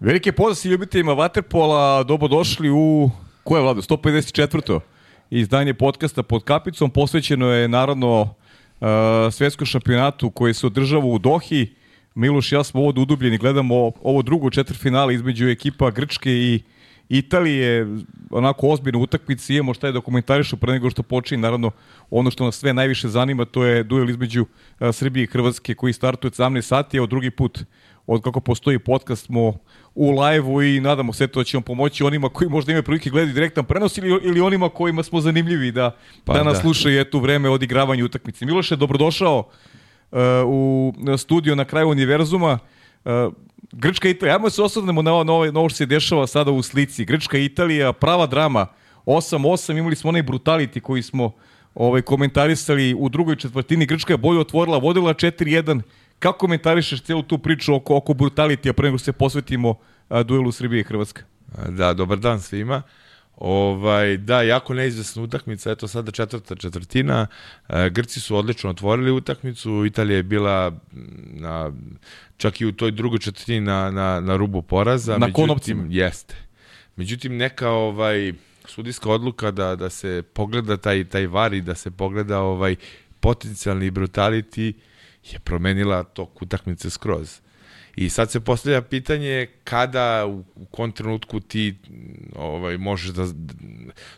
Velike pozdrav ljubiteljima Waterpola, došli u, koje vlada, 154. izdanje podcasta pod kapicom, posvećeno je naravno uh, svetskom šampionatu koji se održava u Dohi. Miloš ja smo ovdje udubljeni, gledamo ovo drugo četvrfinale između ekipa Grčke i Italije, onako ozbiljno utakmici, imamo šta je dokumentarišu pre nego što počinje, naravno ono što nas sve najviše zanima, to je duel između uh, Srbije i Hrvatske koji startuje 17 sati, evo drugi put od kako postoji podcast smo u live-u i nadamo se to da ćemo pomoći onima koji možda imaju prilike gledati direktan prenos ili, ili onima kojima smo zanimljivi da, pa, da nas da. slušaju eto vreme odigravanja utakmice. Miloše, dobrodošao uh, u studio na kraju univerzuma. Uh, Grčka Italija, ajmo se osvrnemo na na, ovo, na ovo što se dešava sada u slici. Grčka Italija, prava drama, 8-8, imali smo onaj brutality koji smo ovaj, komentarisali u drugoj četvrtini. Grčka je bolje otvorila, vodila 4-1, Kako komentarišeš celu tu priču oko, oko brutalitija pre nego se posvetimo a, duelu Srbije i Hrvatska? Da, dobar dan svima. Ovaj, da, jako neizvesna utakmica, eto sada četvrta četvrtina. E, Grci su odlično otvorili utakmicu, Italija je bila na, čak i u toj drugoj četvrtini na, na, na rubu poraza. Na međutim, konopcima. Jeste. Međutim, neka ovaj, sudijska odluka da, da se pogleda taj, taj var i da se pogleda ovaj potencijalni brutality je promenila tok utakmice skroz. I sad se postavlja pitanje kada u, u kom trenutku ti ovaj možeš da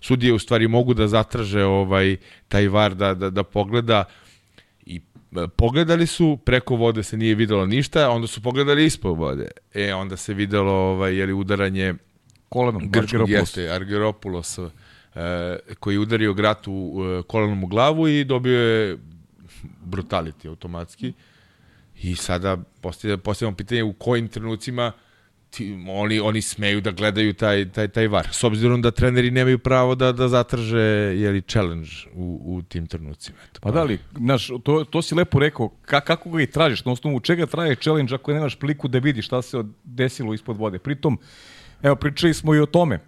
sudije u stvari mogu da zatraže ovaj taj var da da da pogleda i e, pogledali su preko vode se nije videlo ništa, onda su pogledali ispod vode. E onda se videlo ovaj je li udaranje kolenom Argeropoulos. Argeropoulos e, koji je udario Gratu e, kolenom u glavu i dobio je brutality automatski. I sada postavljamo pitanje u kojim trenucima ti, oni, oni smeju da gledaju taj, taj, taj var. S obzirom da treneri nemaju pravo da, da zatraže jeli, challenge u, u tim trenucima. Eto, pa, pa da li, znaš, to, to si lepo rekao, ka, kako ga i tražiš, na osnovu čega traje challenge ako nemaš priliku da vidiš šta se desilo ispod vode. Pritom, evo, pričali smo i o tome.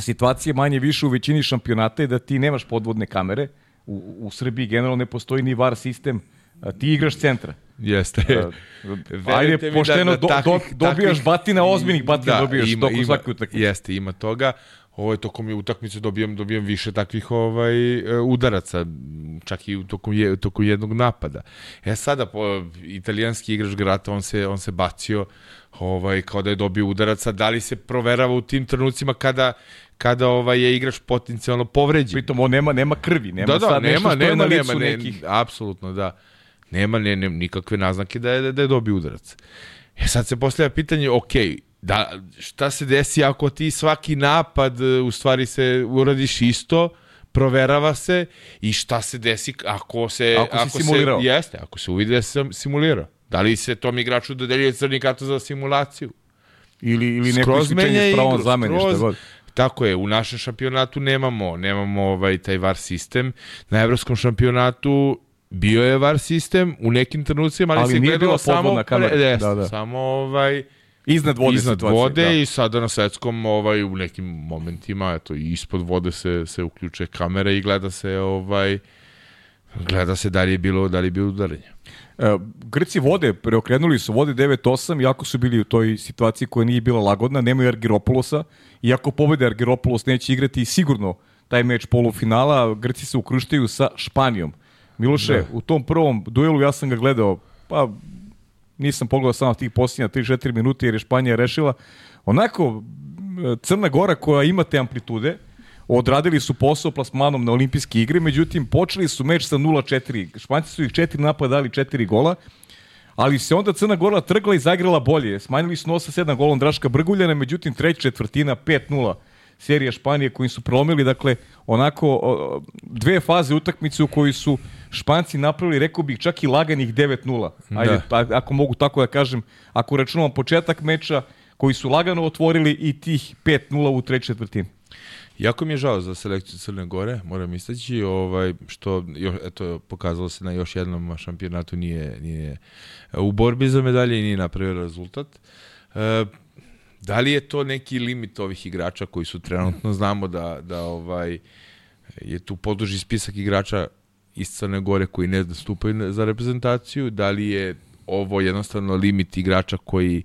Situacija manje više u većini šampionata je da ti nemaš podvodne kamere, u, u Srbiji generalno ne postoji ni VAR sistem, a, ti igraš centra. Jeste. Ajde, da- pošteno da, da, takvih, do, dobijaš takvih, batina, ozbiljnih batina da, dobijaš ima, tokom svake utakmice. Jeste, ima toga. Ovo je tokom je utakmice dobijam dobijam više takvih ovaj e, udaraca čak i tokom je tokom jednog napada. E sada po italijanski igrač Grata on se on se bacio ovaj kao da je dobio udaraca, da li se proverava u tim trenucima kada kada ovaj je igrač potencijalno povređen. Pritom on nema nema krvi, nema da, da, sad nema, nešto nema, nema, nema, nekih. Ne, apsolutno, da. Nema ne, ne, nikakve naznake da je, da je dobio udarac. E sad se postavlja pitanje, ok, da, šta se desi ako ti svaki napad u stvari se uradiš isto, proverava se i šta se desi ako se ako, ako si simulirao. se jeste, ako se uvidi da se simulirao. Da li se tom igraču dodeljuje crni karton za simulaciju? Ili, ili neko isključenje s pravom zamene, šta god. Tako je, u našem šampionatu nemamo, nemamo ovaj taj VAR sistem. Na evropskom šampionatu bio je VAR sistem u nekim trenucima, ali, ali se gledalo samo kamera. Pre, da, da. samo ovaj iznad vode iznad situacije, vode da. i sada na svetskom ovaj u nekim momentima eto ispod vode se se uključuje kamera i gleda se ovaj gleda se da li je bilo da li je bilo udaranje. E, Grci vode, preokrenuli su vode 9-8, iako su bili u toj situaciji koja nije bila lagodna, nemaju Argiropoulosa, iako pobede Argiropoulos neće igrati sigurno taj meč polufinala, Grci se ukruštaju sa Španijom. Miloše, da. u tom prvom duelu ja sam ga gledao, pa nisam pogledao samo tih posljednja 3-4 minuta jer je Španija rešila. Onako, Crna Gora koja ima te amplitude, odradili su posao plasmanom na olimpijske igre, međutim počeli su meč sa 0-4. Španci su ih četiri napada dali četiri gola, ali se onda Crna Gora trgla i zagrala bolje. Smanjili su nosa 7 golom Draška Brguljana, međutim treća četvrtina 5-0 serija Španije koji su prolomili, dakle, onako dve faze utakmice u kojoj su Španci napravili, rekao bih, čak i laganih 9-0. Ajde, da. ako mogu tako da kažem, ako računamo početak meča, koji su lagano otvorili i tih 5-0 u trećoj četvrtini. Jako mi je žao za selekciju Crne Gore, moram istaći, ovaj, što jo, eto, pokazalo se na još jednom šampionatu nije, nije u borbi za medalje i nije napravio rezultat. E, da li je to neki limit ovih igrača koji su trenutno, znamo da, da ovaj, je tu poduži spisak igrača iz Crne Gore koji ne nastupaju za reprezentaciju, da li je ovo jednostavno limit igrača koji,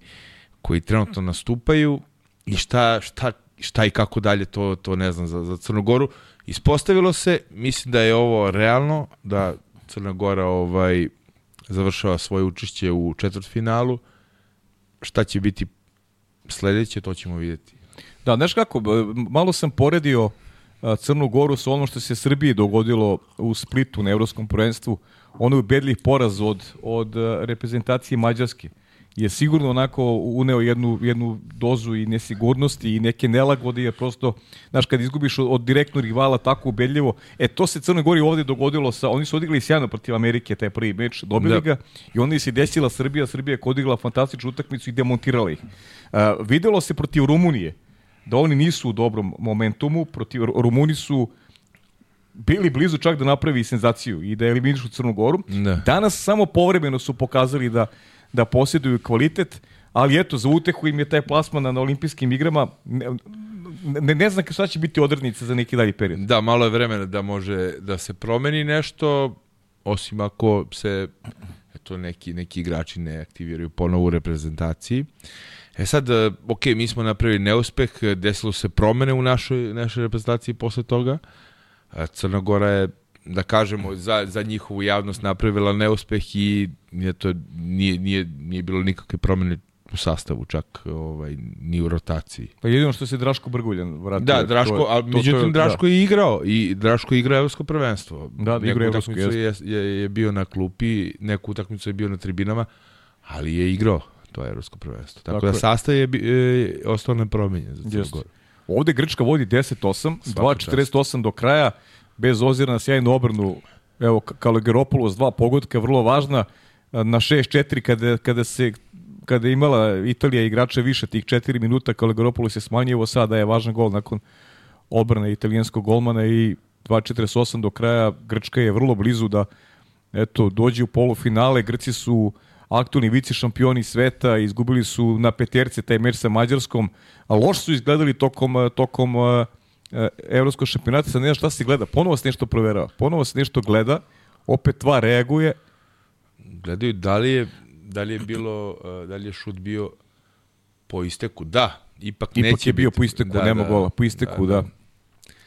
koji trenutno nastupaju i šta, šta, šta i kako dalje, to, to ne znam za, za Crnogoru. Ispostavilo se, mislim da je ovo realno, da Crna Gora ovaj, završava svoje učešće u četvrtfinalu. Šta će biti sledeće, to ćemo videti. Da, znaš kako, malo sam poredio Crnu Goru sa ono što se Srbiji dogodilo u Splitu na evropskom prvenstvu, ono je ubedljiv poraz od, od reprezentacije Mađarske je sigurno onako uneo jednu, jednu dozu i nesigurnosti i neke nelagode, jer prosto, znaš, kad izgubiš od, od direktnog rivala tako ubedljivo, e, to se Crnoj Gori ovde dogodilo sa, oni su odigrali sjajno protiv Amerike, taj prvi meč, dobili da. ga i onda se desila Srbija, Srbija je odigrala fantastičnu utakmicu i demontirala ih. Uh, videlo se protiv Rumunije, da oni nisu u dobrom momentumu, protiv Rumuni su bili blizu čak da napravi senzaciju i da eliminišu Crnu Goru. Da. Danas samo povremeno su pokazali da da posjeduju kvalitet, ali eto, za utehu im je taj plasman na olimpijskim igrama, ne, ne, ne znam šta će biti odrednica za neki dalji period. Da, malo je vremena da može da se promeni nešto, osim ako se eto, neki, neki igrači ne aktiviraju ponovo u reprezentaciji. E sad, ok, mi smo napravili neuspeh, desilo se promene u našoj, našoj reprezentaciji posle toga. Crna Gora je da kažemo, za, za njihovu javnost napravila neuspeh i nije, to, nije, nije, nije bilo nikakve promene u sastavu, čak ovaj, ni u rotaciji. Pa jedino što se Draško Brguljan vratio. Da, Draško, a međutim Draško da. je igrao i Draško je igrao evropsko prvenstvo. Da, da igrao evropsko. Je, je, je bio na klupi, neku utakmicu je bio na tribinama, ali je igrao to je evropsko prvenstvo. Tako, Tako da je. sastav je, je ostao nepromenjen za Crnu Ovde Grčka vodi 10-8, 2-48 do kraja bez ozira na sjajnu obrnu, evo, Kalegeropoulos, dva pogodka, vrlo važna, na 6-4 kada, kada se kada je imala Italija igrača više tih 4 minuta, Kalegeropoulos je smanjivo, sada je važan gol nakon obrane italijanskog golmana i 2-48 do kraja, Grčka je vrlo blizu da eto, dođe u polufinale, Grci su aktualni vici šampioni sveta, izgubili su na peterce taj meč sa Mađarskom, a loš su izgledali tokom, tokom E, evropskog šampionata, sad ne znaš šta se gleda, ponovo se nešto proverava, ponovo se nešto gleda, opet tva reaguje. Gledaju da li je, da li je bilo, e, da li je šut bio po isteku, da, ipak, ipak neće je bio biti. po isteku, da, nema da, gola, po isteku, da. da.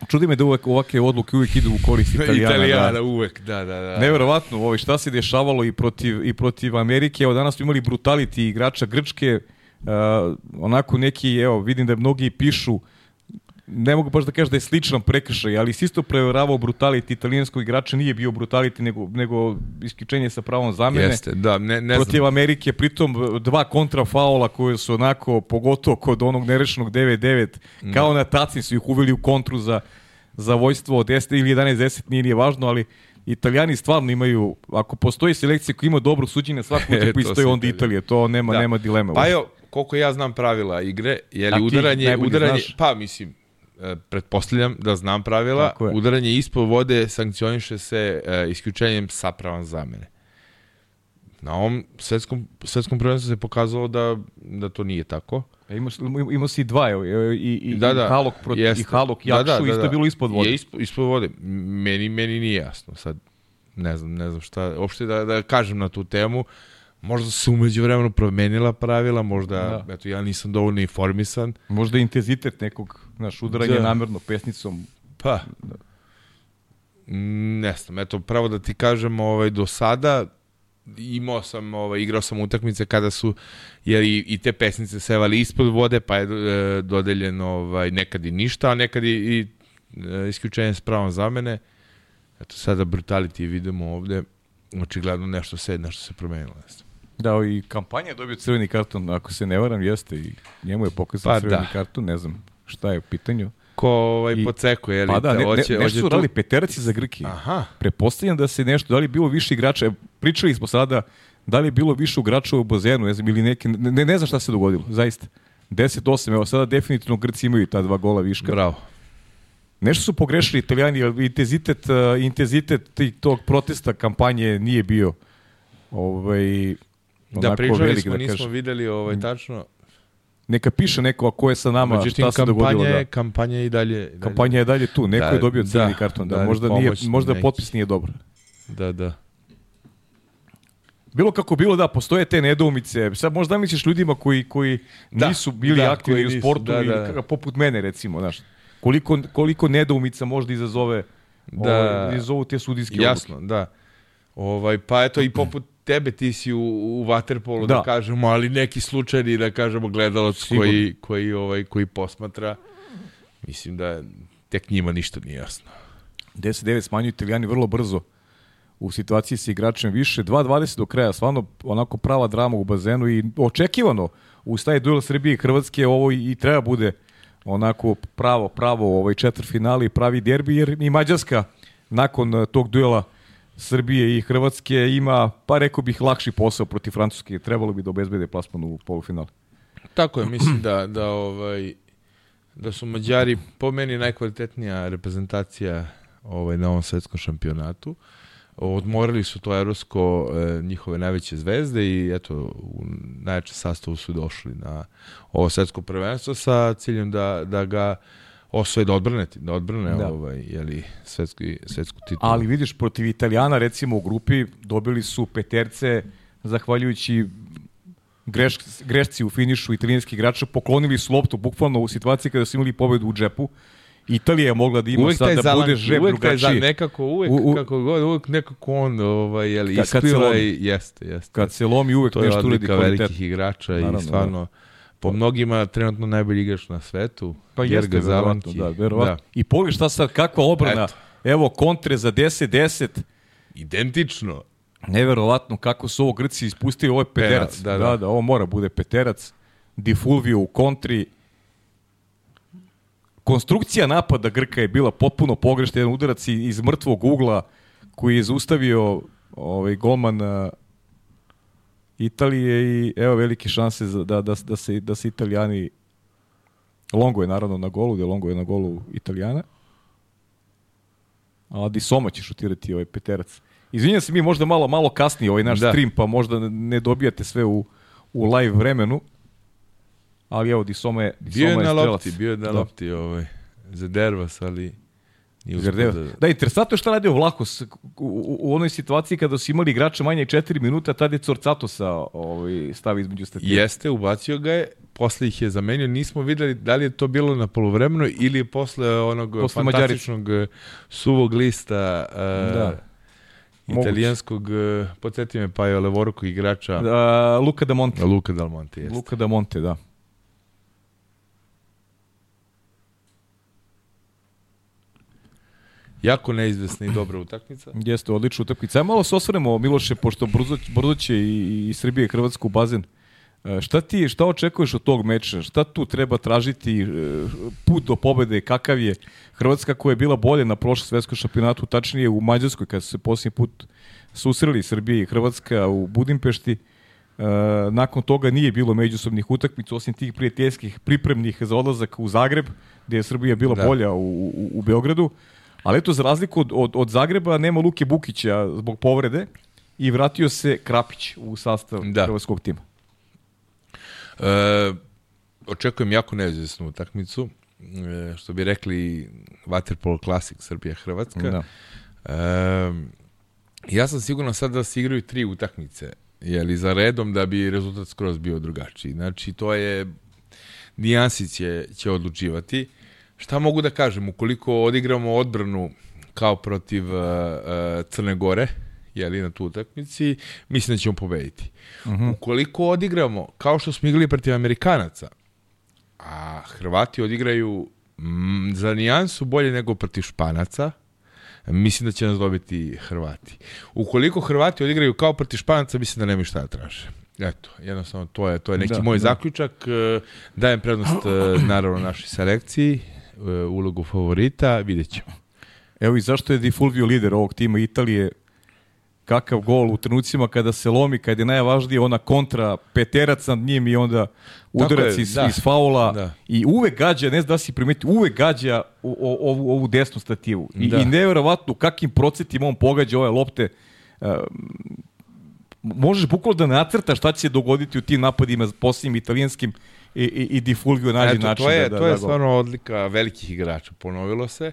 Čudi me da uvek ovakve odluke uvek idu u korist Italijana. Italijana da. uvek, da, da, da. Neverovatno, ovaj, šta se dešavalo i protiv, i protiv Amerike. Evo danas smo imali brutality igrača Grčke, uh, onako neki, evo, vidim da mnogi pišu uh, ne mogu baš da kažem da je sličan prekršaj, ali si isto preveravao brutaliti italijanskog igrača, nije bio brutaliti nego, nego isključenje sa pravom zamene. Jeste, da, ne, ne Protiv znam. Amerike, pritom dva kontrafaula koje su onako, pogotovo kod onog nerešenog 9-9, da. kao na tacni su ih uveli u kontru za, za vojstvo od 10 ili 11-10, nije, nije važno, ali Italijani stvarno imaju, ako postoji selekcija koja ima dobro suđenje svaku utakmicu, to je onda Italija, to nema, da. nema dileme. Pa jo, koliko ja znam pravila igre, je li udaranje, udaranje, znaš? pa mislim, pretpostavljam da znam pravila, udaranje ispod vode sankcioniše se uh, isključenjem sapravan zamene. Na ovom svetskom, svetskom prvenstvu se pokazalo da, da to nije tako. E, ima, ima si dva, i, i, da, da, i Halok, proti, i Halok Jakšu, da, da, da, isto da. bilo ispod vode. Je ispod, ispod vode. Meni, meni nije jasno. Sad, ne znam, ne znam šta, uopšte da, da kažem na tu temu. Možda se umeđu vremenu promenila pravila, možda, da. eto, ja nisam dovoljno informisan. Možda intenzitet nekog, znaš, udaranja da. namerno pesnicom. Pa, da. ne znam, eto, pravo da ti kažem, ovaj, do sada imao sam, ovaj, igrao sam utakmice kada su, jer i, i te pesnice sevali ispod vode, pa je e, dodeljeno ovaj, nekad i ništa, a nekad i, i e, isključenje s pravom za mene. Eto, sada brutality vidimo ovde, očigledno nešto se, nešto se promenilo. Ne znam. Da, i kampanja je dobio crveni karton, ako se ne varam, jeste i njemu je pokazan pa, crveni da. karton, ne znam šta je u pitanju. Ko ovaj I, poceko, je li? Pa da, ne, oće, ne, nešto su rali peteraci za Grki. Aha. Prepostavljam da se nešto, da li bilo više igrača, pričali smo sada, da li je bilo više igrača u bazenu, ne znam, ili neke, ne, ne znam šta se dogodilo, zaista. 10-8, evo sada definitivno Grci imaju ta dva gola viška. Bravo. Nešto su pogrešili italijani, intenzitet, uh, intenzitet tog protesta kampanje nije bio ovaj, Da, pričali velik, smo, da nismo kažem. videli ovaj, tačno. Neka piše neko ko je sa nama, Međutim, šta se kampanja, dogodilo. je, Da. kampanja je i dalje. dalje. Kampanja je dalje tu, neko Da, je dobio crveni da, karton, da, da, možda, nije, možda neki. potpis nije dobar. Da, da. Bilo kako bilo, da, postoje te nedoumice. Sad možda misliš ljudima koji, koji Da, nisu bili da, aktivni koji u sportu da, ili da. kakav- poput mene, recimo, znaš. Koliko, koliko nedoumica možda izazove Da. ovaj, izazovu te sudijske Jasno, da. Ovaj, pa eto i poput tebe ti si u, u Waterpolu, da. Da. kažemo, ali neki slučajni, da kažemo, gledalac Sigurno. koji, koji, ovaj, koji posmatra, mislim da tek njima ništa nije jasno. 10-9 smanjuju italijani vrlo brzo u situaciji sa igračem više. 2-20 do kraja, stvarno onako prava drama u bazenu i očekivano u taj duel Srbije i Hrvatske ovo i, i treba bude onako pravo, pravo ovaj četvrtfinali i pravi derbi, jer i Mađarska nakon eh, tog duela Srbije i Hrvatske ima, pa rekao bih, lakši posao protiv Francuske. Trebalo bi da obezbede plasman u polufinale. Tako je, mislim da, da, ovaj, da su Mađari po meni najkvalitetnija reprezentacija ovaj, na ovom svetskom šampionatu. Odmorili su to evropsko e, njihove najveće zvezde i eto u najjačem sastavu su došli na ovo svetsko prvenstvo sa ciljem da, da ga osvoje da odbrane, da odbrane Da. da. ovaj, jeli, svetski, svetsku titulu. Ali vidiš, protiv Italijana, recimo u grupi, dobili su peterce, zahvaljujući greš, grešci u finišu italijanskih igrača, poklonili su loptu bukvalno u situaciji kada su imali pobedu u džepu. Italija je mogla da ima uvek sad da zalan, bude žep uvek za, drugačiji. nekako, uvek, U- u- kako god, uvek nekako on ovaj, jeli, ispliva i jeste, jeste. Kad se lomi uvek to je nešto uredi odlika kvalitet. velikih igrača Naravno, i stvarno po mnogima trenutno najbolji igrač na svetu. Pa Gerga jeste, Zalanki. da, verovatno. I pogledaj šta sad, kakva obrana. Eto. Evo, kontre za 10-10. Identično. Neverovatno kako su ovo Grci ispustili, ovo je peterac. da, da, da. da, ovo mora bude peterac. Di Fulvio u kontri. Konstrukcija napada Grka je bila potpuno pogrešna, jedan udarac iz mrtvog ugla koji je zaustavio ovaj golman Italije i evo velike šanse za, da, da, da, se, da se Italijani Longo je naravno na golu, da je Longo je na golu Italijana. A Di Soma će šutirati ovaj peterac. Izvinjam se mi možda malo malo kasnije ovaj naš Da. stream, pa možda ne dobijate sve u, u live vremenu. Ali evo, Di Soma je, Di Bio je Soma na strelac. lopti, bio je na Da. lopti ovaj, za Dervas, ali uspio Zardeva. da... Da, interesantno je šta radio Vlahos u, u, u onoj situaciji kada su imali igrača manje 4 minuta, tada je Corcatosa ovaj, stavi između statije. Jeste, ubacio ga je, posle ih je zamenio, nismo videli da li je to bilo na polovremenu ili je posle onog Posle fantastičnog eh, suvog lista uh, Da. Italijanskog, uh, podsjeti me pa je levorukog igrača Da, Luka da Monte. Luka Del Monte. Jeste. Luka da Monte, da. Jako neizvesna i dobra utakmica. Jeste, odlična utakmica. Ajmo malo se osvrnemo, Miloše, pošto brzo, brzo će i, i Srbije Hrvatsku bazen. E, Šta ti, šta očekuješ od tog meča? Šta tu treba tražiti? e, Put do pobede, kakav je? Hrvatska koja je bila bolje na prošlom svetskom šampionatu, tačnije u Mađarskoj, kada su se posljednji put susreli Srbije i Hrvatska u Budimpešti, E, nakon toga nije bilo međusobnih utakmica, osim tih prijateljskih pripremnih za odlazak u Zagreb, gdje je Srbija bila Da. bolja u, u, u Beogradu. Ali eto, za razliku od, od, od Zagreba, nema Luke Bukića zbog povrede i vratio se Krapić u sastav Da. hrvatskog tima. E, očekujem jako neizvesnu utakmicu. E, što bi rekli Waterpolo Classic Srbija-Hrvatska. Da. E, ja sam siguran sad da se igraju tri utakmice jeli, za redom da bi rezultat skroz bio drugačiji. Znači, to je nijansi će, će odlučivati. Šta mogu da kažem? Ukoliko odigramo odbranu kao protiv uh, uh, Crne Gore, jeli, na tu utakmici, mislim da ćemo pobediti. Ukoliko odigramo kao što smo igrali protiv Amerikanaca, a Hrvati odigraju mm, za nijansu bolje nego protiv Španaca, mislim da će nas dobiti Hrvati. Ukoliko Hrvati odigraju kao protiv Španaca, mislim da nemaju šta da traže. Eto, jednostavno to je to je neki Da, moj da. zaključak. E, Dajem prednost naravno našoj selekciji, ulogu favorita, vidjet ćemo. Evo i zašto je Di Fulvio lider ovog tima Italije, kakav gol u trenucima kada se lomi, kada je najvažnije ona kontra peterac nad njim i onda udarac iz, da. iz faula Da. i uvek gađa, ne znam da si primetio, uvek gađa ovu, ovu desnu stativu. I, Da. i neverovatno u kakvim procentima on pogađa ove lopte. Uh, možeš bukvalno da nacrtaš šta će se dogoditi u tim napadima posljednjim italijanskim i, i, i Di Fulvio nađe Eto, način to je, da, da, to je da stvarno odlika velikih igrača, ponovilo se.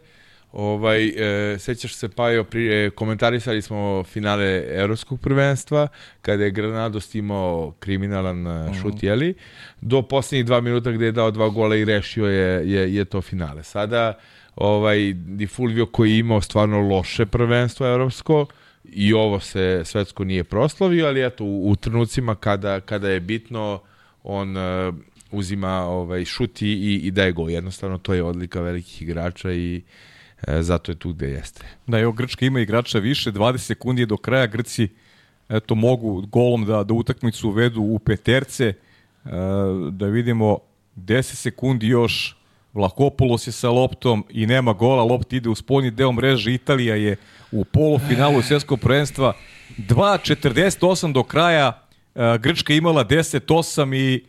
Ovaj, e, sećaš se, Pajo, pri, e, komentarisali smo finale Evropskog prvenstva, kada je Granados imao kriminalan uh šut, jeli, do poslednjih dva minuta gde je dao dva gola i rešio je, je, je to finale. Sada, ovaj, Di Fulvio koji je imao stvarno loše prvenstvo evropsko, i ovo se svetsko nije proslavio, ali eto, u, u trenucima kada, kada je bitno, on uh, uzima ovaj šut i, i, daje gol. Jednostavno, to je odlika velikih igrača i e, zato je tu gde jeste. Da, evo Grčka ima igrača više, 20 sekundi je do kraja, Grci eto, mogu golom da, da utakmicu uvedu u peterce, e, da vidimo 10 sekundi još, Vlahopoulos je sa loptom i nema gola, lopta ide u spoljni deo mreže, Italija je u polufinalu svjetskog prvenstva, 2.48 do kraja, e, Grčka imala 10-8 i,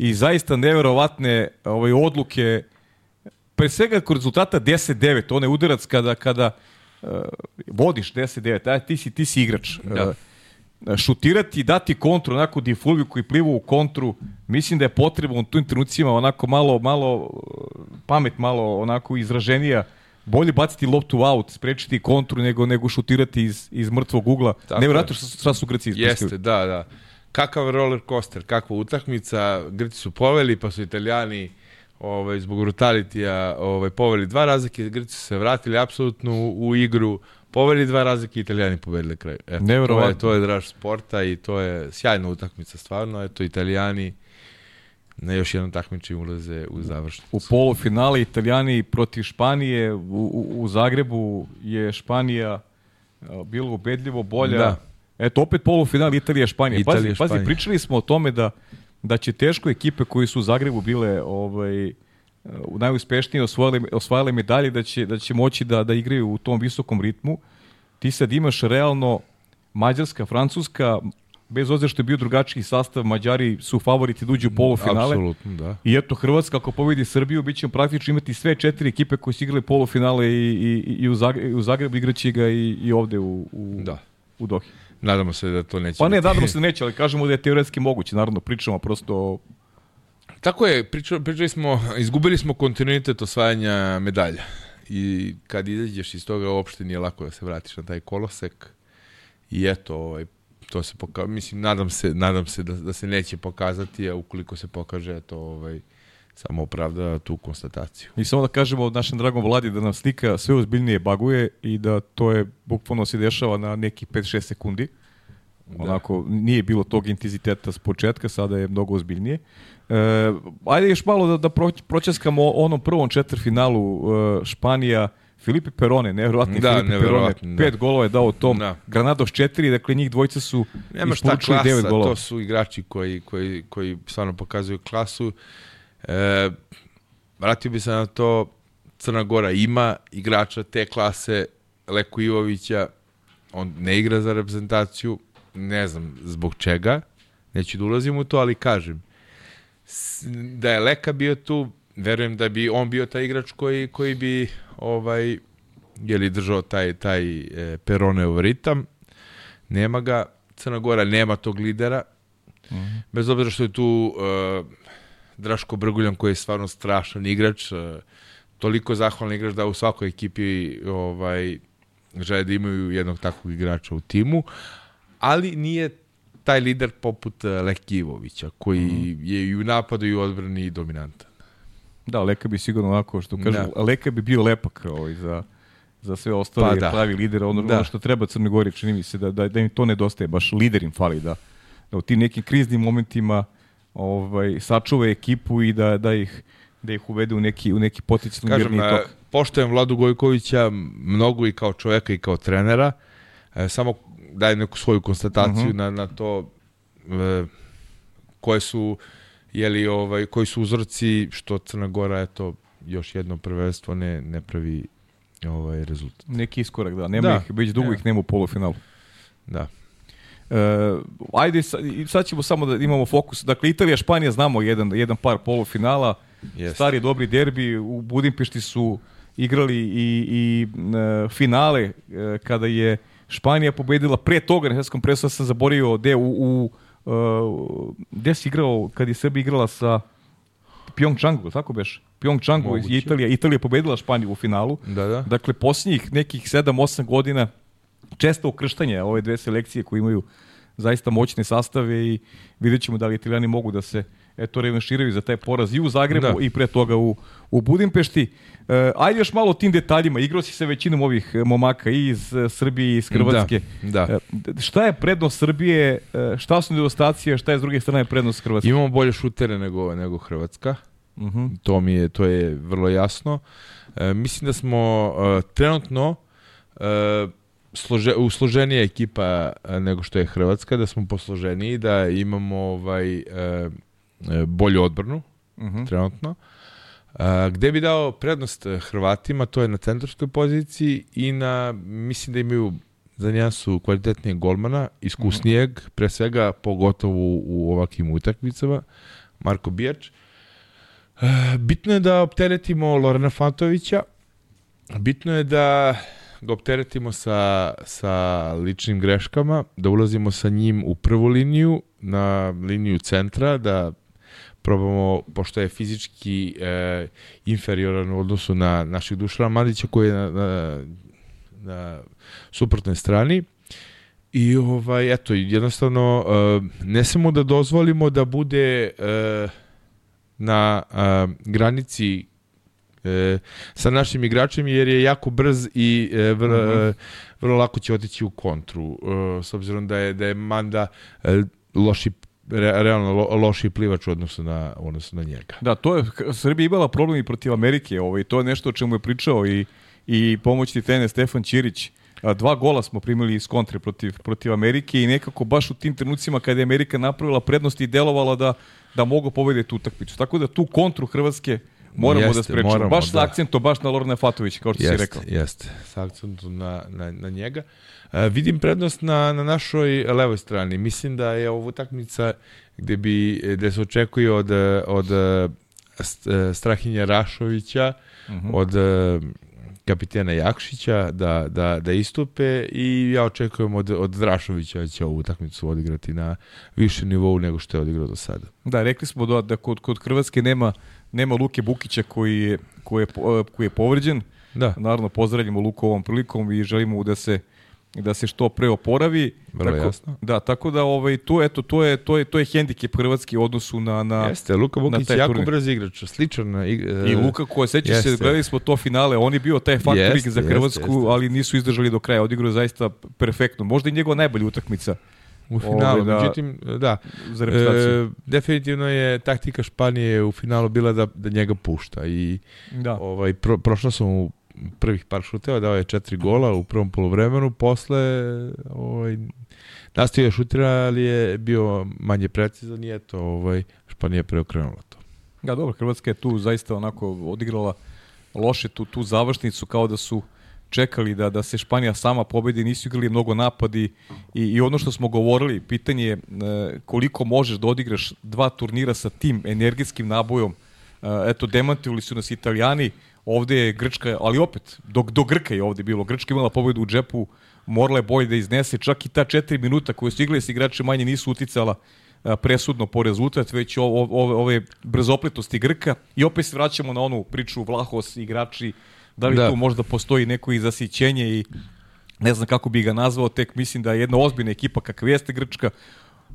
i zaista neverovatne ovaj, odluke pre svega kod rezultata 10-9, onaj udarac kada, kada uh, vodiš 10-9, aj ti si, ti si igrač. Da. Uh, šutirati, dati kontru, onako Difulviju koji pliva u kontru, mislim da je potrebno u tim trenucima onako malo, malo uh, pamet, malo onako izraženija, bolje baciti loptu u aut, sprečiti kontru nego nego šutirati iz, iz mrtvog ugla. Tako Nevjerojatno je. šta, šta su Grci ispustili. Jeste, da, da. Kakav roller coaster, kakva utakmica, Grci su poveli, pa su Italijani ovaj, zbog brutalitija ovaj, poveli dva razlike, Grci su se vratili apsolutno u, u igru, poveli dva razlike i Italijani pobedili kraj. Eto, to, je, to je draž sporta i to je sjajna utakmica stvarno, eto Italijani na još jednom takmičenju ulaze u završnicu. u polufinale Italijani protiv Španije u, u, u Zagrebu je Španija a, bilo ubedljivo bolja. Da. Eto opet polufinal Italija Španija. Italija, pazi, pazi, Španija. pričali smo o tome da da će teško ekipe koji su u Zagrebu bile ovaj u najuspešnije osvojile, osvajale medalje da će, da će moći da, da igraju u tom visokom ritmu. Ti sad imaš realno Mađarska, Francuska, bez obzira što je bio drugačiji sastav, Mađari su favoriti da uđu u polufinale. Apsolutno, da. I eto, Hrvatska ako pobedi Srbiju, bit ćemo praktično imati sve četiri ekipe koje su igrale polufinale i, i, i, u, Zagrebu, u Zagrebu igraće ga i, i ovde u, u, Da. u Dohi. Nadamo se da to neće Pa ne, biti. nadamo se da neće, ali kažemo da je teoretski moguće. Naravno, pričamo prosto Tako je, pričali, pričali smo, izgubili smo kontinuitet osvajanja medalja. I kad izađeš iz toga, uopšte nije lako da se vratiš na taj kolosek. I eto, ovaj, to se poka... mislim, nadam se, nadam se da, da se neće pokazati, a ukoliko se pokaže, to ovaj, samo opravda tu konstataciju. I samo da kažemo našem dragom vladi da nam slika sve ozbiljnije baguje i da to je bukvalno se dešava na nekih 5-6 sekundi. Onako, nije bilo tog intenziteta s početka, sada je mnogo ozbiljnije. E, ajde još malo da, da pro- pročeskamo onom prvom četvrfinalu e, Španija, Filipe Perone, nevjerovatni Da, Filipe Perone, da. pet golova je dao tom, Da. Granados četiri, dakle njih dvojica su Nema šta klasa, devet golova. to su igrači koji, koji, koji stvarno pokazuju klasu. E, vratio bi se na to, Crna Gora ima igrača te klase, Leku Ivovića, on ne igra za reprezentaciju, ne znam zbog čega, neću da ulazim u to, ali kažem, da je Leka bio tu, verujem da bi on bio taj igrač koji, koji bi ovaj, je li držao taj, taj e, Peroneov ritam, nema ga, Crna Gora nema tog lidera, bez obzira što je tu uh, Draško Brguljan koji je stvarno strašan igrač, uh, toliko zahvalan igrač da u svakoj ekipi ovaj, žele da imaju jednog takvog igrača u timu, ali nije taj lider poput uh, Leki Ivovića, koji je i u napadu i u odbrani dominantan. Da, Leka bi sigurno onako, što kažu, Da. Leka bi bio lepak ovaj, za, za sve ostale Pa da. pravi lider, ono, Da. ono što treba Crnoj Gori, čini mi se da, da, da im to nedostaje, baš lider im fali, da, da u tim nekim kriznim momentima ovaj, sačuva ekipu i da, da ih da ih uvede u neki, u neki potencijalni Kažem, mirni tok. poštojem Vladu Gojkovića mnogo i kao čoveka i kao trenera, e, samo daje neku svoju konstataciju Mhm. na, na to e, koje su jeli, ovaj, koji su uzroci što Crna Gora eto još jedno prvenstvo ne, ne pravi ovaj rezultat. Neki iskorak, da. Nema Da. ih, već dugo Nema. ih nema u polufinalu. Da. E, ajde, sa- i sad ćemo samo da imamo fokus. Dakle, Italija, Španija, znamo jedan, jedan par polufinala. Jeste. Stari dobri derbi. U Budimpešti su igrali i, i e, finale e, kada je Španija pobedila pre toga na svetskom prvenstvu sam zaboravio gde u, u e, gde si igrao kad je Srbija igrala sa Pyeongchangu, tako beš? Pyeongchangu je Italija, Italija pobedila Španiju u finalu. Da, da. Dakle, posljednjih nekih 7-8 godina često ukrštanje ove dve selekcije koje imaju zaista moćne sastave i vidjet ćemo da li italijani mogu da se eto revanširaju za taj poraz i u Zagrebu Da. i pre toga u, u Budimpešti. E, ajde još malo o tim detaljima. Igrao si se većinom ovih momaka i iz e, Srbije i iz Hrvatske. Da, da. E, šta je prednost Srbije, e, šta su nedostacije, šta je s druge strane prednost Hrvatske? Imamo bolje šutere nego, nego Hrvatska. Mhm. To mi je, to je vrlo jasno. E, mislim da smo e, trenutno e, slože, usloženija ekipa nego što je Hrvatska, da smo posloženiji, da imamo ovaj e, e, bolju odbranu Mhm. trenutno. A, gde bi dao prednost Hrvatima, to je na centarskoj poziciji i na, mislim da imaju za nijansu kvalitetnijeg golmana, iskusnijeg, pre svega pogotovo u, u ovakvim utakmicama, Marko Bijač. E, bitno je da opteretimo Lorena Fantovića, bitno je da ga opteretimo sa, sa ličnim greškama, da ulazimo sa njim u prvu liniju, na liniju centra, da probamo, pošto je fizički e, inferioran u odnosu na naših Dušana Mandića koji je na, na, na suprotnoj strani. I ovaj, eto, jednostavno e, ne smemo da dozvolimo da bude e, na a, granici e, sa našim igračem jer je jako brz i e, vrlo, Mhm. e, vrlo lako će otići u kontru e, s obzirom da je da je Manda e, loši re, realno lo, loši plivač u odnosu na odnosu na njega. Da, to je, Srbija imala problem i protiv Amerike, ovaj, to je nešto o čemu je pričao i, i pomoćni trener Stefan Ćirić. Dva gola smo primili iz kontre protiv, protiv Amerike i nekako baš u tim trenucima kada je Amerika napravila prednost i delovala da, da mogu pobediti tu utakmicu. Tako da tu kontru Hrvatske moramo Jeste, da sprečimo. moramo, baš sa da. akcentom, baš na Lorna Fatovića, kao što si Jeste, rekao. jeste. Sa akcentom na, na, na njega. E, vidim prednost na, na našoj levoj strani. Mislim da je ovo utakmica gde, bi, gde se očekuje od, od e, e, Strahinja Rašovića, Mhm. od e, kapitena Jakšića da, da, da istupe i ja očekujem od, od Drašovića da će ovu utakmicu odigrati na više nivou nego što je odigrao do sada. Da, rekli smo da, da kod, kod Hrvatske nema, nema Luke Bukića koji je, koji je, po- koji je povređen. Da, Naravno, pozdravljamo Luku ovom prilikom i želimo da se da se što pre oporavi. Vrlo tako, jasno. Da, tako da ovaj tu eto to je to je to je hendikep Hrvatski u odnosu na na jeste. Luka taj je jako turnir. brz igrač, sličan. na ig- i e, Luka ko seća se gledali smo to finale, on je bio taj faktoring za Hrvatsku, jeste, jeste. ali nisu izdržali do kraja. Odigrao je zaista perfektno. Možda i njegova najbolja utakmica u finalu. Ovaj, da. Međutim, da, za. E, definitivno je taktika Španije u finalu bila da, da njega pušta i da. ovaj, pro, prošla sam u prvih par šuteva, dao je četiri gola u prvom polovremenu, posle ovaj, nastavio je šutira, ali je bio manje precizan i eto, ovaj, Španija preokrenula to. Da, dobro, Hrvatska je tu zaista onako odigrala loše tu, tu završnicu kao da su čekali da da se Španija sama pobedi, nisu igrali mnogo napadi i, i ono što smo govorili, pitanje je e, koliko možeš da odigraš dva turnira sa tim energetskim nabojom. E, eto, demantivali su nas Italijani, ovde je Grčka, ali opet, do, do Grka je ovde bilo. Grčka imala pobedu u džepu, morala je bolje da iznese, čak i ta četiri minuta koje su igrali s igrače manje nisu uticala presudno po rezultat, već ove, ove brzopletosti Grka i opet se vraćamo na onu priču Vlahos, igrači, da li Da. tu možda postoji neko i zasićenje i ne znam kako bi ga nazvao, tek mislim da je jedna ozbiljna ekipa kakva jeste Grčka,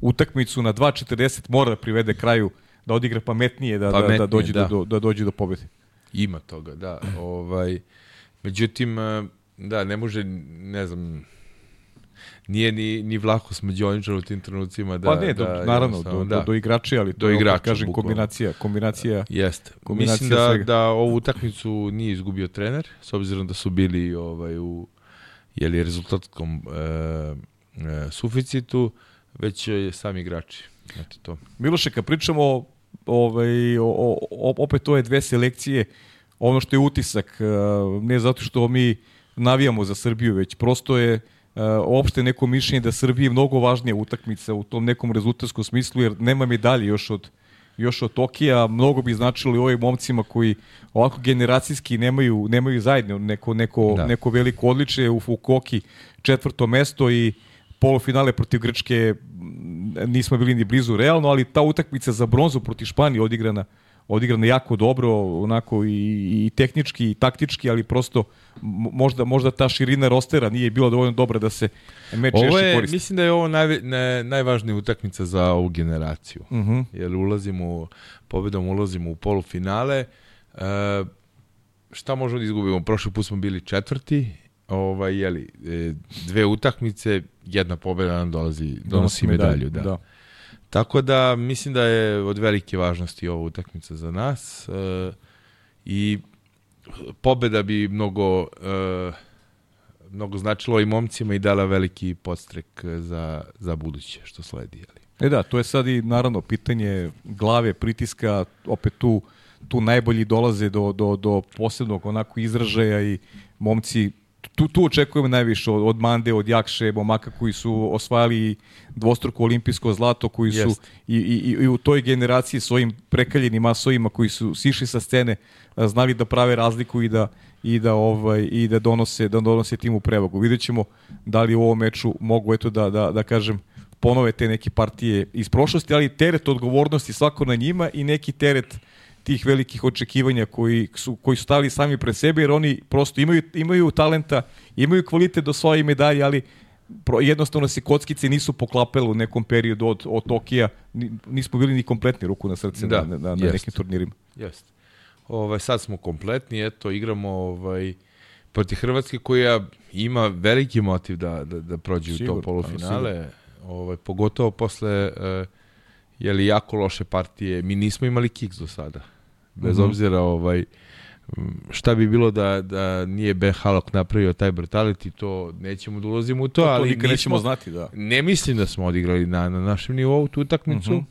utakmicu na 2.40 mora da privede kraju, da odigra pametnije, da, da, da, Pametnije, dođe da. Do, da dođe do pobede. Ima toga, da. Ovaj, međutim, e, da, ne može, ne znam, nije ni, ni Vlaho Smađoničar u tim trenucima da... Pa ne, do, da, naravno, do, do, do igrača, ali to Do igrača, kažem, bukvalno. kombinacija, kombinacija Jeste. Kombinacija Mislim da, svega. da ovu utakmicu nije izgubio trener, s obzirom da su bili ovaj, u jeli, rezultatskom e, e, suficitu, već je sami igrači. Eto to. Miloše, kad pričamo ovaj, o, opet ove dve selekcije, ono što je utisak, e, ne zato što mi navijamo za Srbiju, već prosto je opšte neko mišljenje da Srbije je mnogo važnija utakmica u tom nekom rezultatskom smislu, jer nema medalje još od još od Tokija, mnogo bi značilo i ovim momcima koji ovako generacijski nemaju, nemaju zajedno neko, neko, da. neko veliko odličje u Fukoki četvrto mesto i polufinale protiv Grčke nismo bili ni blizu realno, ali ta utakmica za bronzu protiv Španije odigrana odigrana jako dobro, onako i, i tehnički i taktički, ali prosto možda, možda ta širina rostera nije bila dovoljno dobra da se meč ovo je, koristi. Mislim da je ovo naj, ne, najvažnija utakmica za ovu generaciju. Uh mhm. -huh. Jer ulazimo, pobedom ulazimo u polufinale. E, šta možemo da izgubimo? Prošli put smo bili četvrti, ovaj, jeli, e, dve utakmice, jedna pobeda nam dolazi, donosi medalju. Da. da. Tako da mislim da je od velike važnosti ova utakmica za nas e, i pobeda bi mnogo e, mnogo značilo i momcima i dala veliki podstrek za, za buduće što sledi. Ali. E da, to je sad i naravno pitanje glave, pritiska, opet tu, tu najbolji dolaze do, do, do posebnog onako izražaja i momci tu, tu očekujemo najviše od, od Mande, od Jakše, momaka koji su osvajali dvostruko olimpijsko zlato, koji su i, i, i u toj generaciji svojim prekaljenim masovima koji su sišli sa scene, znali da prave razliku i da i da ovaj i da donose da donose timu prevagu. Videćemo da li u ovom meču mogu eto da da da kažem ponove te neke partije iz prošlosti, ali teret odgovornosti svako na njima i neki teret uh, tih velikih očekivanja koji su, koji su stavili sami pre sebe, jer oni prosto imaju, imaju talenta, imaju kvalitet do svoje medalje, ali pro, jednostavno se kockice nisu poklapele u nekom periodu od, od Tokija, nismo bili ni kompletni ruku na srce da, na, na, na nekim turnirima. Jeste. Ovaj, sad smo kompletni, eto, igramo ovaj, protiv Hrvatske koja ima veliki motiv da, da, da prođe sigur, u to polufinale, ovaj, pogotovo posle uh, jeli, jako loše partije. Mi nismo imali kiks do sada bez mm -hmm. obzira ovaj šta bi bilo da, da nije Ben Halok napravio taj brutality, to nećemo da ulazimo u to, to ali nismo, nećemo znati, da. Ne mislim da smo odigrali na, na našem nivou tu utakmicu. Mm -hmm.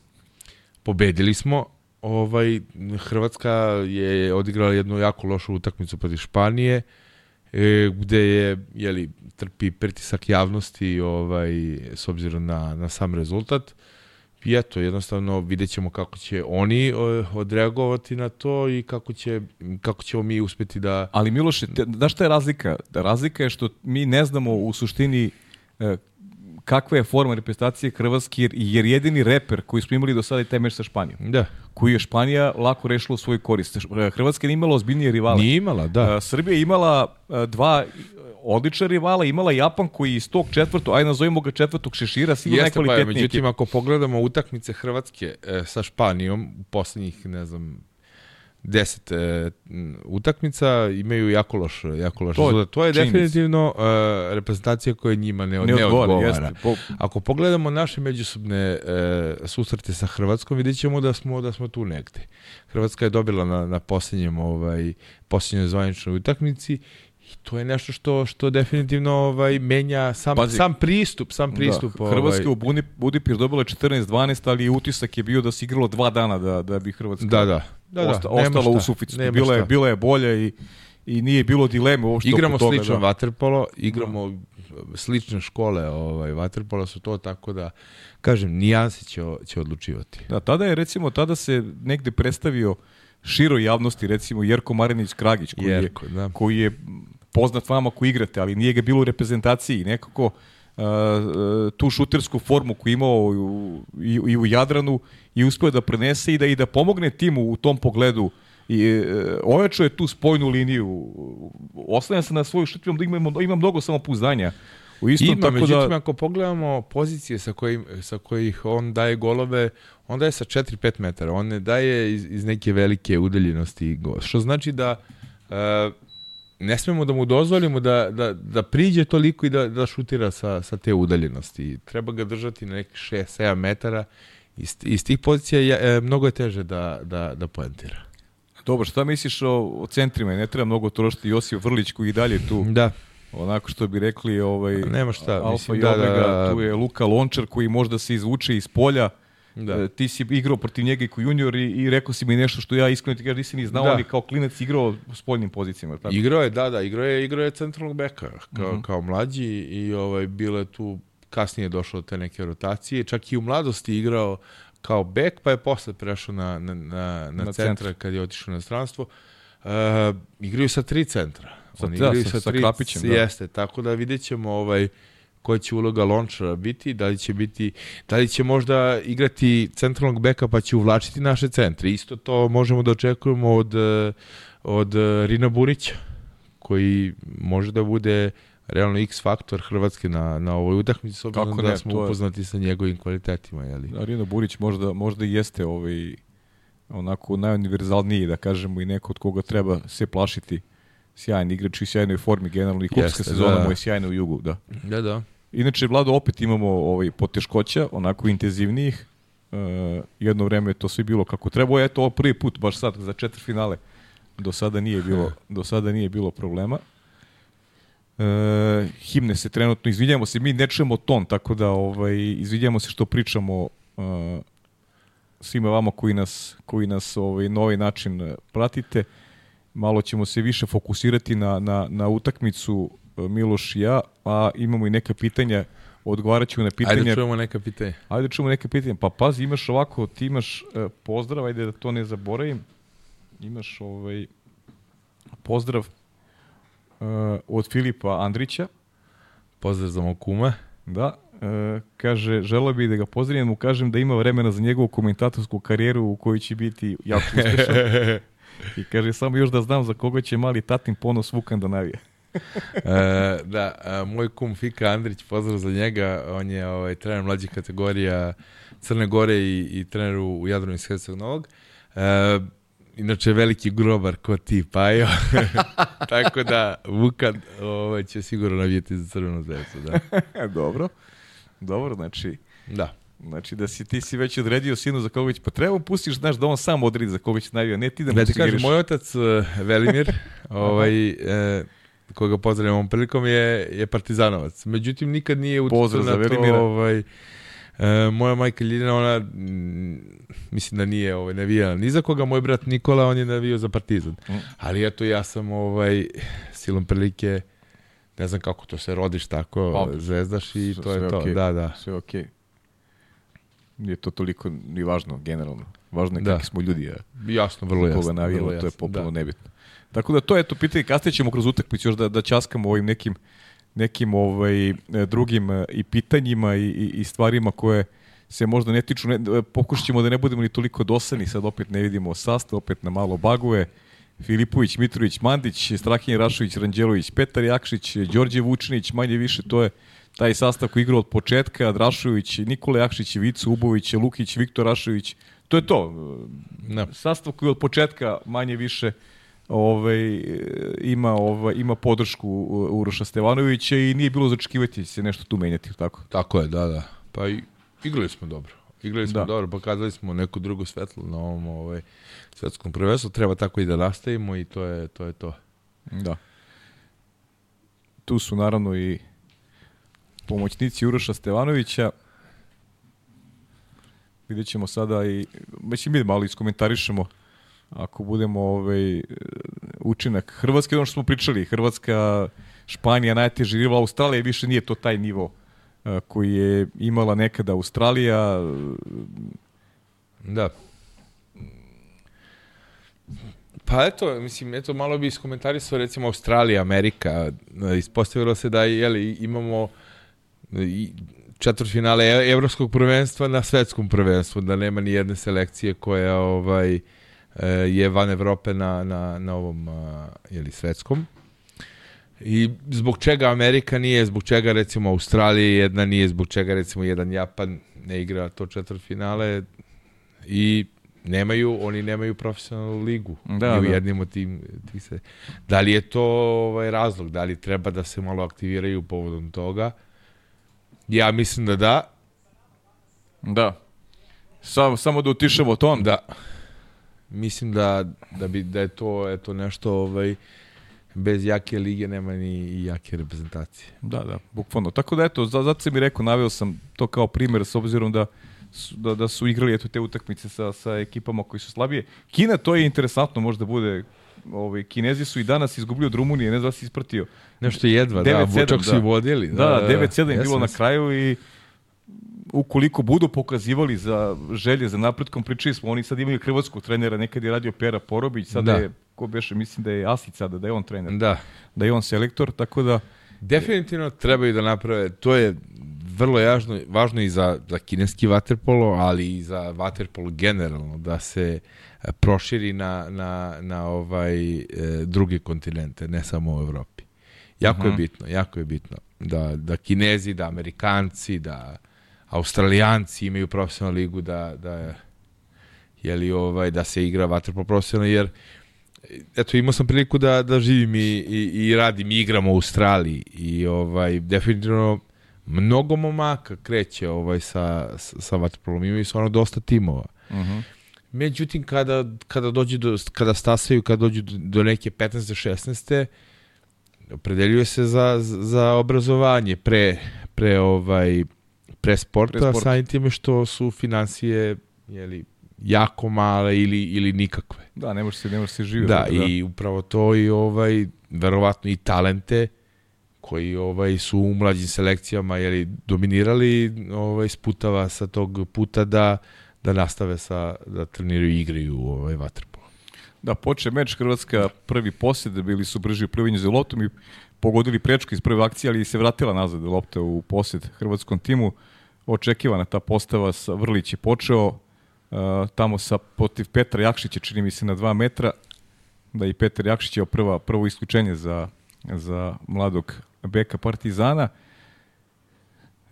Pobedili smo. Ovaj Hrvatska je odigrala jednu jako lošu utakmicu protiv Španije e, gde je jeli trpi pritisak javnosti ovaj s obzirom na na sam rezultat i eto, jednostavno vidjet ćemo kako će oni odreagovati na to i kako, će, kako ćemo mi uspeti da... Ali Miloše, znaš šta je razlika? Razlika je što mi ne znamo u suštini e, kakva je forma reprezentacije Hrvatske, jer, jer jedini reper koji smo imali do sada je taj meč sa Španijom. Da. Koji je Španija lako rešila u svoj korist. Hrvatska nije imala ozbiljnije rivale. Nije imala, da. Srbija je imala dva odlična rivala, imala Japan koji iz tog četvrtog, ajde nazovimo ga četvrtog šešira, sigurno Jeste, najkvalitetnije. Pa, međutim, ako pogledamo utakmice Hrvatske e, sa Španijom, u poslednjih, ne znam, deset e, utakmica imaju jako loš, jako loš to, rezultat. To je definitivno e, reprezentacija koja njima ne, ne, ne odgovara. Jeste, po... Ako pogledamo naše međusobne e, susrete sa Hrvatskom, vidjet ćemo da smo, da smo tu negde. Hrvatska je dobila na, na posljednjem, ovaj, posljednjoj zvaničnoj utakmici I to je nešto što što definitivno ovaj menja sam Pazi, sam pristup, sam da, pristup. Da, Hrvatska ovaj... u Budipir dobila 14-12, ali utisak je bio da se igralo dva dana da da bi Hrvatska da, da. Da, da, osta, ostala u suficitu. Bila je bila je bolja i i nije bilo dileme uopšte Igramo toga, slično da. waterpolo, igramo da. slične škole, ovaj waterpolo su to tako da kažem nijanse će će odlučivati. Da, tada je recimo tada se negde predstavio široj javnosti recimo Jerko Marinić Kragić koji Jerko, je da. koji je poznat vama koji igrate, ali nije ga bilo u reprezentaciji. Nekako uh, tu šutersku formu koju imao i, i u Jadranu i uspio da prenese i da i da pomogne timu u tom pogledu i uh, ojačao je tu spojnu liniju oslanja se na svoju šutu da ima, ima mnogo samopouzdanja u istom, ima, tako da- međutim, da... ako pogledamo pozicije sa, kojim, sa kojih on daje golove, on daje sa 4-5 metara, on ne daje iz, iz neke velike udaljenosti, što znači da uh, ne smemo da mu dozvolimo da, da, da priđe toliko i da, da šutira sa, sa te udaljenosti. Treba ga držati na nekih 6-7 metara. Iz, iz tih pozicija je, e, mnogo je teže da, da, da poentira. Dobro, šta misliš o, o centrima? Ne treba mnogo trošiti Josip Vrlić koji i dalje tu. Da. Onako što bi rekli, ovaj, Nema šta. Alfa Mislim, i da, Omega, da, da, tu je Luka Lončar koji možda se izvuče iz polja Da. E, ti si igrao protiv njega i kao junior i, i rekao si mi nešto što ja iskreno ti kažem nisi ni znao, Da. ali kao klinac igrao s spoljnim pozicijama. Tako? Igrao je, da, da, igrao je, igrao je centralnog beka kao, Mhm. kao mlađi i ovaj, bilo je tu, kasnije došlo do te neke rotacije, čak i u mladosti igrao kao bek, pa je posle prešao na, na, na, na, Na centra centar. kad je otišao na stranstvo. Uh, igraju sa tri centra. Sa- Oni da, igraju sa- sa Krapićem, da. Jeste, tako da vidjet ćemo ovaj, koja će uloga Lončara biti, da li će biti, da li će možda igrati centralnog beka pa će uvlačiti naše centre. Isto to možemo da očekujemo od, od Rina Burića, koji može da bude realno X faktor Hrvatske na, na ovoj utakmici, s obzirom da smo to je- upoznati sa njegovim kvalitetima. Jeli? Arina Burić možda, možda jeste ovaj, onako najuniverzalniji, da kažemo, i neko od koga treba se plašiti. Sjajan igrač i sjajnoj formi, generalno i kupska Jeste, sezona da. mu je sjajna u jugu, da. Da, da. Inače, Vlado, opet imamo ovaj, poteškoća, onako intenzivnijih. E, jedno vreme je to sve bilo kako treba. Eto, ovo prvi put, baš sad, za četiri finale. Do sada nije bilo, do sada nije bilo problema. E, himne se trenutno, izvinjamo se, mi ne čujemo ton, tako da ovaj, izvinjamo se što pričamo e, svima vama koji nas, koji nas ovaj, na ovaj način pratite. Malo ćemo se više fokusirati na, na, na utakmicu Miloš i ja, a imamo i neka pitanja, odgovarat ćemo na pitanja. Ajde čujemo neka pitanja. Ajde čujemo neke pitanja. Pa pazi, imaš ovako, ti imaš e, pozdrav, ajde da to ne zaboravim. Imaš ovaj pozdrav e, od Filipa Andrića. Pozdrav za mog kuma. Da, e, kaže, želeo bih da ga pozdravim, mu kažem da ima vremena za njegovu komentatorsku karijeru u kojoj će biti jako uspešan. I kaže, samo još da znam za koga će mali tatin ponos Vukan da navije. e, da, a, moj kum Fika Andrić, pozdrav za njega, on je ovaj, trener mlađih kategorija Crne Gore i, i trener u, u Jadranu iz Novog. E, inače veliki grobar ko ti, Pajo. Tako da Vukan ovaj, će sigurno navijeti za Crvenu zvezdu. Da. Dobro. Dobro, znači, da. znači da si ti si već odredio sinu za koga će, pa treba pustiš, znaš, da on sam odredi za koga će navija, ne ti da mu Da ti kažem, moj otac e, Velimir, ovaj, e, koga pozdravljam ovom prilikom, je, je partizanovac. Međutim, nikad nije uticao na to, ovaj, e, moja majka Ljiljana, ona, mm, mislim da nije ovaj, navijala ni za koga, moj brat Nikola, on je navio za partizan. Mm. Ali eto, ja sam ovaj, silom prilike, ne znam kako to se rodiš tako, Pa, zvezdaš i to je to. okej. Da, da. Sve okej. Nije to toliko ni važno, generalno. Važno je Da. kakvi smo ljudi, a Jasno, vrlo jasno. koga navijamo, to je popuno da. nebitno. Tako da to je to pitanje, kasnije ćemo kroz utakmicu još da, da časkamo ovim nekim nekim ovaj e, drugim e, i pitanjima i, i, i stvarima koje se možda ne tiču, ne, e, pokušat ćemo da ne budemo ni toliko dosadni, sad opet ne vidimo sastav, opet na malo baguje, Filipović, Mitrović, Mandić, Strahinje Rašović, Ranđelović, Petar Jakšić, Đorđe Vučinić, manje više to je taj sastav koji igra od početka, Drašović, Nikola Jakšić, Vicu Ubović, Lukić, Viktor Rašović, to je to. Da. Sastav koji od početka manje više ovaj, ima, ovaj, ima podršku Uroša Stevanovića i nije bilo začekivati se nešto tu menjati, tako? Tako je, da, da. Pa i, igrali smo dobro. Igrali smo Da. dobro, pokazali smo neku drugu svetlo na ovom ovaj, svetskom prvenstvu. Treba tako i da nastavimo i to je to. Je to. Da. Tu su naravno i pomoćnici Uroša Stevanovića. Vidjet ćemo sada i, već i mi malo iskomentarišemo ako budemo ovaj, učinak Hrvatske, ono što smo pričali, Hrvatska, Španija, najteži rival, Australija više nije to taj nivo koji je imala nekada Australija, Da. Pa eto, mislim, eto, malo bi iskomentarisao recimo Australija, Amerika. Ispostavilo se da jeli, imamo i četvrtfinale evropskog prvenstva na svetskom prvenstvu, da nema ni jedne selekcije koja ovaj je van Evrope na, na, na ovom a, jeli, svetskom. I zbog čega Amerika nije, zbog čega recimo Australija jedna nije, zbog čega recimo jedan Japan ne igra to četvrtfinale i nemaju, oni nemaju profesionalnu ligu Da, ni u da. jednim od tim, tih se. Da li je to ovaj razlog, da li treba da se malo aktiviraju povodom toga? Ja mislim da da, da. Samo, samo da utišemo ton. da. Mislim da, da, bi, da je to eto, nešto ovaj, bez jake lige nema ni jake reprezentacije. Da, da, bukvalno. Tako da eto, za- zato sam i rekao, naveo sam to kao primjer s obzirom da su, da, da su igrali eto te utakmice sa, sa ekipama koji su slabije. Kina, to je interesantno, možda bude ovaj, Kinezi su i danas izgubili od Rumunije, ne znam da si ispratio. Nešto jedva, da, čak su i vodili. Da, da, da 9-7 je bilo na kraju i ukoliko budu pokazivali za želje za napretkom, pričali smo, oni sad imaju hrvatskog trenera, nekad je radio Pera Porobić, sada da. je, ko beše, mislim da je Asić sada, da je on trener. Da. Da je on selektor, tako da... Definitivno trebaju da naprave, to je vrlo jažno, važno i za, za kineski vaterpolo, ali i za vaterpolo generalno, da se e, proširi na, na, na ovaj e, druge kontinente, ne samo u Evropi. Jako uh -huh. je mhm. bitno, jako je bitno da, da Kinezi, da Amerikanci, da Australijanci imaju profesionalnu ligu, da, da jeli, ovaj, da se igra vaterpolo profesionalno, jer eto imao sam priliku da da živim i, i, i radim i igram u Australiji i ovaj definitivno mnogo momaka kreće ovaj sa sa vaterpolom imaju stvarno dosta timova. Mhm. Uh -huh. Međutim kada kada dođe do kada stasaju kada dođu do, do neke 15. 16. opredeljuje se za za obrazovanje pre pre ovaj pre sporta, pre sporta. samim time što su financije jeli, jako male ili, ili nikakve. Da, ne može se, ne može se živjeti. Da, da, i upravo to i ovaj, verovatno i talente koji ovaj su u mlađim selekcijama jeli, dominirali ovaj sputava sa tog puta da da nastave sa da treniraju i igraju ovaj vaterpolo. Da, poče meč Hrvatska prvi posjed, bili su brži u plivanju za loptom i pogodili prečku iz prve akcije, ali se vratila nazad lopta u posjed hrvatskom timu. Očekivana ta postava sa Vrlić je počeo, uh, tamo sa protiv Petra Jakšića, čini mi se na 2 metra, da i Petar Jakšić je prva, prvo isključenje za, za mladog beka Partizana.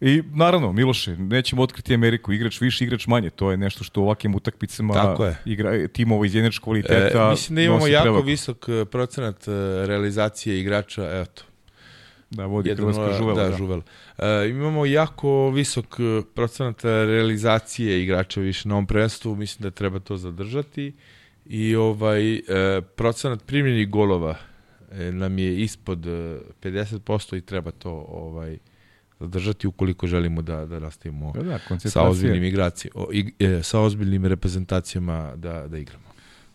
I naravno, Miloše, nećemo otkriti Ameriku, igrač više, igrač manje, to je nešto što u ovakvim utakmicama Tako je. igra, timova iz jednačkog kvaliteta e, Mislim da imamo jako prevaku. visok e, procenat e, realizacije igrača, eto, Da, vodi Jedan, Hrvatska žuvela. Da, da. žuvela. E, imamo jako visok e, procenat realizacije igrača više na ovom prvenstvu, mislim da treba to zadržati. I ovaj e, procenat primljenih golova e, nam je ispod 50% e, i treba to ovaj zadržati ukoliko želimo da da nastavimo da, da, sa ozbiljnim igracijama, e, sa ozbiljnim reprezentacijama da da igramo.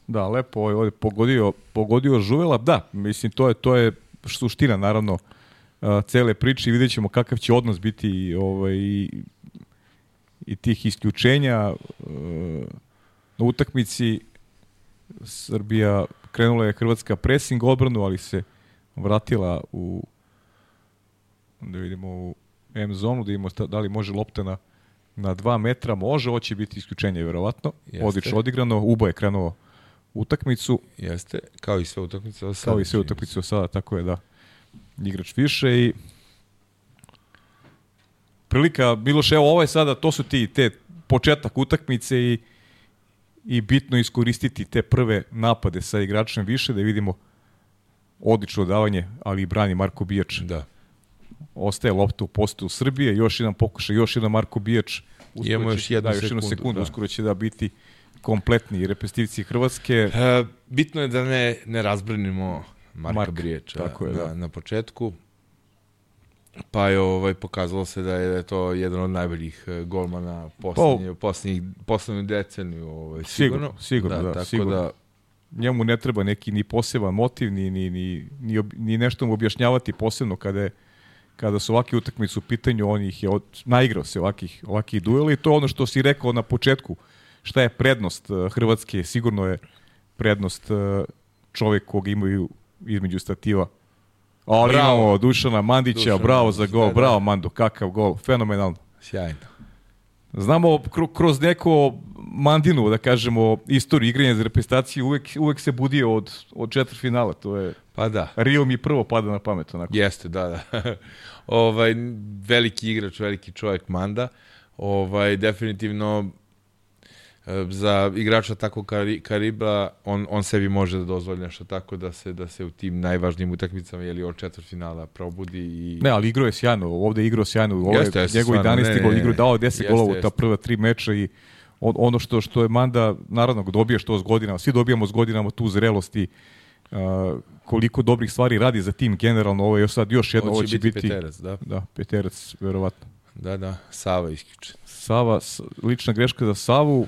Da, lepo ovaj pogodio pogodio Žuvela. Da, mislim to je to je suština naravno cele priče i vidjet ćemo kakav će odnos biti ovaj, i, i tih isključenja na utakmici Srbija krenula je Hrvatska pressing odbranu, ali se vratila u da vidimo u M zonu, da vidimo da li može lopta na, na dva metra, može, ovo će biti isključenje, verovatno. Odlično odigrano, Ubo je krenuo utakmicu. Jeste, kao i sve utakmice. Kao i sve utakmice sada, tako je, da igrač više i prilika, Miloš, evo ovo je sada, to su ti, te početak utakmice i, i bitno iskoristiti te prve napade sa igračem više, da vidimo odlično davanje, ali i brani Marko Bijač. Da. Ostaje lopta u postoju Srbije, još jedan pokušaj, još jedan Marko Bijač. Imamo još jednu da, još jednu sekundu, da. uskoro će da biti kompletni repestivci Hrvatske. E, bitno je da ne, ne razbrinimo Marka Mark, Briječa tako je, da. na, na početku. Pa je ovaj pokazalo se da je, da je to jedan od najboljih e, golmana poslednje, pa, poslednjih poslednju deceniju, ovaj sigurno. Sigurno, da, da tako sigurno. da njemu ne treba neki ni poseban motiv ni ni ni ni, ni nešto mu objašnjavati posebno kada je kada su ovakve utakmice u pitanju, on ih je od, naigrao se ovakih, ovakih duela i to ono što si rekao na početku, šta je prednost uh, Hrvatske, sigurno je prednost uh, čovek koga imaju između stativa. Ali bravo. imamo Dušana Mandića, Dušana, bravo za gol, da, da. bravo Mando, kakav gol, fenomenalno. Sjajno. Znamo kroz neko Mandinu, da kažemo, istoriju igranja za reprezentaciju, uvek, uvek se budio od, od četvr finala, to je... Pa da. Rio mi prvo pada na pamet, onako. Jeste, da, da. ovaj, veliki igrač, veliki čovjek Manda. Ovaj, definitivno za igrača tako Kari, Kariba, on, on sebi može da dozvoli nešto tako da se da se u tim najvažnijim utakmicama ili od četvrtfinala probudi i Ne, ali igrao je sjajno, ovde je igrao sjajno, ovo je njegov 11. gol, igrao dao 10 golova u ta prva tri meča i on, ono što što je Manda naravno dobije što s godinama, svi dobijamo s godinama tu zrelost i uh, koliko dobrih stvari radi za tim generalno, ovo je sad još jedno, ovo će, će biti, Peterac, da. Da, Peterac verovatno. Da, da, Sava isključen. Sava, lična greška za Savu.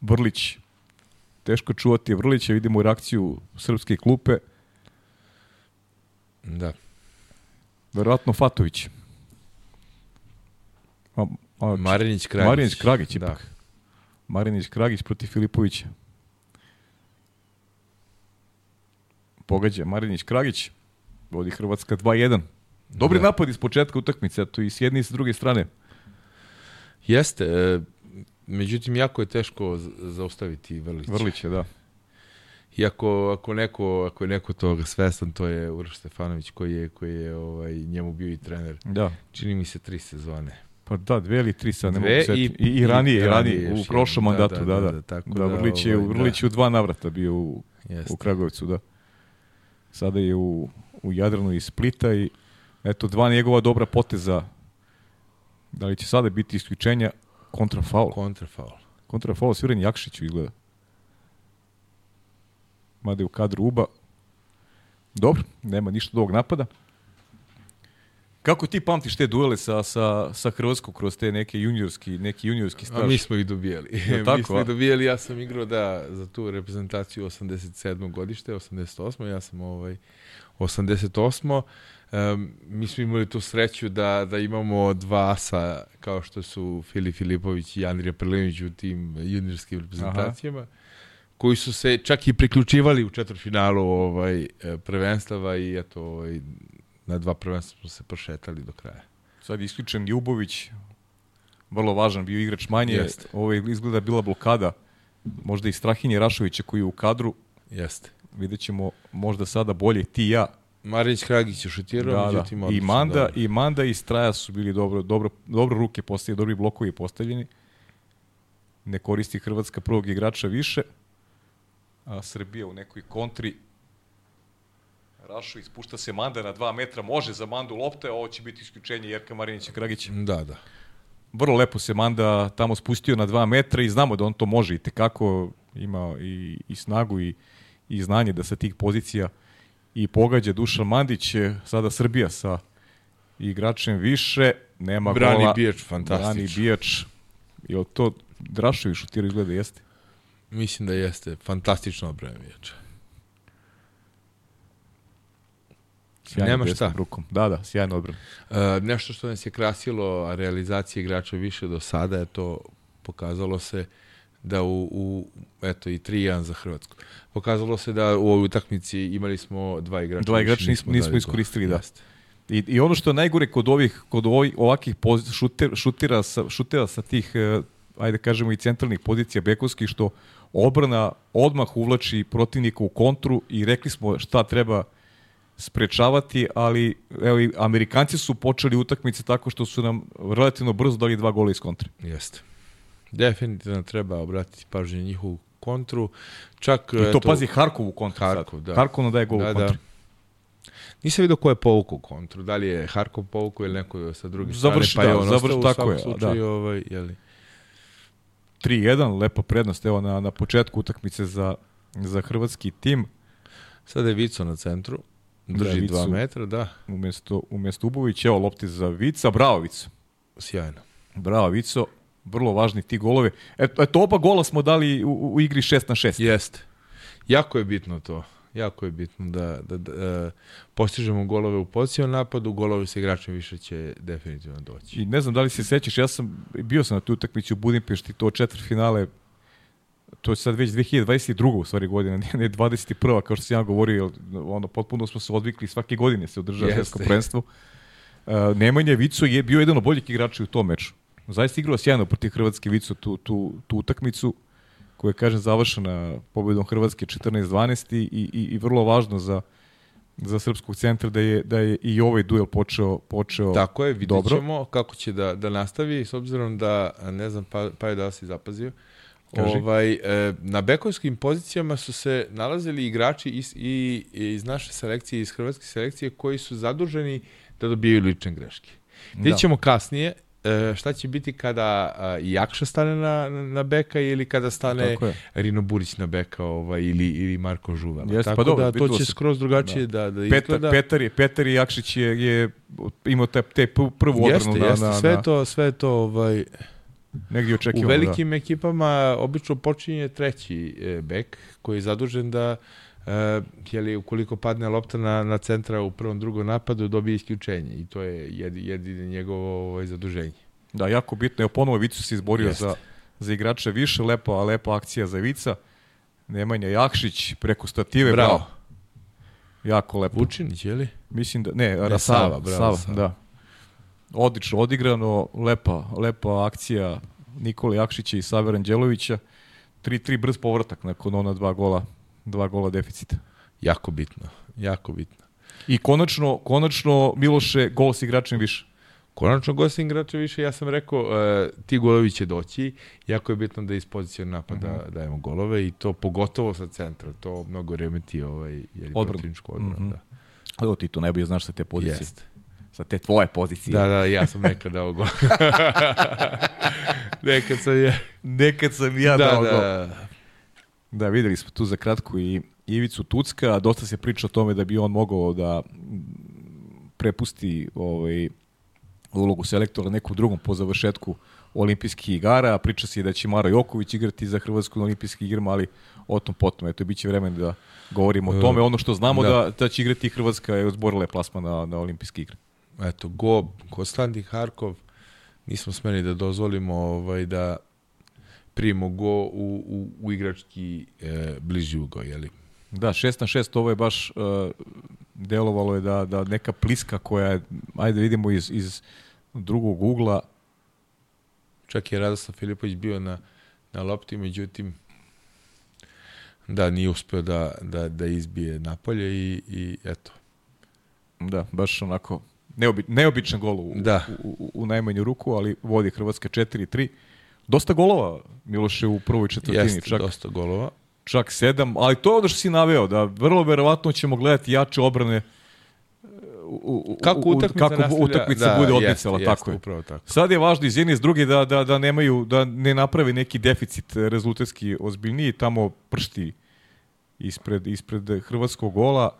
Vrlić. Teško čuvati Vrlića, vidimo reakciju srpske klupe. Da. Verovatno Fatović. A, a, Marinić Kragić. Marinić Kragić Da. ipak. Marinić Kragić protiv Filipovića. Pogađa Marinić Kragić. Vodi Hrvatska 2-1. Dobri Da. napad iz početka utakmice, eto i s jedne i s druge strane. Jeste, e, međutim, jako je teško zaustaviti Vrlića. Vrlić je, da. Iako ako neko, ako je neko toga svestan, to je Uroš Stefanović koji je, koji je ovaj, njemu bio i trener. Da. Čini mi se tri sezone. Pa da, dve ili tri sad ne Dve mogu i- I, i ranije, i i ranije ranije, u prošlom jednom. Da, mandatu, da, da, da. da, Da, da, tako da, da, Vrlić, je, ovaj, Vrlić je u dva navrata bio u, Jeste. u Kragovicu, da. Sada je u, u Jadranu i Splita i eto dva njegova dobra poteza. Da li će sada biti isključenja kontrafaul? Kontrafaul. Kontrafaul sviren Jakšiću izgleda. Mada je u kadru Uba. Dobro, nema ništa dovog napada. Kako ti pamtiš te duele sa, sa, sa Hrvatskom kroz te neke juniorski, neki juniorski A staž? mi smo ih dobijali. Ja, mi tako, smo a? ih dobijali, ja sam igrao da, za tu reprezentaciju 87. godište, 88. Ja sam ovaj 88. Um, mi smo imali tu sreću da, da imamo dva asa kao što su Filip Filipović i Andrija Prlinović u tim juniorskim reprezentacijama koji su se čak i priključivali u četvrtfinalu ovaj prvenstava i eto ovaj na dva prvenstva smo se prošetali do kraja. Sad je isključen Ljubović, vrlo važan, bio igrač manje. Jeste. Ovo je izgleda bila blokada, možda i Strahinje Rašovića koji je u kadru. Jeste. Vidjet ćemo možda sada bolje ti i ja. Marić Kragić je šutirao, Da, da. međutim... I odlično, Manda, dobro. i Manda i Straja su bili dobro, dobro, dobro ruke postavljeni, dobri blokovi postavljeni. Ne koristi Hrvatska prvog igrača više. A Srbija u nekoj kontri Rašo ispušta se Manda na dva metra, može za Mandu lopte, a ovo će biti isključenje Jerka Marinića Kragića. Da, da. Vrlo lepo se Manda tamo spustio na dva metra i znamo da on to može i tekako ima i, i snagu i, i znanje da sa tih pozicija i pogađa Dušan Mandić, sada Srbija sa igračem više, nema Brani gola. Bijač, Brani fantastično. Bijač. Je to Drašović šutira izgleda jeste? Mislim da jeste fantastično odbrana Bijača. Sjajno Nema šta. Rukom. Da, da, sjajno odbrana. Uh, nešto što nas je krasilo a realizacije igrača više do sada je to pokazalo se da u, u eto i 3-1 za Hrvatsku. Pokazalo se da u ovoj utakmici imali smo dva igrača. Dva igrača nismo, nismo iskoristili, da. Jeste. I, I ono što je najgore kod ovih kod ovih, ovakih poz, šuter, šutira sa šutera sa tih eh, ajde kažemo i centralnih pozicija bekovskih što odbrana odmah uvlači protivnika u kontru i rekli smo šta treba sprečavati, ali evo i Amerikanci su počeli utakmice tako što su nam relativno brzo dali dva gola iz kontre. Jeste. Definitivno treba obratiti pažnju na njihovu kontru. Čak, I to pazi Harkov u kontru Harkov, sad. da. Harkov nam daje gol da, u kontru. da. Nisam vidio ko je povukao kontru. Da li je Harkov povukao ili neko sa druge Završi, strane, pa je da, on završi, u tako je, slučaju. da. Ovaj, jeli. 3-1, lepa prednost evo na, na početku utakmice za, za hrvatski tim. Sada je Vico na centru. Drži Da, dva Vicu. metra, da. Umesto, umesto Ubović, evo lopti za Vica, bravo Vico. Sjajno. Bravo Vico, vrlo važni ti golovi. Eto, eto oba gola smo dali u, u igri 6 na 6. Jeste. Jako je bitno to. Jako je bitno da, da, da e, postižemo golove u pozicijom napadu, golovi sa igračem više će definitivno doći. I ne znam da li se sećaš, ja sam, bio sam na tu utakmici u Budimpešti, to četvrt finale, to je sad već 2022. u stvari godina, ne, ne 21. kao što sam ja govorio, ono, potpuno smo se odvikli, svake godine se održava svetsko prvenstvo. Uh, Nemanja Vico je bio jedan od boljih igrača u tom meču. Zaista igrao sjajno protiv Hrvatske Vico tu, tu, tu utakmicu, koja je, kažem, završena pobedom Hrvatske 14-12 i, i, i vrlo važno za, za srpskog centra da je, da je i ovaj duel počeo, počeo Tako je, vidjet dobro. ćemo kako će da, da nastavi, s obzirom da, ne znam, pa, pa je da si zapazio, Kaži. ovaj, e, na bekovskim pozicijama su se nalazili igrači iz, i, iz naše selekcije, iz hrvatske selekcije, koji su zaduženi da dobijaju lične greške. Vidjet ćemo kasnije, e, šta će biti kada a, Jakša stane na, na beka ili kada stane. Rino Burić na beka ovaj, ili, ili Marko Žuvel. Jeste, Tako pa dobro, da to će se- skroz drugačije da, da, Petar, izgleda. Petar, je, Petar i Jakšić je, je imao te, te prvu odbranu Jeste, na, jeste, na, sve na, to, sve to ovaj, negdje u očekivano. velikim ekipama obično počinje treći e, bek koji je zadužen da e, jeli, ukoliko padne lopta na, na centra u prvom drugom napadu dobije isključenje i to je jed, jedine njegovo ovaj, zaduženje. Da, jako bitno. Evo ponovo Vicu se izborio Jeste. za, za igrače više. Lepa, lepa akcija za Vica. Nemanja Jakšić preko stative. Bravo. Bravo. Jako lepo. Vučinić, je li? Mislim da, ne, Sava, Sava, bravo, Sava, Sava. da. Odlično odigrano, lepa, lepa akcija Nikola Jakšića i Save Anđelovića. 3-3 brz povratak nakon ona dva gola, dva gola deficita. Jako bitno, jako bitno. I konačno, konačno Miloše gol s igračem više. Konačno gosti igrača više, ja sam rekao, e, ti golovi će doći, jako je bitno da iz pozicije napada Mhm. dajemo golove i to pogotovo sa centra, to mnogo remeti ovaj, Odbranu. protivničku odbranu. Mhm. Da. Evo ti to najbolje znaš sa te pozicije. Jeste. Sa te tvoje pozicije. Da, da, ja sam nekad dao gol. nekad sam je... Nekad sam ja da, dao da, gol. Da, videli smo tu za kratko i Ivicu Tucka, dosta se priča o tome da bi on mogao da prepusti ovaj, ulogu selektora nekom drugom po završetku olimpijskih igara, priča se da će Maro Joković igrati za Hrvatsku na olimpijskim igrama, ali o tom potom, eto, bit će vremen da govorimo o tome. Ono što znamo Da. da, da će igrati Hrvatska je uzborila je plasma na, na olimpijske igre. Eto, go, Konstantin Harkov, nismo smeli da dozvolimo ovaj, da primimo go u, u, u igrački e, bliži ugo, jeli? Da, 6 na 6, ovo je baš uh, delovalo je da, da neka pliska koja je, ajde vidimo iz, iz drugog ugla, Čak je Radoslav Filipović bio na, na lopti, međutim, da, nije uspeo da, da, da izbije napolje i, i eto. da, baš onako neobi, neobičan gol u, Da. u, u, u najmanju ruku, ali vodi Hrvatska 4-3. Dosta golova Miloše u prvoj četvrtini, Jeste, čak, dosta golova. čak sedam, ali to je ono što si naveo, da vrlo verovatno ćemo gledati jače obrane u, u, u- Kako utakmica kako utakmica da, bude odmicala, tako je. Upravo tako. Sad je važno iz jedne i iz druge da, da, da nemaju, da ne naprave neki deficit eh, rezultatski ozbiljniji, tamo pršti ispred, ispred hrvatskog gola.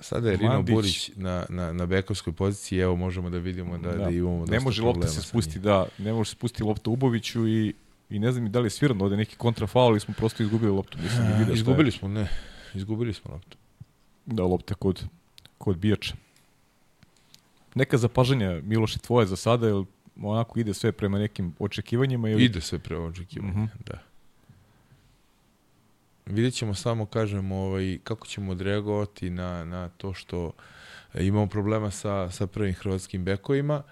Sada je Rino Mandić. Burić na, na, na bekovskoj poziciji, evo možemo da vidimo da, da, imamo dosta ne može lopta se spusti, da, ne može se spustiti lopta Uboviću i, i ne znam i da li je svirano ovde neki kontrafaul ili smo prosto izgubili loptu. Nisam ni vidio. Izgubili smo, ne. Izgubili smo loptu. Da, lopta kod, kod bijača. Neka zapažanja, Miloše, tvoje za sada, jer onako ide sve prema nekim očekivanjima? Ili... Ide sve pre očekivanja, Mhm. da. Vidjet ćemo samo, kažem, ovaj, kako ćemo odreagovati na, na to što e, imamo problema sa, sa prvim hrvatskim bekovima.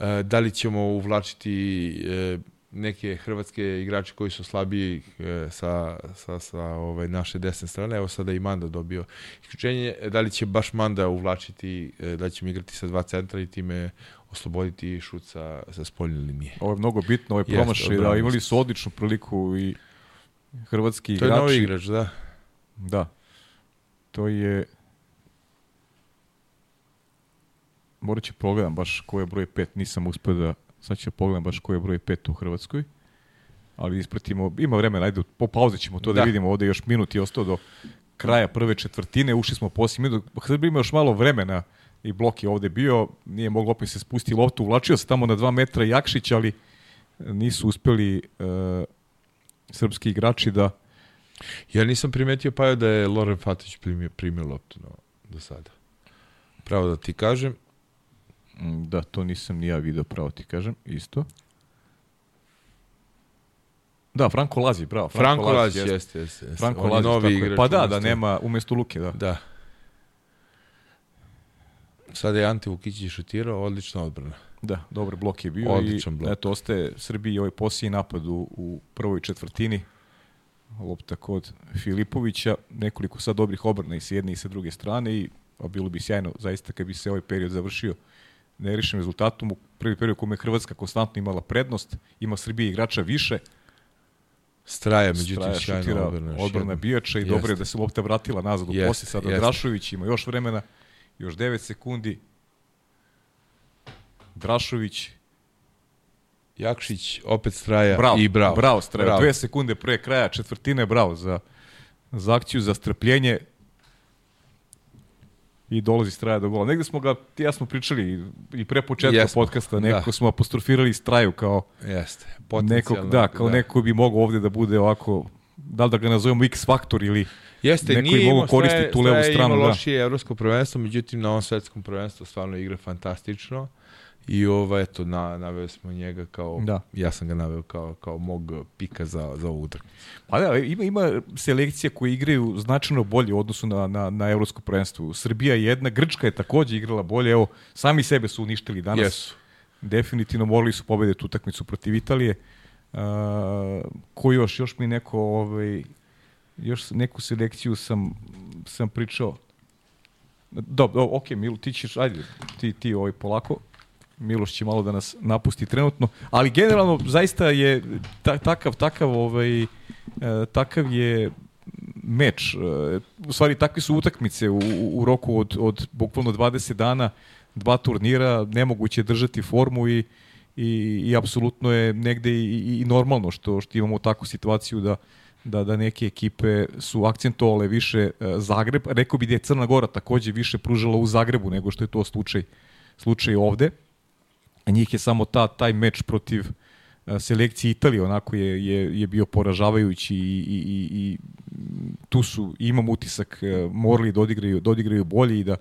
E, da li ćemo uvlačiti e, neke hrvatske igrače koji su slabiji e, sa, sa, sa ovaj, naše desne strane. Evo sada i Manda dobio isključenje. Da li će baš Manda uvlačiti, e, da ćemo igrati sa dva centra i time osloboditi šut sa, sa spoljne linije. Ovo je mnogo bitno, ovo promašaj, da imali su odličnu priliku i hrvatski To je novi igrač, da. Da. To je... Morat ću pogledam baš ko je broj 5, nisam uspio da... Sad ću pogledam baš ko je broj 5 u Hrvatskoj. Ali ispratimo, ima vremena, ajde, po pauzi ćemo to da, Da. vidimo. Ovde još minut je ostao do kraja prve četvrtine, ušli smo poslije bi imao još malo vremena i blok je ovde bio, nije moglo opet se spusti loptu, uvlačio se tamo na dva metra Jakšić, ali nisu uspeli e, srpski igrači da Ja nisam primetio pa da je Loren Fatić primio, primio loptu no, do sada. Pravo da ti kažem, Da, to nisam ni ja video, pravo ti kažem, isto. Da, Franko Lazi, bravo. Franko Lazić jeste. jeste, jeste, jeste. Franko On je Lazić, novi igrač. Pa da, da, nema umesto Luke, da. Da. Sada je Ante Vukićić šutirao, odlična odbrana. Da, dobar blok je bio Odličan i blok. eto, ostaje Srbiji ovaj posljednji napad u, u prvoj četvrtini. Lopta kod Filipovića, nekoliko sad dobrih obrana i sa jedne i sa druge strane i a bilo bi sjajno zaista kad bi se ovaj period završio nerišenim rezultatom. U prvi period kome je Hrvatska konstantno imala prednost, ima Srbije igrača više, Straja, međutim, Straja sjajna odbrana jednom. bijača i Jeste. dobro je da se lopta vratila nazad u poslije sada. Drašović ima još vremena, još 9 sekundi. Drašović Jakšić, opet Straja Bravo, i Bravo. Bravo, Straja. Bravo. Dve sekunde pre kraja četvrtine, bravo za, za akciju, za strpljenje i dolazi Straja do gola. Negde smo ga, ti ja smo pričali i pre početka Jesmo, podcasta, nekako da. smo apostrofirali Straju kao Jeste. nekog, da, kao neko bi mogao ovde da bude ovako, da li da ga nazovemo X faktor ili Jeste, neko nije mogu koristiti Straja- tu levu Straja stranu, imao da. lošije evropsko prvenstvo, međutim na ovom svetskom prvenstvu stvarno igra fantastično. I ovo, eto, na, naveo smo njega kao, Da. ja sam ga naveo kao, kao mog pika za, za ovu utakmicu. Pa da, ima, ima selekcija koje igraju značajno bolje u odnosu na, na, na evropsko prvenstvo. Srbija je jedna, Grčka je takođe igrala bolje, evo, sami sebe su uništili danas. Jesu. Definitivno morali su pobediti tu utakmicu protiv Italije. Uh, ko još? Još mi neko, ovaj, još neku selekciju sam, sam pričao. Dobro, ok, Milo, ti ćeš, ajde, ti, ti ovaj polako. Miloš će malo da nas napusti trenutno, ali generalno zaista je ta, takav takav ovaj e, takav je meč. E, u stvari takve su utakmice u, u, roku od od bukvalno 20 dana, dva turnira, nemoguće držati formu i i, i apsolutno je negde i, i, i normalno što što imamo takvu situaciju da da da neke ekipe su akcentovale više e, Zagreb, rekao bi da je Crna Gora takođe više pružala u Zagrebu nego što je to slučaj slučaj ovde a njih je samo ta, taj meč protiv a, selekcije Italije, onako je, je, je bio poražavajući i, i, i, i tu su, imam utisak, e, morali da odigraju, da odigraju bolje i da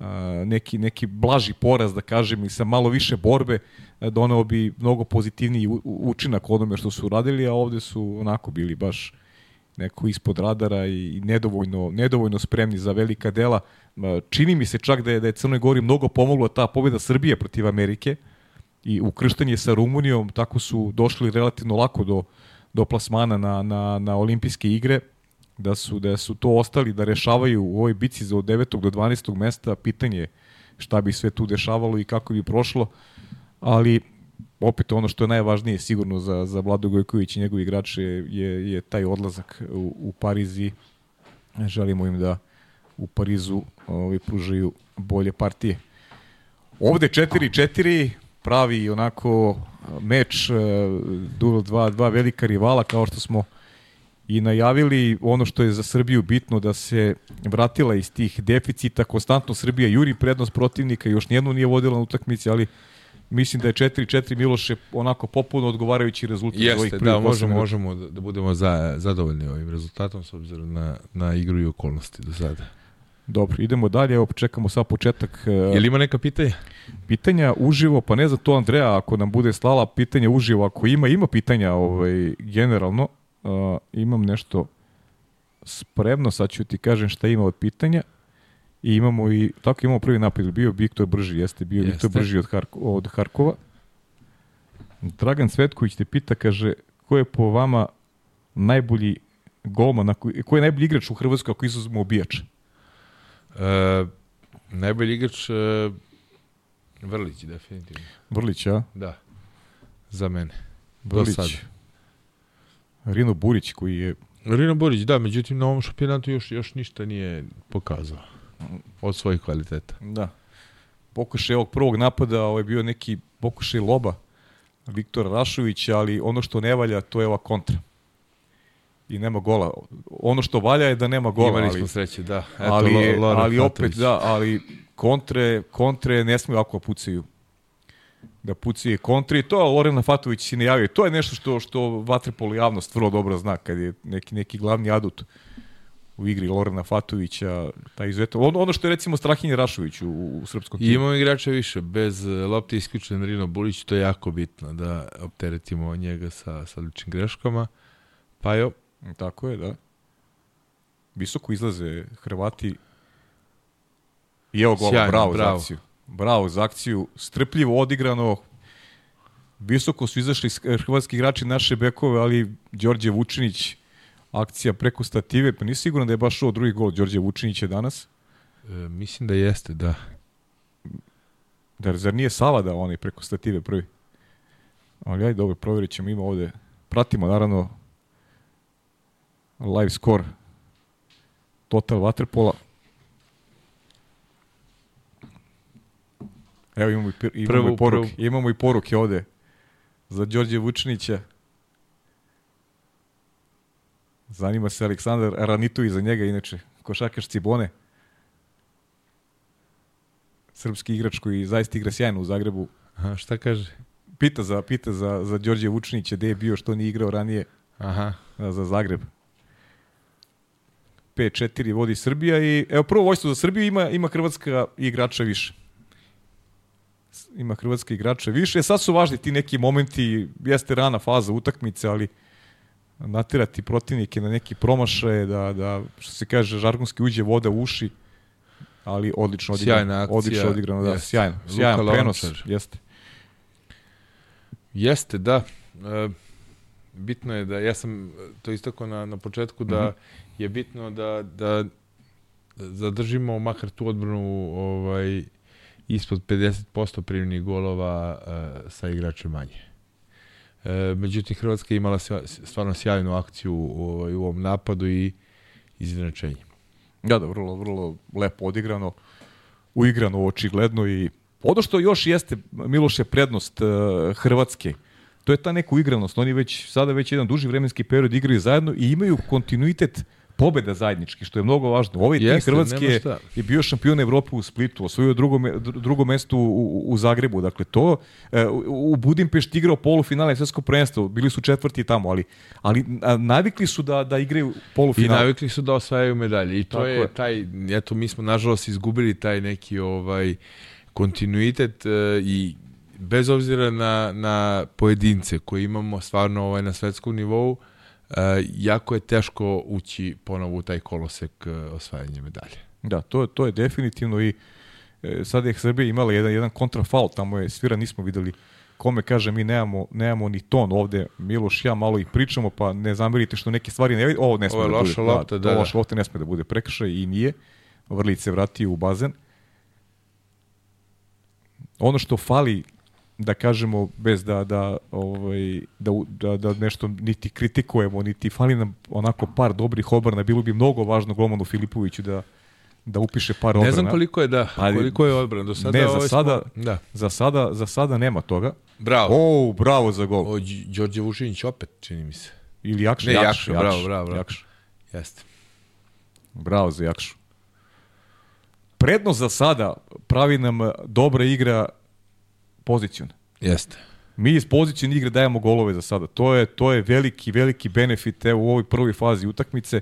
a, neki, neki blaži poraz, da kažem, i sa malo više borbe, a, doneo bi mnogo pozitivniji učinak onome što su uradili, a ovde su onako bili baš neko ispod radara i nedovoljno, nedovoljno spremni za velika dela. Čini mi se čak da je, da je Crnoj Gori mnogo pomogla ta pobjeda Srbije protiv Amerike i ukrštanje sa Rumunijom, tako su došli relativno lako do, do plasmana na, na, na olimpijske igre, da su, da su to ostali da rešavaju u ovoj bici za od 9. do 12. mesta, pitanje je šta bi sve tu dešavalo i kako bi prošlo, ali opet ono što je najvažnije sigurno za, za Vladu Gojković i njegovi igrače je, je taj odlazak u, u Pariz i želimo im da u Parizu ovaj, pružaju bolje partije. Ovde 4-4, pravi onako meč, e, duel dva, dva velika rivala, kao što smo i najavili ono što je za Srbiju bitno da se vratila iz tih deficita, konstantno Srbija juri prednost protivnika, još nijednu nije vodila na utakmici, ali mislim da je 4-4 Miloše onako popuno odgovarajući rezultat ovih Jeste, prvih da, možemo, možemo da, da budemo za, zadovoljni ovim rezultatom s obzirom na, na igru i okolnosti do sada. Dobro, idemo dalje, evo čekamo sad početak e, Je li ima neka pitanja? pitanja uživo, pa ne znam to Andreja ako nam bude slala pitanja uživo, ako ima, ima pitanja ovaj, generalno, uh, imam nešto spremno, sad ću ti kažem šta ima od pitanja. I imamo i, tako imamo prvi napad, bio Viktor Brži, jeste, bio Jeste. Viktor Brži od, Harko, od Harkova. Dragan Cvetković te pita, kaže, ko je po vama najbolji golman, ko je najbolji igrač u Hrvatskoj ako izuzmemo obijača? E, najbolji igrač e, Vrlić, definitivno. Vrlić, a? Da. Za mene. Do Vrlić. sada. Rino Burić koji je Rino Borić, da, međutim na ovom šampionatu još, još ništa nije pokazao od svojih kvaliteta. Da. Pokušaj ovog prvog napada, ovo je bio neki pokušaj loba Viktora Rašovića, ali ono što ne valja, to je ova kontra. I nema gola. Ono što valja je da nema gola, Imali ali, smo sreće, da. Eto, ali, je, Loren ali opet Fatović. da, ali kontre, kontre ne smiju ovako pucaju. Da pucaju kontre i to Loren Fatović si najavio. To je nešto što što vaterpolo javnost vrlo dobro zna kad je neki neki glavni adut u igri Lorena Fatovića, taj izuzetan. Ono, ono što je recimo Strahinje Rašović u, u srpskom I timu. imamo igrača više, bez e, lopte isključen Rino Bulić, to je jako bitno da opteretimo njega sa, sa greškama. Pa jo, Tako je, da. Visoko izlaze Hrvati. I evo gola, Sjajno, bravo, bravo. za akciju. Bravo za akciju. Strpljivo odigrano. Visoko su izašli hrvatski igrači naše bekove, ali Đorđe Vučinić akcija preko stative, pa nisi siguran da je baš ovo drugi gol Đorđe Vučinića danas. e, mislim da jeste, da. Da, zar nije Sava da onaj preko stative prvi? Ali ajde, dobro, provjerit ćemo, ima ovde. Pratimo, naravno, live score Total Waterpola. Evo imamo i, imamo Prvu- i poruke. prvu. Imamo i poruke ovde. za Đorđe Vučinića. Zanima se Aleksandar Ranitović za njega, inače, košakaš Cibone. Srpski igrač koji zaista igra sjajno u Zagrebu. Aha, šta kaže? Pita za, pita za, za Đorđe Vučinića gde je bio, što nije igrao ranije Aha. a, za Zagreb. 5-4 vodi Srbija i evo prvo vojstvo za Srbiju ima, ima Hrvatska igrača više. Ima Hrvatska igrača više. Sad su važni ti neki momenti, jeste rana faza utakmice, ali natirati protivnike na neki promašaje, da, da što se kaže, žargonski uđe voda u uši, ali odlično odigrano. Sjajna akcija, Odlično odigrano, da, jeste. sjajno. Luka Sjajan prenos, Lončar. jeste. Jeste, da. E, bitno je da, ja sam to istakao na, na početku, da Mhm. Je bitno da, da zadržimo makar tu odbranu ovaj, ispod 50% primljenih golova e, sa igračem manje. E, međutim, Hrvatska je imala sja- stvarno sjajnu akciju u, ovaj, u ovom napadu i iznenačenje. Da, da, vrlo, vrlo lepo odigrano, uigrano očigledno i ono što još jeste, Miloše, prednost uh, Hrvatske, to je ta neka uigranost. Oni već, sada već jedan duži vremenski period igraju zajedno i imaju kontinuitet pobeda zajednički, što je mnogo važno. Ovaj tim Hrvatske je bio šampion Evrope u Splitu, osvojio drugo, me- dru- drugo mesto u, u, Zagrebu. Dakle, to e, u Budimpešti igrao polufinale svetskog prvenstva, bili su četvrti tamo, ali, ali navikli su da, da igraju I polufinale. navikli su da osvajaju medalje i to Tako je, je. taj, eto mi smo nažalost izgubili taj neki ovaj kontinuitet e, i bez obzira na, na pojedince koje imamo stvarno ovaj, na svetskom nivou, jako je teško ući ponovo u taj kolosek e, osvajanja medalje. Da, to, to je definitivno i e, sad je Srbija imala jedan, jedan kontrafaul, tamo je svira, nismo videli kome kaže mi nemamo, nemamo ni ton ovde, Miloš ja malo i pričamo, pa ne zamerite što neke stvari ne vidi, ovo ne sme da bude. loša lopta, da, da. loša lopta ne sme da bude prekršaj i nije. Vrlić se vratio u bazen. Ono što fali da kažemo bez da da ovaj da, da, da nešto niti kritikujemo niti fali nam onako par dobrih obrana bilo bi mnogo važno Golmanu Filipoviću da da upiše par obrana. Ne znam koliko je da, Ali- koliko je odbran do sada. Ne, za ovaj sada- Smo, da, Za sada, za sada nema toga. bravo. O, bravo za gol. O, Đorđe Vušinić opet, čini mi se. Ili Jakša, Ne, Jakša, Jakša, bravo, bravo, bravo. Jakša. Jeste. Bravo za Jakšu. Prednost za sada pravi nam dobra igra pozicijona. Jeste. Mi iz pozicijne igre dajemo golove za sada. To je to je veliki veliki benefit evo, u ovoj prvoj fazi utakmice.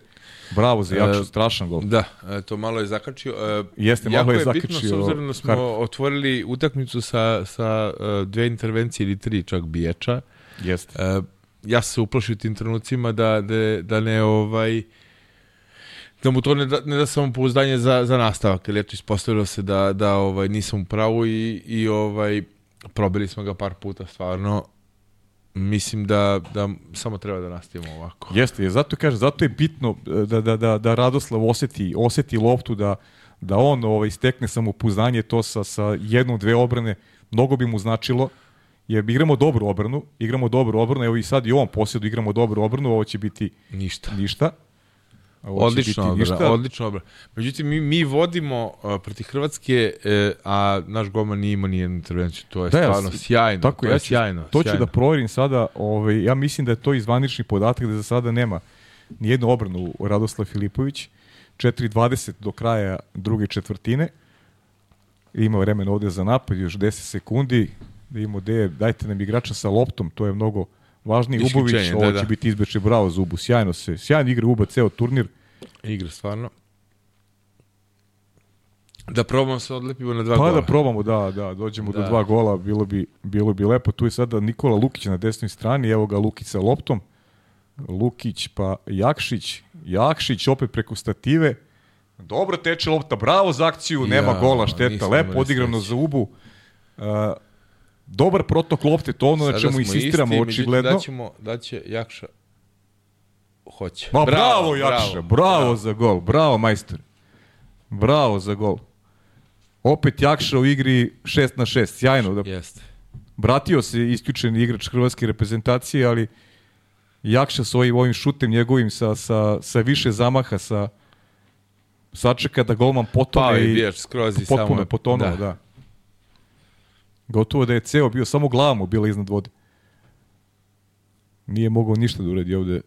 Bravo za Jakšu, E, strašan gol. Da, e, to malo je zakačio. E, Jeste, jako malo je je bitno s zakačio obzirom da smo Harp. otvorili utakmicu sa, sa e, dve intervencije ili tri čak biječa. Jeste. E, ja se uplašio tim trenucima da, da, da ne ovaj da mu to ne da, ne da samo pouzdanje za, za nastavak, jer eto ispostavilo se da, da ovaj, nisam u pravu i, i ovaj, probili smo ga par puta stvarno. Mislim da, da samo treba da nastavimo ovako. Jeste, je, zato kaže, zato je bitno e, da, da, da, da Radoslav oseti, oseti loptu, da, da on ovaj, stekne samopouzdanje to sa, sa jednom, dve obrane, mnogo bi mu značilo, jer igramo dobru obranu, igramo dobru obranu, evo i sad i ovom posjedu igramo dobru obranu, ovo će biti Ništa. ništa. Odlično biti ništa. odlično odbrana. Međutim, mi, mi vodimo uh, protiv Hrvatske, e, a naš golman nije imao nijednu intervenciju. To je Da, ja stvarno s- sjajno. Tako, to ja je ću, sjajno. to ću sjajno. da proverim sada, ovaj, ja mislim da je to izvanični podatak da za sada nema nijednu obranu Radoslav Filipović, 4.20 do kraja druge četvrtine, ima vremena ovde za napad, još 10 sekundi, da imamo gde, dajte nam igrača sa loptom, to je mnogo važnije. Ubović, Isključenje, ovo da, će da. biti izbeče bravo za Ubu, sjajno se, sjajno igra Uba ceo turnir, Igra stvarno. Da probamo se odlepimo na dva pa gola. da probamo, da, da, dođemo do Da. dva gola, bilo bi, bilo bi lepo. Tu je sada Nikola Lukić na desnoj strani, evo ga Lukić sa loptom. Lukić pa Jakšić, Jakšić opet preko stative. Dobro teče lopta, bravo za akciju, nema Ja, gola, šteta, lepo odigrano za Ubu. Uh, dobar protok lopte, to ono na Sada čemu insistiramo isti, očigledno. Daćemo, daće Jakša. Hoće. Ma bravo, Jakša, bravo, za gol, bravo majstor. Bravo za gol. Opet Jakša u igri 6 na 6, sjajno. Da Jeste. vratio se isključeni igrač hrvatske reprezentacije, ali Jakša s ovim, ovim šutem njegovim sa, sa, sa više zamaha, sa sačeka da golman potone je i bijač skroz i samo... potpuno je potonuo, da. da. Gotovo da je ceo bio, samo glava mu bila iznad vode. Nije mogao ništa da uradi ovde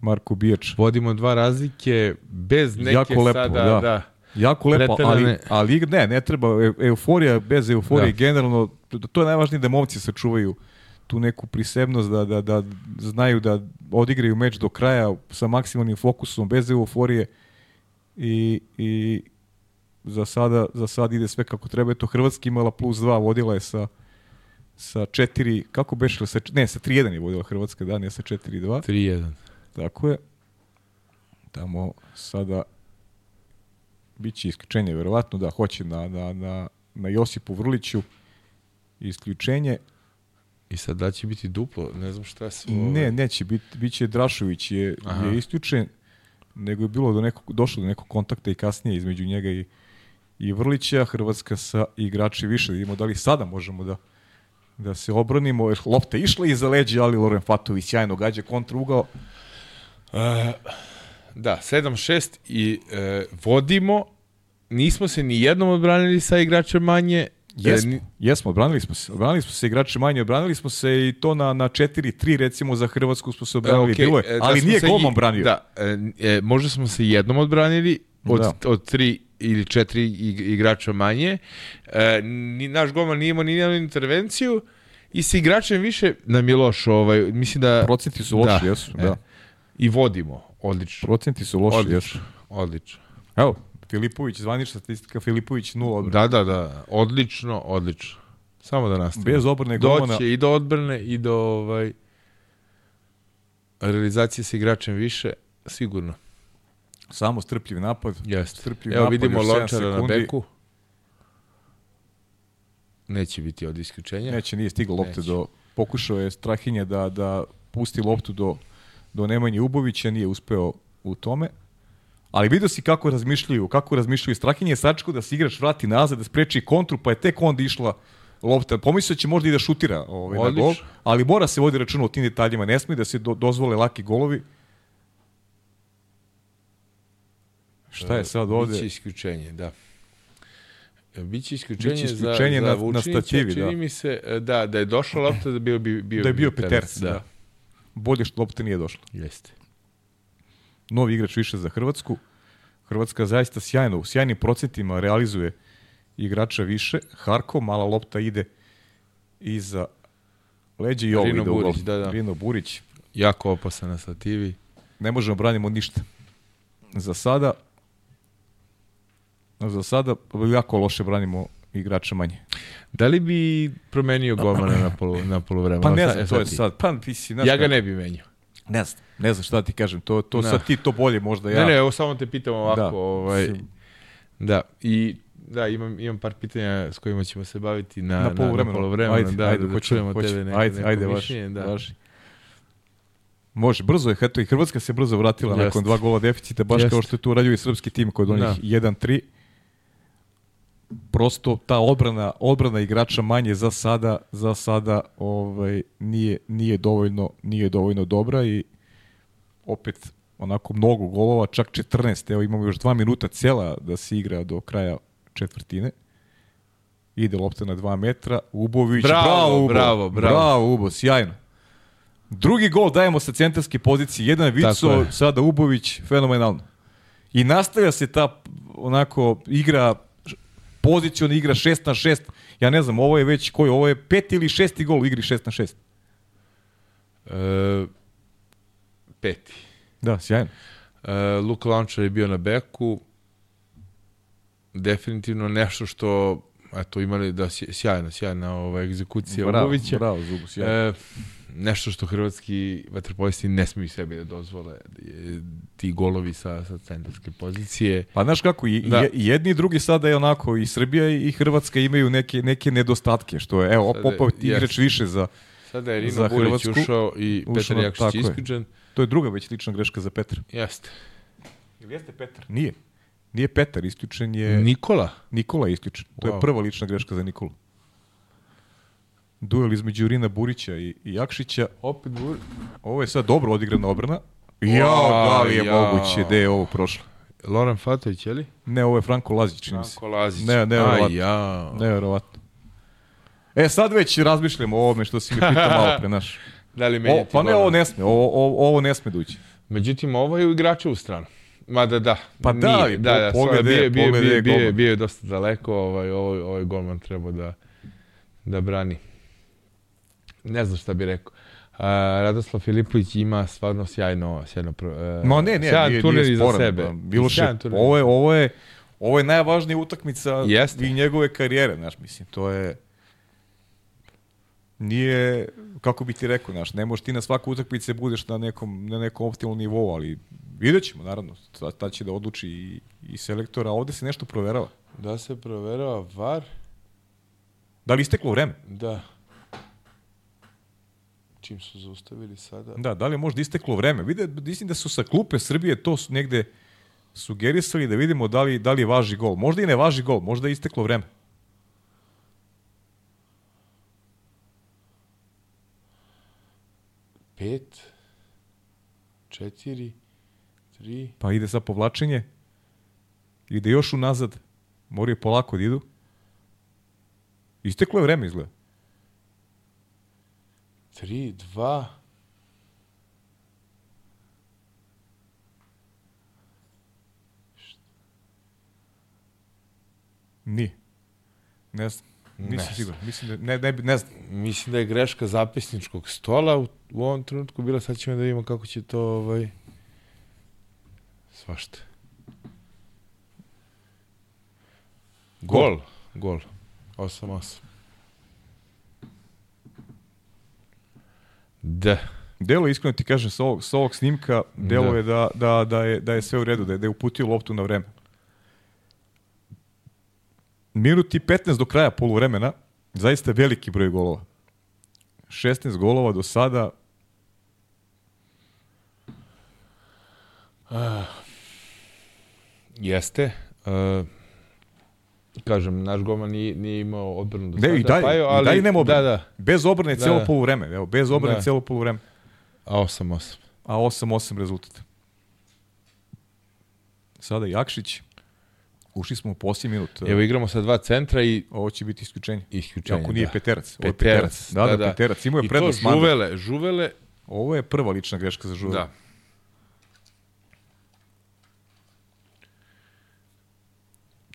Marko Bijač. Vodimo dva razlike bez neke Jako lepo, sada, da. da. Jako lepo, ali, ali ne, ne treba, euforija bez euforije, Da. generalno, to- to je najvažnije da momci sačuvaju tu neku prisebnost, da, da, da znaju da odigraju meč do kraja sa maksimalnim fokusom, bez euforije i, i za sada, za sad ide sve kako treba. Eto, Hrvatska imala plus 2, vodila je sa sa 4, kako bešle, sa, ne, sa 3-1 je vodila Hrvatska, da, ne sa 4-2. 3-1. Tako je. Tamo sada biće isključenje, verovatno da hoće na, na, na, na Josipu Vrliću isključenje. I sad da će biti duplo, ne znam šta su... Ne, neće biti, biće Drašović je, Aha. je isključen, nego je bilo do nekog, došlo do nekog kontakta i kasnije između njega i, i Vrlića, Hrvatska sa igrači više, da vidimo da li sada možemo da da se obranimo, jer lopta išla iza leđa, ali Loren Fatović sjajno gađa kontraugao. E, da, 7-6 i e, vodimo. Nismo se ni jednom odbranili sa igračem manje. Jesmo, E, ni- jesmo, odbranili smo se. Odbranili smo se igrače manje, odbranili smo se i to na, na 4-3 recimo za Hrvatsku smo se odbranili, okej, bilo e, je, da ali smo nije golman i- branio. Da, e, e, možda smo se jednom odbranili od, Da. od tri ili četiri ig- igrača manje. E, ni, naš golman nije imao ni jednu intervenciju i sa igračem više nam je loš. Ovaj, mislim da... Procenti su loši, Da, jesu, e. da. I vodimo. Odlično. Procenti su loši, Odlično. jesu. Odlično. Evo, Filipović, zvanična statistika, Filipović 0 odbrana. Da, da, da. Odlično, odlično. Samo da nastavimo. Bez obrane golmana. Doće i do odbrane i do ovaj, realizacije sa igračem više, sigurno. Samo strpljiv napad. Jeste. Strpljiv Evo napad, vidimo Lončara na beku. Neće biti od isključenja. Neće, nije stigla lopte Neće. do... Pokušao je Strahinja da, da pusti loptu do, do Nemanje Ubovića, nije uspeo u tome. Ali vidio si kako razmišljaju, kako razmišljaju. Strahinja je sačekao da se igrač vrati nazad, da spreči kontru, pa je tek onda išla lopta. Pomislio da će možda i da šutira ovaj, na gol, ali mora se vodi računa o tim detaljima. Ne smije da se do, dozvole laki golovi. Šta je sad ovde? Biće isključenje, da. E, Biće isključenje, Biće isključenje za, na- za na Vučinića. stativi, da. Čini mi se e, da, da je došla lopta da bio, bi, bio, Da je bio Peters, da. Da, Bolje što lopta nije došla. jeste. novi igrač više za Hrvatsku. Hrvatska zaista sjajno, u sjajnim procentima realizuje igrača više. Harko, mala lopta ide iza leđa i ovo Rino ide u gol. Burić, da, da. Rino Burić. Jako opasan na stativi. Ne možemo branimo ništa. Za sada za sada jako loše branimo igrača manje. Da li bi promenio golmana na, polu, na polovremenu? Pa ne znam, to je sad. Pa, ti si, znaš Ja ga ne bi menjao. ne znam. Ne znam šta ti kažem. To, to Da. sad ti to bolje možda ja. Ne, ne, evo samo te pitam ovako. Da. Ovaj, da, i da, imam, imam par pitanja s kojima ćemo se baviti na, na poluvremenu. Na, poluvremenu, ajde, da, ajde, da, da čujemo hoću. tebe neko, ajde, neko ajde, mišljenje, da. važi. Može, brzo je, eto i Hrvatska se brzo vratila Jeste. nakon dva gola deficita, baš Jeste. kao što je tu uradio i srpski tim kod onih Da. 1-3. Prosto ta odbrana, odbrana igrača manje za sada, za sada ovaj nije nije dovoljno, nije dovoljno dobra i opet onako mnogo golova, čak 14. Evo imamo još dva minuta cela da se igra do kraja četvrtine. Ide lopta na 2 metra. Ubović, Bravo, bravo, Ubo. bravo, bravo. Bravo, Ubo, sjajno. Drugi gol dajemo sa centarske pozicije. Jedan Vico, je. sada Ubović, fenomenalno. I nastavlja se ta onako igra poziciona igra 6 na 6. Ja ne znam, ovo je već koji, ovo je peti ili šesti gol u igri 6 na 6. E, peti. Da, sjajno. E, Luka Lončar je bio na beku. Definitivno nešto što eto imali da sj- sjajna sjajna ova egzekucija bravo, Ubovića. bravo, Zubu, sjajno. E, nešto što hrvatski vaterpolisti ne smiju sebi da dozvole e, ti golovi sa, sa centarske pozicije. Pa znaš kako, i, Da. jedni i drugi sada je onako, i Srbija i Hrvatska imaju neke, neke nedostatke, što je, evo, Sada je- opet igrač više za, Sada je Rino Burić ušao i Petar Jakšić isključen. to je druga već lična greška za Petra. Jeste. Ili jeste Petar? Nije. Nije Petar, isključen je... Nikola? Nikola je isključen. To Wow. je prva lična greška za Nikolu. Duel između Rina Burića i, i Jakšića. Opet Burić. Ovo je sad dobro odigrana obrana. Wow, Jao, da li je jao. moguće, gde je ovo prošlo? Loran Fatović, je li? Ne, ovo je Franko Lazić, čini mi se. Franko Lazić. Ne, ne, Aj, verovatno. ja. Neverovatno. E, sad već razmišljamo o ovome što si mi pitao malo pre naš. Da li O, menjati pa ne, ovo ne sme, ovo, ovo, ovo ne sme dući. Međutim, ovo je u igračevu stranu. Mada da. Pa da, nije. da, da, pogled bio, je- bio, pogled bio, je bio, je dosta daleko, ovaj, ovaj, ovaj golman trebao da, da brani. Ne znam šta bi rekao. Uh, Radoslav Filipović ima stvarno sjajno, sjajno uh, Ma ne, ne, sjajan nije, turnir nije iza sporan. sebe. Sjajan turnir. ovo je, ovo je, ovo je najvažnija utakmica Jeste. i njegove karijere, znaš, mislim, to je nije, kako bi ti rekao, znaš, ne možeš ti na svaku utakmice budeš na nekom, na nekom optimalnom nivou, ali vidjet ćemo, naravno, ta, ta će da odluči i, i selektora, a ovde se nešto proverava. Da se proverava VAR, Da li isteklo vreme? da. Čim su zaustavili sada? Da, da li je možda isteklo vreme? Vide, mislim da su sa klupe Srbije to su negde sugerisali da vidimo da li, da li važi gol. Možda i ne važi gol, možda je isteklo vreme. Pet, četiri, tri, Pa ide sad povlačenje. Ide još unazad. Moraju polako da idu. Isteklo je vreme izgleda. Tri, dva, Nije. Ne znam. Nisam Ne siguran. Mislim da ne, ne, ne znam. Mislim da je greška zapisničkog stola u, u ovom trenutku bila, sad ćemo da vidimo kako će to ovaj svašta. Gol, gol. 8-8. Da. Delo iskreno ti kažem sa ovog, sa ovog snimka, delo Da. je da, da, da, je, da je sve u redu, da je, da je uputio loptu na vreme. Minut i 15 do kraja poluvremena, zaista veliki broj golova. 16 golova do sada, Jeste. Uh, kažem, naš golman nije, nije imao odbranu do ne, sada. i dalje, pa je, i dalje nema Da, obrane. da. Bez obrane Da, cijelo da. poluvreme, evo, bez obrane Da. cijelo poluvreme. A 8-8. A 8-8 rezultat. Sada Jakšić. Ušli smo u posljednji minut. Evo igramo sa dva centra i Ovo će biti isključenje. isključenje. Ako nije da. peterac. Ovo je Peterac, peterac. Da, da, da, da. peterac. Imao je I to prednost žuvele, žuvele, Ovo je prva lična greška za Žuvela. da.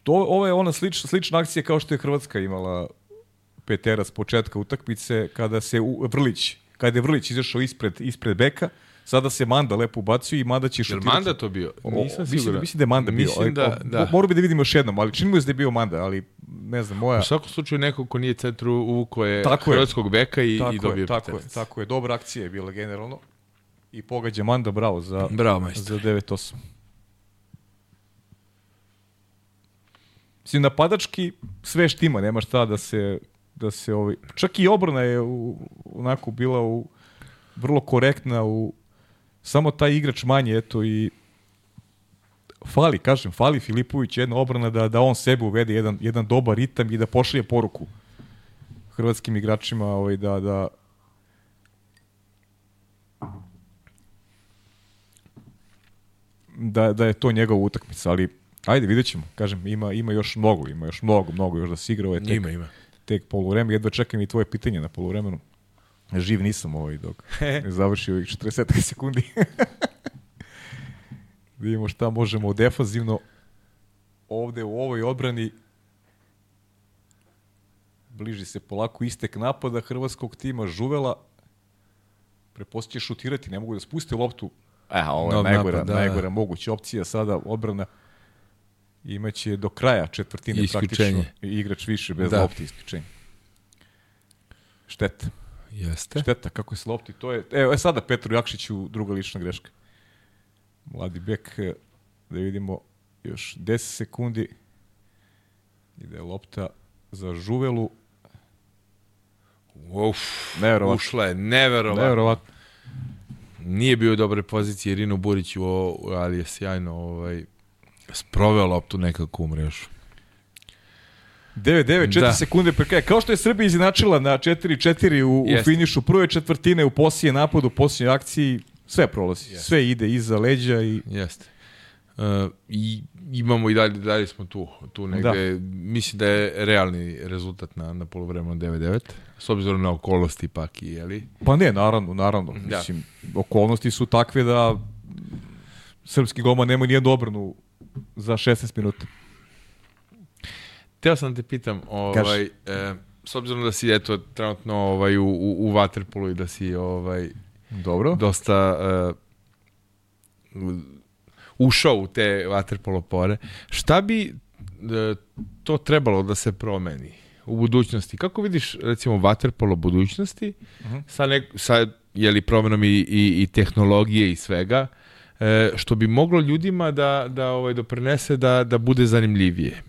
To, ovo je ona slična, slična akcija kao što je Hrvatska imala petera s početka utakmice kada se u, Vrlić, kada je Vrlić izašao ispred, ispred beka, sada se Manda lepo ubacio i Manda će Jel šutirati. Manda to bio? Nisam siguran. mislim da je Manda bio. Mislim ali, da, o, da. Morao bi da vidim još jednom, ali čini mi se da je bio Manda, ali ne znam, moja... U svakom slučaju neko ko nije centru uvuko je Tako je. hrvatskog beka i, tako i dobio je, tako je, tako je. Dobra akcija je bila generalno. I pogađa Manda, bravo za, Bravo, majstor. za 9-8. Mislim, napadački sve štima, nema šta da se, da se ovaj, čak i obrana je u, onako bila u, vrlo korektna u, samo taj igrač manje, eto i fali, kažem, fali Filipović jedna obrana da, da on sebe uvede jedan, jedan dobar ritam i da pošalje poruku hrvatskim igračima ovaj, da, da da, da je to njegova utakmica, ali ajde, vidjet ćemo. Kažem, ima, ima još mnogo, ima još mnogo, mnogo još da se igra. Ovo je tek, Ima, ima. tek poluvreme. Jedva čekam i tvoje pitanje na poluvremenu. Živ nisam ovaj dok ne završi ovih 40 sekundi. da vidimo šta možemo defanzivno ovde u ovoj odbrani bliži se polako istek napada hrvatskog tima Žuvela prepostiće šutirati, ne mogu da spuste loptu E, ovo je Nov najgora, napad, da. najgora moguća opcija sada odbrana imaće do kraja četvrtine Isključenje. praktično igrač više bez Da. lopte isključenje. Šteta. Jeste. Šteta kako je s lopti. To je, evo je sada Petru Jakšiću druga lična greška. Mladi bek, eh, da vidimo još 10 sekundi. Ide lopta za Žuvelu. Uf, Neverovatno. ušla je, neverovatno. Neverovatno. Nije bio u dobre pozicije Irino Burić, ali je sjajno ovaj, sproveo loptu nekako u mrežu. 9-9, 4 Da. sekunde pre kraja. Kao što je Srbija izinačila na 4-4 u, u finišu prve četvrtine, u poslije napadu, u posljednjoj akciji, sve prolazi. Jeste. Sve ide iza leđa i Jeste. Uh, I imamo i dalje, dalje smo tu, tu negde. Da. Mislim da je realni rezultat na, na polovremenu 9-9, s obzirom na okolnosti pak i, jeli? Pa ne, naravno, naravno. Da. Mislim, okolnosti su takve da srpski golman nema nijednu obranu za 16 minuta. Teo sam da te pitam, ovaj, e, s obzirom da si eto trenutno ovaj u u, u Waterpolu i da si ovaj dobro dosta uh, ušao u te waterpolo pore. Šta bi uh, to trebalo da se promeni u budućnosti? Kako vidiš recimo waterpolo budućnosti uh mhm. -huh. sa nek, sa je li promenom i, i, i tehnologije i svega? E, što bi moglo ljudima da, da ovaj doprinese da, da bude zanimljivije.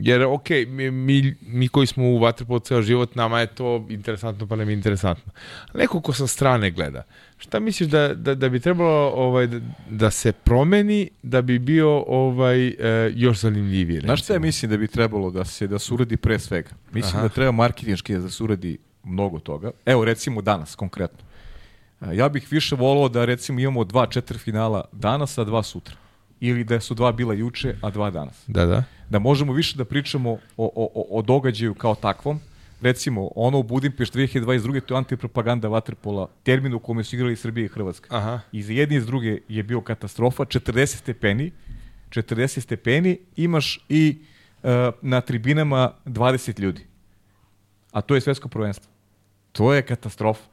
Jer, ok, mi, mi, mi koji smo u Waterpolu ceo život, nama je to interesantno, pa nam je interesantno. Neko ko sa strane gleda, šta misliš da, da, da bi trebalo ovaj, da, da se promeni da bi bio ovaj e, još zanimljiviji? Znaš šta ja mislim da bi trebalo da se da se uradi pre svega? Mislim Aha. da treba marketinški da se uradi mnogo toga. Evo, recimo danas, konkretno. Ja bih više volao da recimo imamo dva četiri finala danas, a dva sutra. Ili da su dva bila juče, a dva danas. Da, da da možemo više da pričamo o, o, o događaju kao takvom. Recimo, ono u Budimpešt 2022. to je antipropaganda Waterpola, termin u kome su igrali Srbije i Hrvatska. Aha. I za jedni i za druge je bio katastrofa, 40 stepeni, 40 stepeni, imaš i uh, na tribinama 20 ljudi. A to je svetsko prvenstvo. To je katastrofa.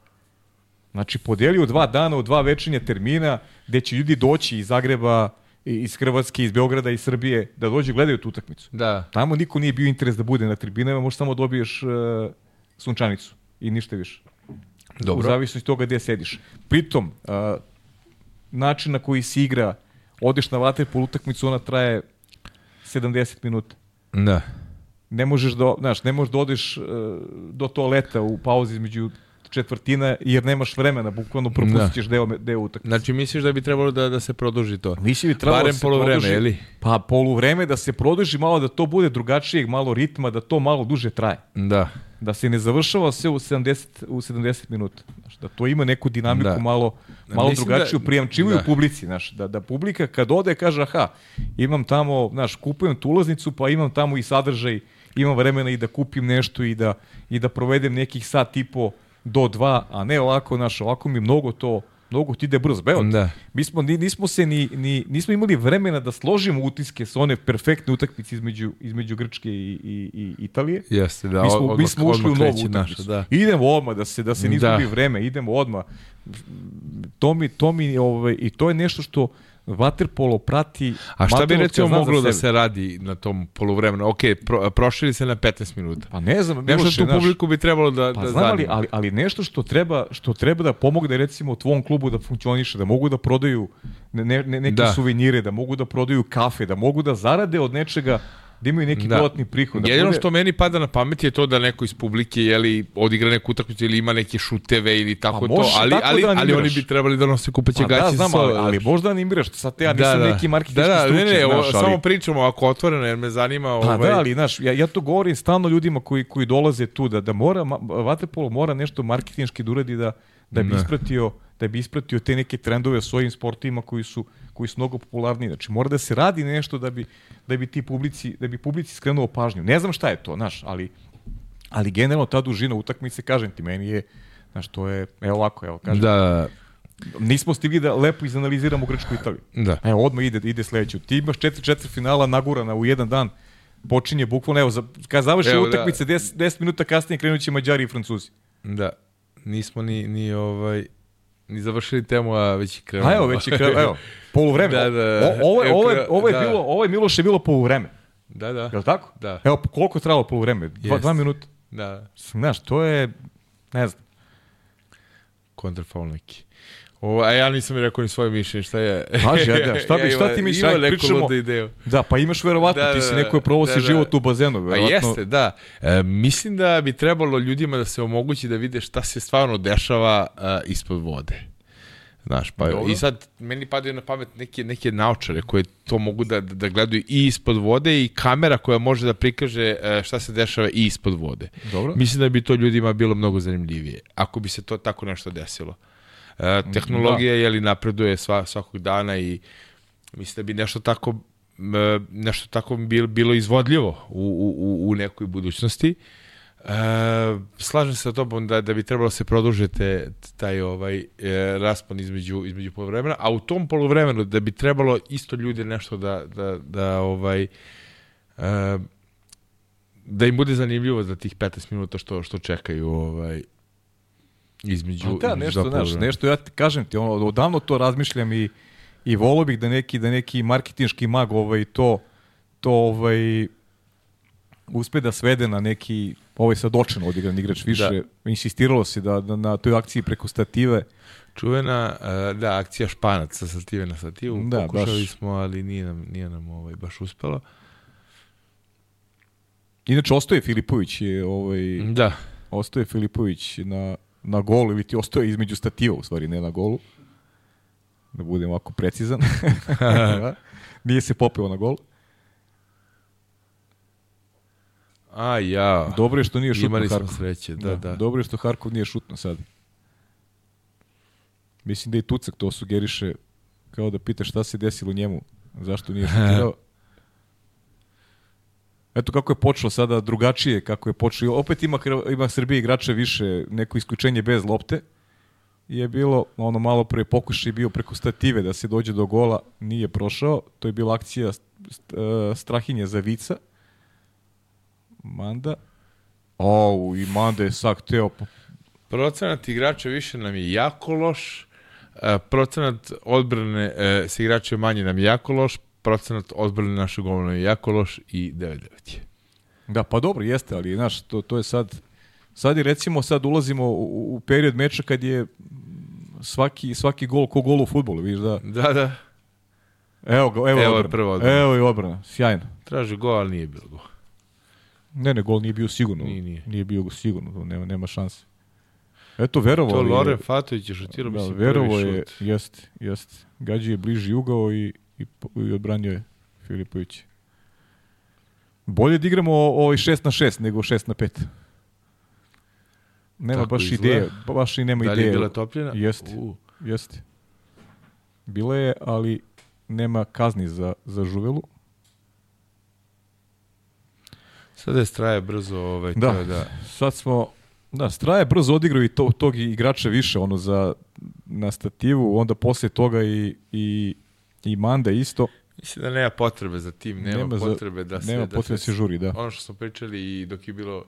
Znači, podeli u dva dana, u dva večernja termina, gde će ljudi doći iz Zagreba, iz Hrvatske, iz Beograda, iz Srbije, da dođe gledaju tu utakmicu. Da. Tamo niko nije bio interes da bude na tribinama, možeš samo dobiješ uh, sunčanicu i ništa više. Dobro. U zavisnosti toga gde sediš. Pritom, uh, način na koji se igra, odeš na vaterpol utakmicu, ona traje 70 minuta. Da. Ne možeš da, znaš, ne možeš da odeš uh, do toaleta u pauzi između četvrtina jer nemaš vremena, bukvalno propustiš da. deo, deo utakmice. Znači misliš da bi trebalo da, da se produži to? Mislim bi trebalo Barem da se polovreme, produži, je li? Pa poluvreme da se produži malo, da to bude drugačijeg malo ritma, da to malo duže traje. Da. Da se ne završava sve u 70, u 70 minuta. Znaš, da to ima neku dinamiku da. malo, malo Mislim drugačiju, da, prijamčivu da. u publici. Znaš, da, da publika kad ode kaže, aha, imam tamo, znaš, kupujem tu ulaznicu, pa imam tamo i sadržaj, imam vremena i da kupim nešto i da, i da provedem nekih sat i po do dva, a ne ovako, naš, ovako mi mnogo to mnogo ti ide brzo. Evo, da. mi smo, nismo se ni, ni, nismo imali vremena da složimo utiske sa one perfektne utakmice između, između Grčke i, i, i Italije. Jeste, da. Mi smo, odmah, mi smo ušli u novu utakmicu. Da. Idemo odmah, da se, da se ne izgubi da. vreme, idemo odmah. To mi, to mi, ovaj, i to je nešto što, Waterpolo prati... A šta bi recimo moglo da se radi na tom poluvremenu? Ok, pro, prošili se na 15 minuta. Pa ne znam, nešto što tu publiku bi trebalo da, pa da znam, ali, ali, ali nešto što treba, što treba da pomogne recimo tvom klubu da funkcioniše, da mogu da prodaju ne, ne, neke da. suvenire, da mogu da prodaju kafe, da mogu da zarade od nečega da imaju neki da. dodatni prihod. Da Jedino bude... što meni pada na pamet je to da neko iz publike je li odigra neku utakmicu ili ima neke šuteve ili tako pa, to, ali ali da ali oni bi trebali da nose kupaće pa, gaće da, znam, ali, ali možda animiraš, sad te ja nisam da, da. neki marketinški da, da, stručnjak, ne, ne, znaš, ali... samo pričamo ako otvoreno jer me zanima pa, ovaj da, ali znaš, ja, ja to govorim stalno ljudima koji koji dolaze tu da da mora vaterpolo mora nešto marketinški da uradi da da bi ispratio da bi ispratio te neke trendove u svojim sportovima koji su koji su mnogo popularniji. Znači mora da se radi nešto da bi da bi ti publici da bi publici skrenuo pažnju. Ne znam šta je to, znaš, ali ali generalno ta dužina utakmice kažem ti meni je znaš to je evo ovako, evo kažem. Da Nismo stigli da lepo izanaliziramo Grčku Italiju. Da. Evo, odmah ide, ide sledeću. Ti imaš četiri, četiri finala nagurana u jedan dan, počinje bukvalno, evo, za, kad završi da. utakmice, da. 10, 10 minuta kasnije krenuće Mađari i Francuzi. Da, nismo ni, ni ovaj, ni završili temu, a već je krenuo. A evo, već je krenuo, evo, poluvreme. da, da. O, ovo, je, ovo, je, ovo, je da. bilo, ovo je Miloš je bilo poluvreme. Da, da. Je li tako? Da. Evo, koliko je trajalo poluvreme? Dva, yes. dva minuta. Da. Znaš, to je, ne znam. Kontrafaul neki. O, a ja nisam rekao ni svoje mišljenje, šta je? Kaži, ja, šta, bi, šta ti misliš? Ima neku pričamo, ideju. Da, pa imaš verovatno, da, da, ti si da, neko je provosi da, da. život u bazenu. Verovatno. A jeste, da. E, mislim da bi trebalo ljudima da se omogući da vide šta se stvarno dešava uh, ispod vode. Znaš, pa Dobro. i sad meni padaju na pamet neke, neke naučare koje to mogu da, da gledaju i ispod vode i kamera koja može da prikaže e, šta se dešava i ispod vode. Dobro. Mislim da bi to ljudima bilo mnogo zanimljivije, ako bi se to tako nešto desilo. E, tehnologija da. je li napreduje sva, svakog dana i mislim da bi nešto tako nešto tako bilo, bilo izvodljivo u, u, u nekoj budućnosti. E, slažem se sa tobom da, da bi trebalo se produžiti taj ovaj e, raspon između, između polovremena, a u tom polovremenu da bi trebalo isto ljude nešto da, da, da ovaj e, da im bude zanimljivo za tih 15 minuta što što čekaju ovaj između da, nešto, znaš, nešto ja ti kažem ti, ono, odavno to razmišljam i i volio bih da neki da neki marketinški mag ovaj to to ovaj uspe da svede na neki ovaj sad očeno odigran igrač više. Da. insistiralo se da, da na toj akciji preko stative. Čuvena uh, da akcija španac sa stative na stativu da, pokušali baš. smo ali nije nam nije nam ovaj baš uspelo. Inače ostaje Filipović je ovaj da. ostaje Filipović na na golu ili ti ostaje između stativa u stvari ne na golu da budem ovako precizan. Da. Nije se popeo na gol. A ja. Dobro je što nije šutno Imali Harkov. smo sreće, da, da, da. Dobro je što Harkov nije šutno sad. Mislim da i Tucak to sugeriše kao da pita šta se desilo njemu, zašto nije šutirao. Eto kako je počelo sada drugačije, kako je počelo. Opet ima, ima Srbije igrače više, neko isključenje bez lopte je bilo, ono malo pre pokušaj bio preko stative da se dođe do gola, nije prošao. To je bila akcija e, Strahinje za Vica. Manda. O, i Manda je sak teo. Procenat igrača više nam je jako loš, e, procenat odbrane e, sa igrača manje nam je jako loš, procenat odbrane naše golmana je jako loš i 9-9 je. Da, pa dobro, jeste, ali znaš, to, to je sad Sad je recimo, sad ulazimo u, u period meča kad je svaki, svaki gol ko gol u futbolu, vidiš da... Da, da. Evo ga, evo, evo je prvo odbrana. Evo je odbrana, sjajno. Traži gol, ali nije bilo gol. Ne, ne, gol nije bio sigurno. Nije, nije. Nije bio sigurno, nema, nema šanse. Eto, verovo To Loren Fatović je šutirao, da, mislim, verovo prvi je, šut. jest, jest. Gađi je bliži ugao i, i, i odbranio je Filipović. Bolje da igramo ovaj 6 na 6 nego 6 na 5. Nema Tako baš izgleda. ideje, baš i nema Da li je ideje. bila topljena? Jeste, U, jeste. Bila je, ali nema kazni za, za žuvelu. Sada je straje brzo, ovaj, Da. to je da. Sad smo, da, Straje brzo odigrao i to, tog igrača više, ono, za, na stativu, onda posle toga i, i, i Manda isto. Mislim da nema potrebe za tim, nema, Nema za- potrebe da se... Nema da potrebe da se žuri, da. Ono što smo pričali i dok je bilo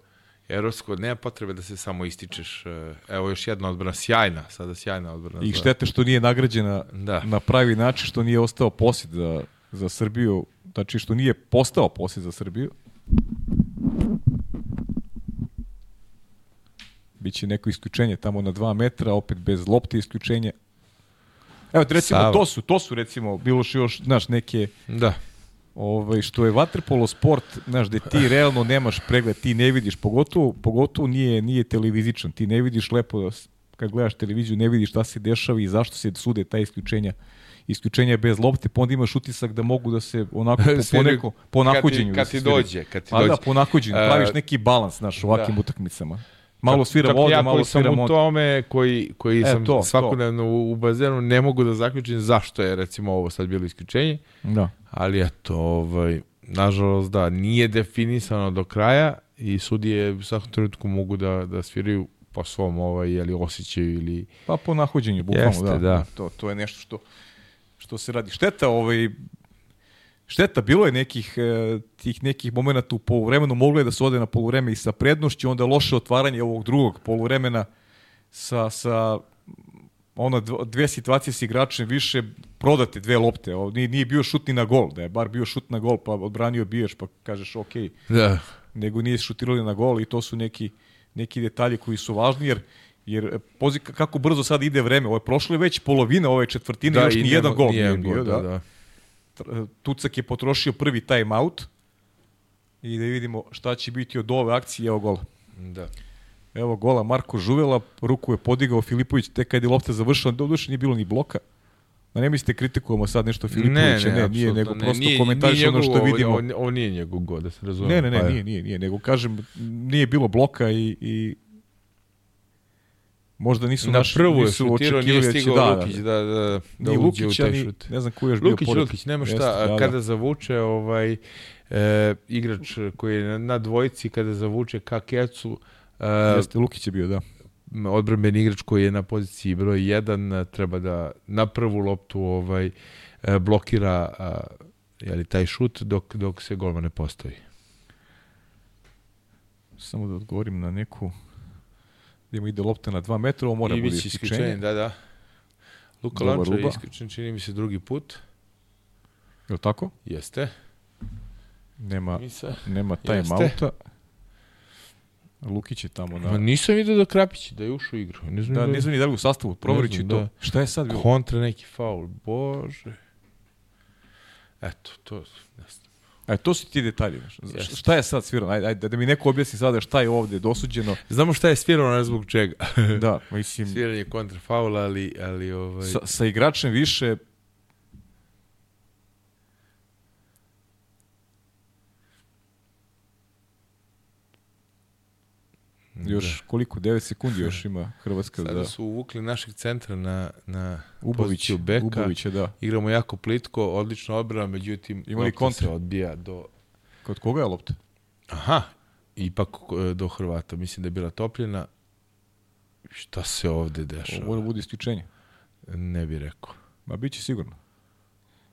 Evropsko, nema potrebe da se samo ističeš. E, Evo još jedna odbrana, sjajna, sada sjajna odbrana. I štete što nije nagrađena Da. na pravi način, što nije ostao posjed za, za Srbiju, znači što nije postao posjed za Srbiju. Biće neko isključenje tamo na 2 metra, opet bez lopte isključenje. Evo, recimo, Sava. to su, to su recimo, bilo što još, znaš, neke, Da. ovaj, što je vaterpolo sport, znaš, gde ti realno nemaš pregled, ti ne vidiš, pogotovo, pogotovo nije, nije televizičan, ti ne vidiš lepo, da kad gledaš televiziju, ne vidiš šta se dešava i zašto se sude ta isključenja isključenja bez lopte, pa onda imaš utisak da mogu da se onako po, po, neko, po nahođenju. Kad da ti, se kad ti sviraju. dođe, kad ti Pa dođe. da, po nahođenju, E, praviš neki balans, znaš, u ovakvim da. utakmicama. Malo Čak- sviram čak ovde, ja malo koji sam u tome, koji, koji E, sam to, svakodnevno u, u bazenu, ne mogu da zaključim zašto je recimo ovo sad bilo isključenje, Da. ali eto, ovaj, nažalost da, nije definisano do kraja i sudije u svakom trenutku mogu da, da sviraju po svom ovaj, jeli, osjećaju ili... Pa po nahođenju, bukvalno, Jeste, da. da. To, to je nešto što, što se radi. Šteta, ovaj, šteta, bilo je nekih, e, tih nekih momenta u poluvremenu, moglo je da se ode na poluvreme i sa prednošću, onda loše otvaranje ovog drugog poluvremena sa, sa dv- dve situacije s igračem više prodate dve lopte. Ovo, nije, nije bio šut ni na gol, da je bar bio šut na gol, pa odbranio biješ, pa kažeš ok, Da. nego nije šutirali na gol i to su neki, neki detalji koji su važni, jer jer pozi kako brzo sad ide vreme. Ovo je prošlo je već polovina ove četvrtine, još i ni jedan gol nije bio. gol, Da, da. Tucak je potrošio prvi time out i da vidimo šta će biti od ove akcije. Evo gola. da. Evo gola Marko Žuvela, ruku je podigao Filipović tek kad je lopta završila, doduše nije bilo ni bloka. Da ne mislite kritikujemo sad nešto Filipovića, ne, nije, nego apsolutno prosto Nije- komentariš nije ono što vidimo. Ovo, ovo nije njegov god, da se razume. Ne, ne, ne, Pa je. nije, nije, nije, nego kažem, nije bilo bloka i, i Možda nisu Na naši, prvu je nisu šutirao, nije očekivali da stigao da, Lukić da, da, da, da Ni uđe u Lukić, taj šut. ne znam ko je još bio Lukić, pored. Lukić, nema šta, Jeste, da, da. kada zavuče ovaj, e, igrač koji je na, na dvojici, kada zavuče ka kecu, e, Jeste, Lukić je bio, da. odbrambeni igrač koji je na poziciji broj 1 treba da na prvu loptu ovaj e, blokira a, jeli, taj šut dok, dok se golman ne postoji. Samo da odgovorim na neku gdje mu ide lopta na 2 metra, ovo mora bude Ivić isključenje. isključenje, da, da. Luka Lančar je isključen, čini mi se drugi put. Je li tako? Jeste. Nema, Mi se... nema time Jeste. outa. Lukić je tamo na... Ma nisam vidio da Krapić da je ušao u igru. Ne znam Da, da, ne znam ni da li u sastavu, provjerit ću to. da. Šta je sad bilo? kontra neki faul. Bože. Eto, to... Znam. E, to su ti detalji. Jeste. Šta je sad svirano? Ajde, ajde, da mi neko objasni sada šta je ovde dosuđeno. Znamo šta je svirao, ne zbog čega. Da, mislim, Sviranje kontra faula, ali, ali ovaj... sa, sa igračem više još koliko, 9 sekundi još ima Hrvatska Sada da su uvukli našeg centra na, na Ubović, poziciju beka. Ubovića, da. Igramo jako plitko, odlična odbrana, međutim Ima li lopta kontra? se odbija do... Kod koga je lopta? Aha, ipak e, do Hrvata. Mislim da je bila topljena. Šta se ovde Ovo dešava? mora bude isključenje. Ne bi rekao. Ma bit će sigurno.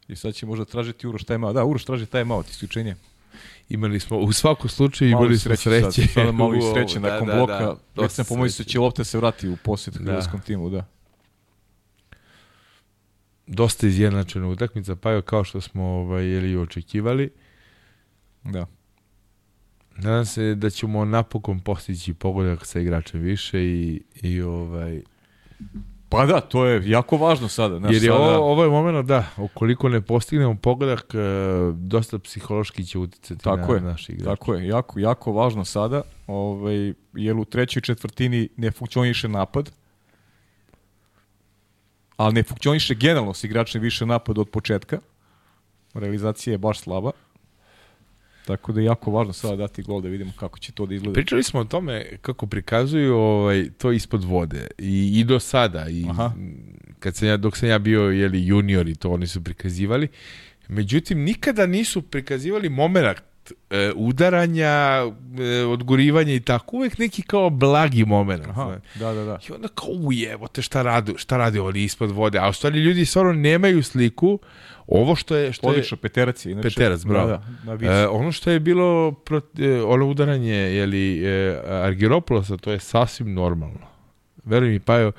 I sad će možda tražiti Uroš time out. Da, Uroš traži time out, isključenje. Imali smo, u svakom slučaju Malo imali smo sreće. Sad, sada malo i sreće da, nakon da, bloka. da, sam pomislio da sreće. će lopta se vrati u posjet Da. hrvatskom timu, da. Dosta izjednačena utakmica, pa evo kao što smo ovaj, jeli, očekivali. Da. Nadam se da ćemo napokon postići pogodak sa igračem više i, i ovaj, Pa da, to je jako važno sada. Znaš, Jer je sada, ovo, ovo je moment da, ukoliko ne postignemo pogodak, e, dosta psihološki će uticati Tako na je, naš igrač. Tako je, jako, jako važno sada, ovaj, jer u trećoj četvrtini ne funkcioniše napad, ali ne funkcioniše generalno s igračem više napad od početka. Realizacija je baš slaba. Tako da je jako važno sada dati gol da vidimo kako će to da izgleda. Pričali smo o tome kako prikazuju ovaj, to ispod vode i, i do sada i Aha. kad sam ja, dok sam ja bio jeli, junior i to oni su prikazivali. Međutim, nikada nisu prikazivali moment e, udaranja, e, odgurivanja i tako. Uvek neki kao blagi moment. Aha, da, da, da. I onda kao, ujevo te šta radi, šta radi oni ispod vode. A u stvari ljudi stvarno nemaju sliku. Ovo što je... Što je Odlično, peterac je. Inače, Peterac, bravo. Da, da. E, ono što je bilo prot, e, ono udaranje je li e, Argiropolosa to je sasvim normalno. Veruj mi pa je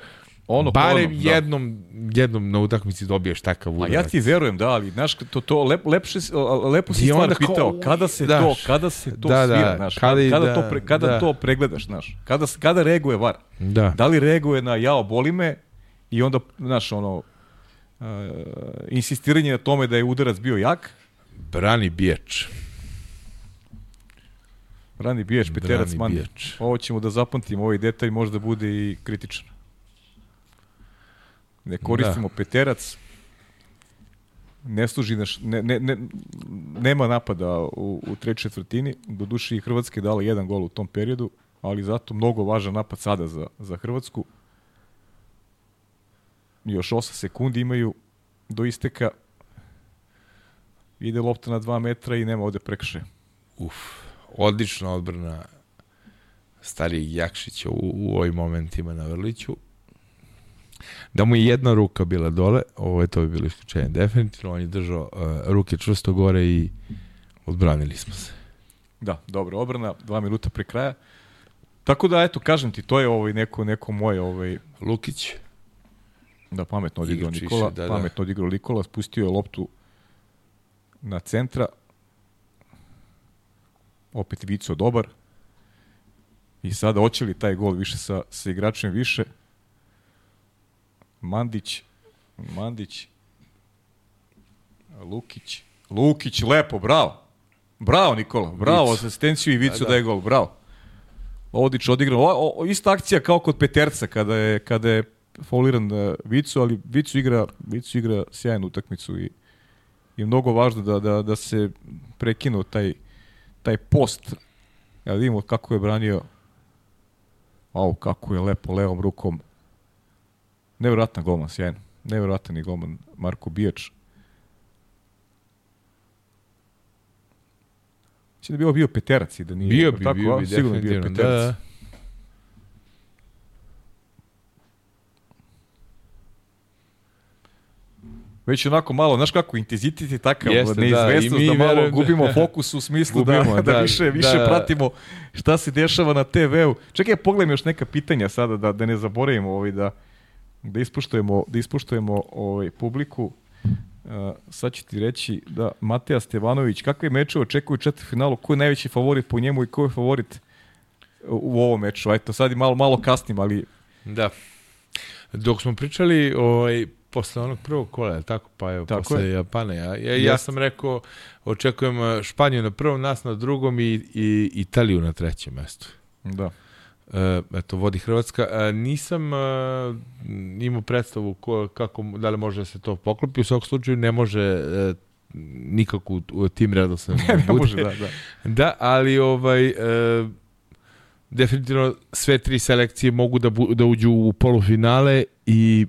ono, barem ono, da. jednom jednom na utakmici dobiješ takav Ma udarac. ja ti verujem, da, ali znaš, to, to lep, lepše, lepo si stvar kao, pitao, kada se daš. to, kada se to Da, da, svira, znaš, kada kada, kada, da, to, pre, kada da. to pregledaš, znaš, kada, kada reaguje var, Da. da li reaguje na jao, boli me i onda, znaš, ono, uh, insistiranje na tome da je udarac bio jak, Brani biječ. Rani Biješ, Peterac, Brani Mandi. biječ. Ovo ćemo da zapamtimo, ovaj detalj možda bude i kritičan. Ne koristimo Peterac, ne služi naš, ne, ne, ne, nema napada u, u trećoj četvrtini, do duše i Hrvatska je dala jedan gol u tom periodu, ali zato mnogo važan napad sada za, za Hrvatsku. Još 8 sekundi imaju do isteka. Ide lopta na 2 metra i nema ovde prekršaja. Uf, odlična odbrana starijeg Jakšića u, u ovim momentima na Vrliću. Da mu je jedna ruka bila dole, ovo je to bi bilo isključenje definitivno, on je držao uh, ruke čvrsto gore i odbranili smo se. Da, dobro, obrana, dva minuta pre kraja. Tako da, eto, kažem ti, to je ovaj neko, neko moje, ovaj, Lukić, da pametno odigrao Nikola, da, da. pametno odigrao Nikola, spustio je loptu na centra. Opet Vico dobar. I sada hoće li taj gol više sa, sa igračem više? Mandić, Mandić, Lukić, Lukić, lepo, bravo. Bravo Nikola, bravo, Vic. asistenciju i Vicu Da, da, da. da. je gol, bravo. Odić odigrao. Ista akcija kao kod Peterca kada je kada je fauliran uh, Vicu, ali Vicu igra Vicu igra sjajnu utakmicu i i mnogo važno da da da se prekinuo taj taj post. Ja vidimo kako je branio Au, kako je lepo levom rukom Nevjerojatan golman, sjajno. Nevjerojatan je golman Marko Bijač. Mislim da je bio, bio peterac i da nije... Bio bi, tako, bio bi, Sigurno bio peterac. Da, da. Već onako malo, znaš kako, intenzitet je takav, Jeste, da, neizvestnost, i da, mi malo verujem da- gubimo fokus u smislu da, Gubimo, da, da, više, više da. pratimo šta se dešava na TV-u. Čekaj, pogledam još neka pitanja sada, da, da ne zaboravimo ovaj, da, da ispuštujemo, da ispuštujemo ovaj, publiku. Uh, sad ću ti reći da Mateja Stevanović, kakve mečeve očekuju u četvrtfinalu, ko je najveći favorit po njemu i ko je favorit u, ovom meču? Ajde, sad je malo, malo kasnim, ali Da. Dok smo pričali ovaj, posle onog prvog kola, je tako? Pa evo, Tako posle je. Japana. Ja, ja, ja sam rekao, očekujem eh, Španiju na prvom, nas na drugom i, i Italiju na trećem mestu. da. E, eto, vodi Hrvatska. E, nisam e, imao predstavu ko, kako, da li može da se to poklopi. U svakom slučaju ne može e, nikako u, u tim redosledom Ne, da ne bude. može, da, da. Da, ali ovaj e, definitivno sve tri selekcije mogu da, bu, da uđu u polufinale i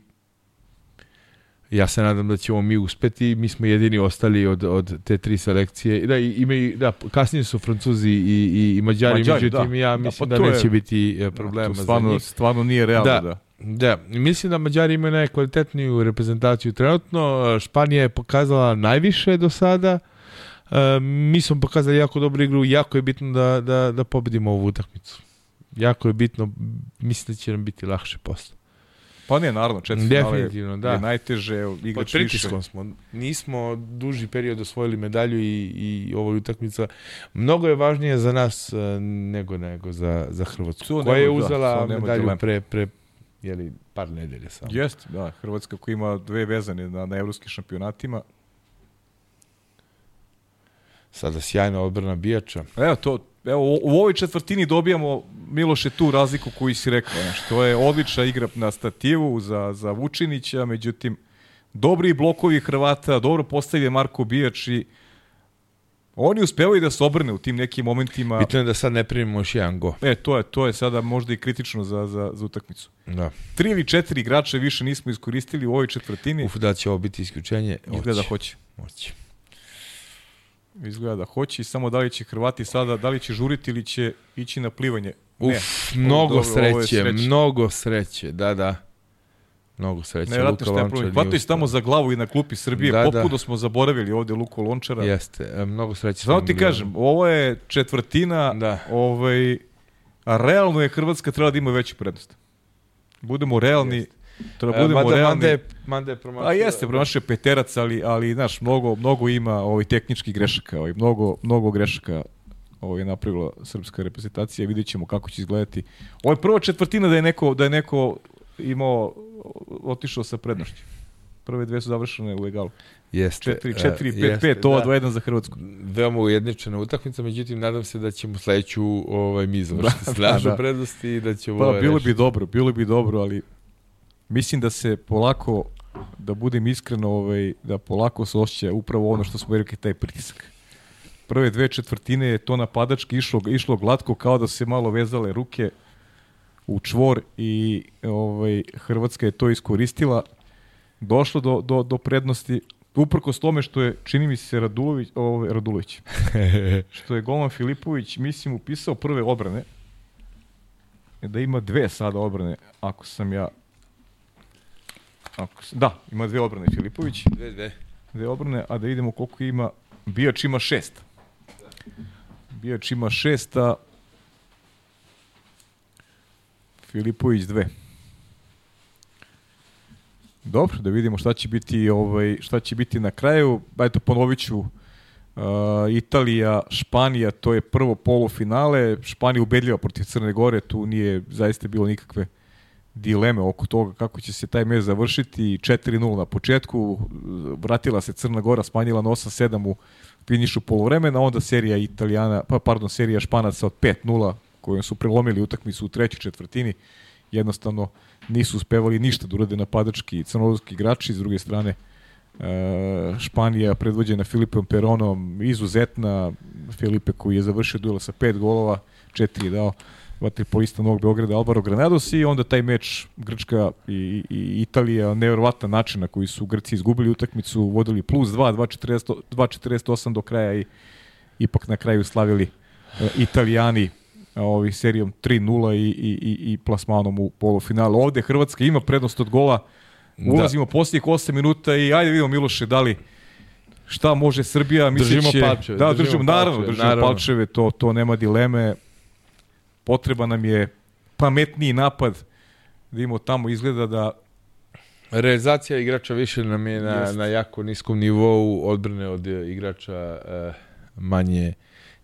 ja se nadam da ćemo mi uspeti. Mi smo jedini ostali od, od te tri selekcije. Da, i, ima i, da, kasnije su Francuzi i, i, i Mađari, Mađari, međutim da. ja Da, mislim pa da, to je- neće biti e, Da, problema za stvarno, njih. stvarno nije realno, Da. da. Da, mislim da Mađari imaju najkvalitetniju reprezentaciju trenutno. Španija je pokazala najviše do sada. E, mi smo pokazali jako dobru igru. Jako je bitno da, da, da pobedimo ovu utakmicu. Jako je bitno. Mislim da će nam biti lakše posle. Pa ne, naravno, četiri finale Definitivno, da. je najteže, Pod igrač pritiskom smo. Nismo duži period osvojili medalju i, i ovo utakmica. Mnogo je važnije za nas e, nego nego za, za Hrvatsku. Tu koja je da, uzela nema medalju dileme. pre, pre jeli, par nedelje samo. Jeste, da, Hrvatska koja ima dve vezane na, na evropskim šampionatima. Sada sjajna odbrana bijača. Evo, to, evo, u, ovoj četvrtini dobijamo, Miloše, tu razliku koju si rekao. Znaš, to je odlična igra na stativu za, za Vučinića, međutim, dobri blokovi Hrvata, dobro postavlja Marko Bijač i oni uspevaju da se obrne u tim nekim momentima. Bitno je da sad ne primimo još jedan go. E, to je, to je sada možda i kritično za, za, za utakmicu. Da. Tri ili četiri igrača više nismo iskoristili u ovoj četvrtini. Uf, da će ovo biti isključenje. Izgleda da hoće. Hoće. Izgleda da hoće i samo da li će Hrvati sada, da li će žuriti ili će ići na plivanje. Uf, Ne. mnogo Dobro, sreće, sreće. mnogo sreće, da, da. Mnogo sreće. Nevjerojatno Luka Lončar uspeo. tamo za glavu i na klupi Srbije. Da, Da, da. Smo zaboravili ovde Luku Lončara. Jeste, e, mnogo sreće. Samo ti kažem, ovo je četvrtina, Da. ovaj, a realno je Hrvatska treba da ima veću prednost. Budemo realni, treba E, budemo mada, realni. Mada je, promašio. A jeste, promašio peterac, ali, ali znaš, mnogo, mnogo ima ovaj, tehničkih grešaka, ovaj, mnogo, mnogo grešaka ovaj, je napravila srpska reprezentacija, vidjet ćemo kako će izgledati. Ovo je prva četvrtina da je neko, da je neko imao, otišao sa prednošću. Prve dve su završene u egalu. Jeste. 4, e, 4, 5, jeste, 5, ova da. 2-1 za Hrvatsku. Veoma ujedničena utakmica, međutim, nadam se da ćemo sledeću ovaj, mi završiti Da, s našu da. prednost i da ćemo Pa, ovaj bilo rešiti. bi dobro, bilo bi dobro, ali mislim da se polako, da budem iskreno, ovaj, da polako se osjeća upravo ono što smo rekli, taj pritisak. Prve dve četvrtine je to napadački išlo, išlo glatko, kao da se malo vezale ruke u čvor i ovaj, Hrvatska je to iskoristila. Došlo do, do, do prednosti, uprkos tome što je, čini mi se, Radulović, ovaj, Radulović, što je Goman Filipović, mislim, upisao prve obrane, da ima dve sada obrane, ako sam ja... Ako sam, da, ima dve obrane Filipović, Dve, dve. dve obrane, a da vidimo koliko ima... Bijač ima šest. Bijač ima šest, a Filipović dve. Dobro, da vidimo šta će biti ovaj šta će biti na kraju. Eto ponoviću Uh, Italija, Španija, to je prvo polufinale. Španija ubedljiva protiv Crne Gore, tu nije zaista bilo nikakve dileme oko toga kako će se taj meč završiti. 4-0 na početku, vratila se Crna Gora, smanjila na 8-7 u finišu polovremena, onda serija Italijana, pa pardon, serija Španaca od 5-0 kojom su prelomili utakmicu u trećoj četvrtini. Jednostavno nisu uspevali ništa da urade napadački crnogorski igrači, s druge strane e, Španija predvođena Filipom Peronom, izuzetna Filipe koji je završio duela sa pet golova, četiri je dao. Vaterpolista Novog Beograda Alvaro Granados i onda taj meč Grčka i, i Italija, nevjerovatan način na koji su Grci izgubili utakmicu, vodili plus 2, 2.48 do kraja i ipak na kraju slavili uh, Italijani ovi serijom 3-0 i, i, i, i plasmanom u polufinalu. Ovde Hrvatska ima prednost od gola, da. ulazimo da. posljednjih 8 minuta i ajde vidimo Miloše da li šta može Srbija misleći držimo palčeve, da držimo, držimo naravno palčeve, držimo naravno. palčeve to to nema dileme potreba nam je pametniji napad da imamo tamo izgleda da realizacija igrača više nam je na, na jako niskom nivou odbrane od igrača uh, manje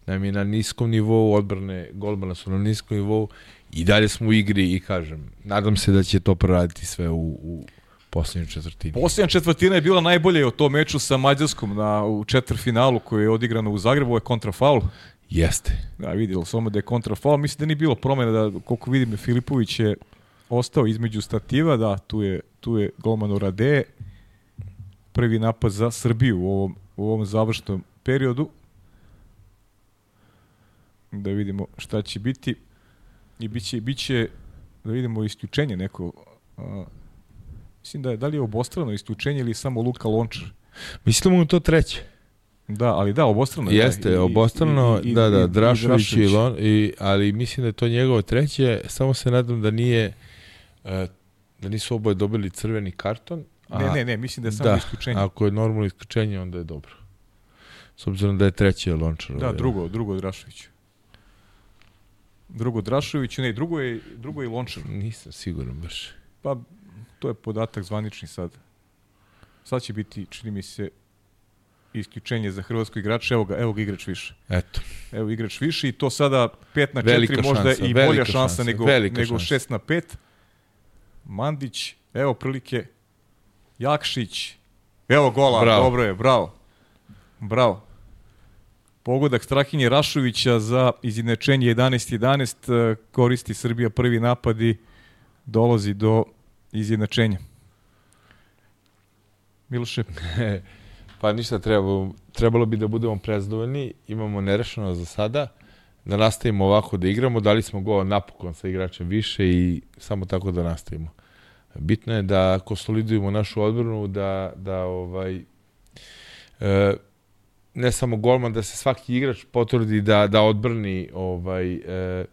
nam je na niskom nivou odbrane golmana su na niskom nivou i dalje smo u igri i kažem nadam se da će to proraditi sve u, u poslednjoj četvrtini. Poslednja četvrtina je bila najbolje od to meču sa Mađarskom na, u četvrfinalu koji je odigrano u Zagrebu, je kontrafaul. Jeste. Da, vidjelo samo da je kontrafaul. Mislim da nije bilo promjena da, koliko vidim, Filipović je ostao između stativa, da, tu je, tu je golman Rade. Prvi napad za Srbiju u ovom, u ovom završnom periodu. Da vidimo šta će biti. I biće, biće da vidimo isključenje neko. A, mislim da je, da li je obostrano isključenje ili samo Luka Lončar? Mislim da mu to treće. Da, ali da, obostrano. Jeste, da, obostrano, i, i, da, da, Drašović i, i, Lon, i, ali mislim da je to njegovo treće, samo se nadam da nije, uh, da nisu oboje dobili crveni karton. A, ne, ne, ne, mislim da je samo da, isključenje. ako je normalno isključenje, onda je dobro. S obzirom da je treće Lončar. Da, drugo, drugo Drašović. Drugo Drašović, ne, drugo je, drugo je Lončar. Nisam siguran baš. Pa, to je podatak zvanični sad. Sad će biti, čini mi se, isključenje za hrvatskog igrača, evo ga, evo ga igrač više. Eto. Evo igrač više i to sada 5 na 4 velika možda šansa, i bolja šansa, šansa nego, velika nego 6 na 5. Mandić, evo prilike, Jakšić, evo gola, bravo. dobro je, bravo. Bravo. Pogodak Strahinje Rašovića za izjednačenje 11-11, koristi Srbija prvi napad i dolazi do izjednačenja. Miloše. Pa ništa, treba, trebalo bi da budemo prezadovoljni, imamo nerešeno za sada, da nastavimo ovako da igramo, dali smo go napokon sa igračem više i samo tako da nastavimo. Bitno je da konsolidujemo našu odbranu, da, da ovaj, e, ne samo golman, da se svaki igrač potvrdi da, da odbrani ovaj, e,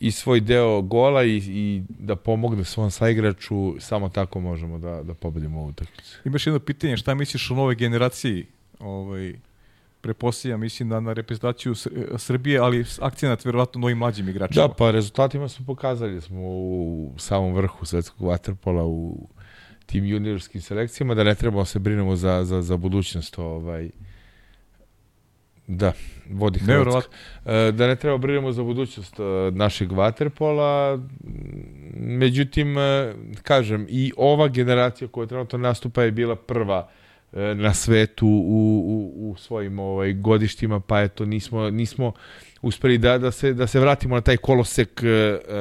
i svoj deo gola i, i da pomogne svom saigraču, samo tako možemo da, da pobedimo ovu utakmicu. Imaš jedno pitanje, šta misliš o novoj generaciji? Ovaj, prepostavljam, mislim da na reprezentaciju Srbije, ali akcenat verovatno novim mlađim igračima. Da, pa rezultatima smo pokazali da smo u samom vrhu svetskog waterpola u tim juniorskim selekcijama, da ne trebamo da se brinemo za, za, za budućnost ovaj, Da, vodi Hrvatska. E, da ne treba brinemo za budućnost e, našeg vaterpola, međutim, e, kažem, i ova generacija koja trenutno nastupa je bila prva na svetu u, u, u svojim ovaj, godištima, pa eto, nismo, nismo uspeli da, da, se, da se vratimo na taj kolosek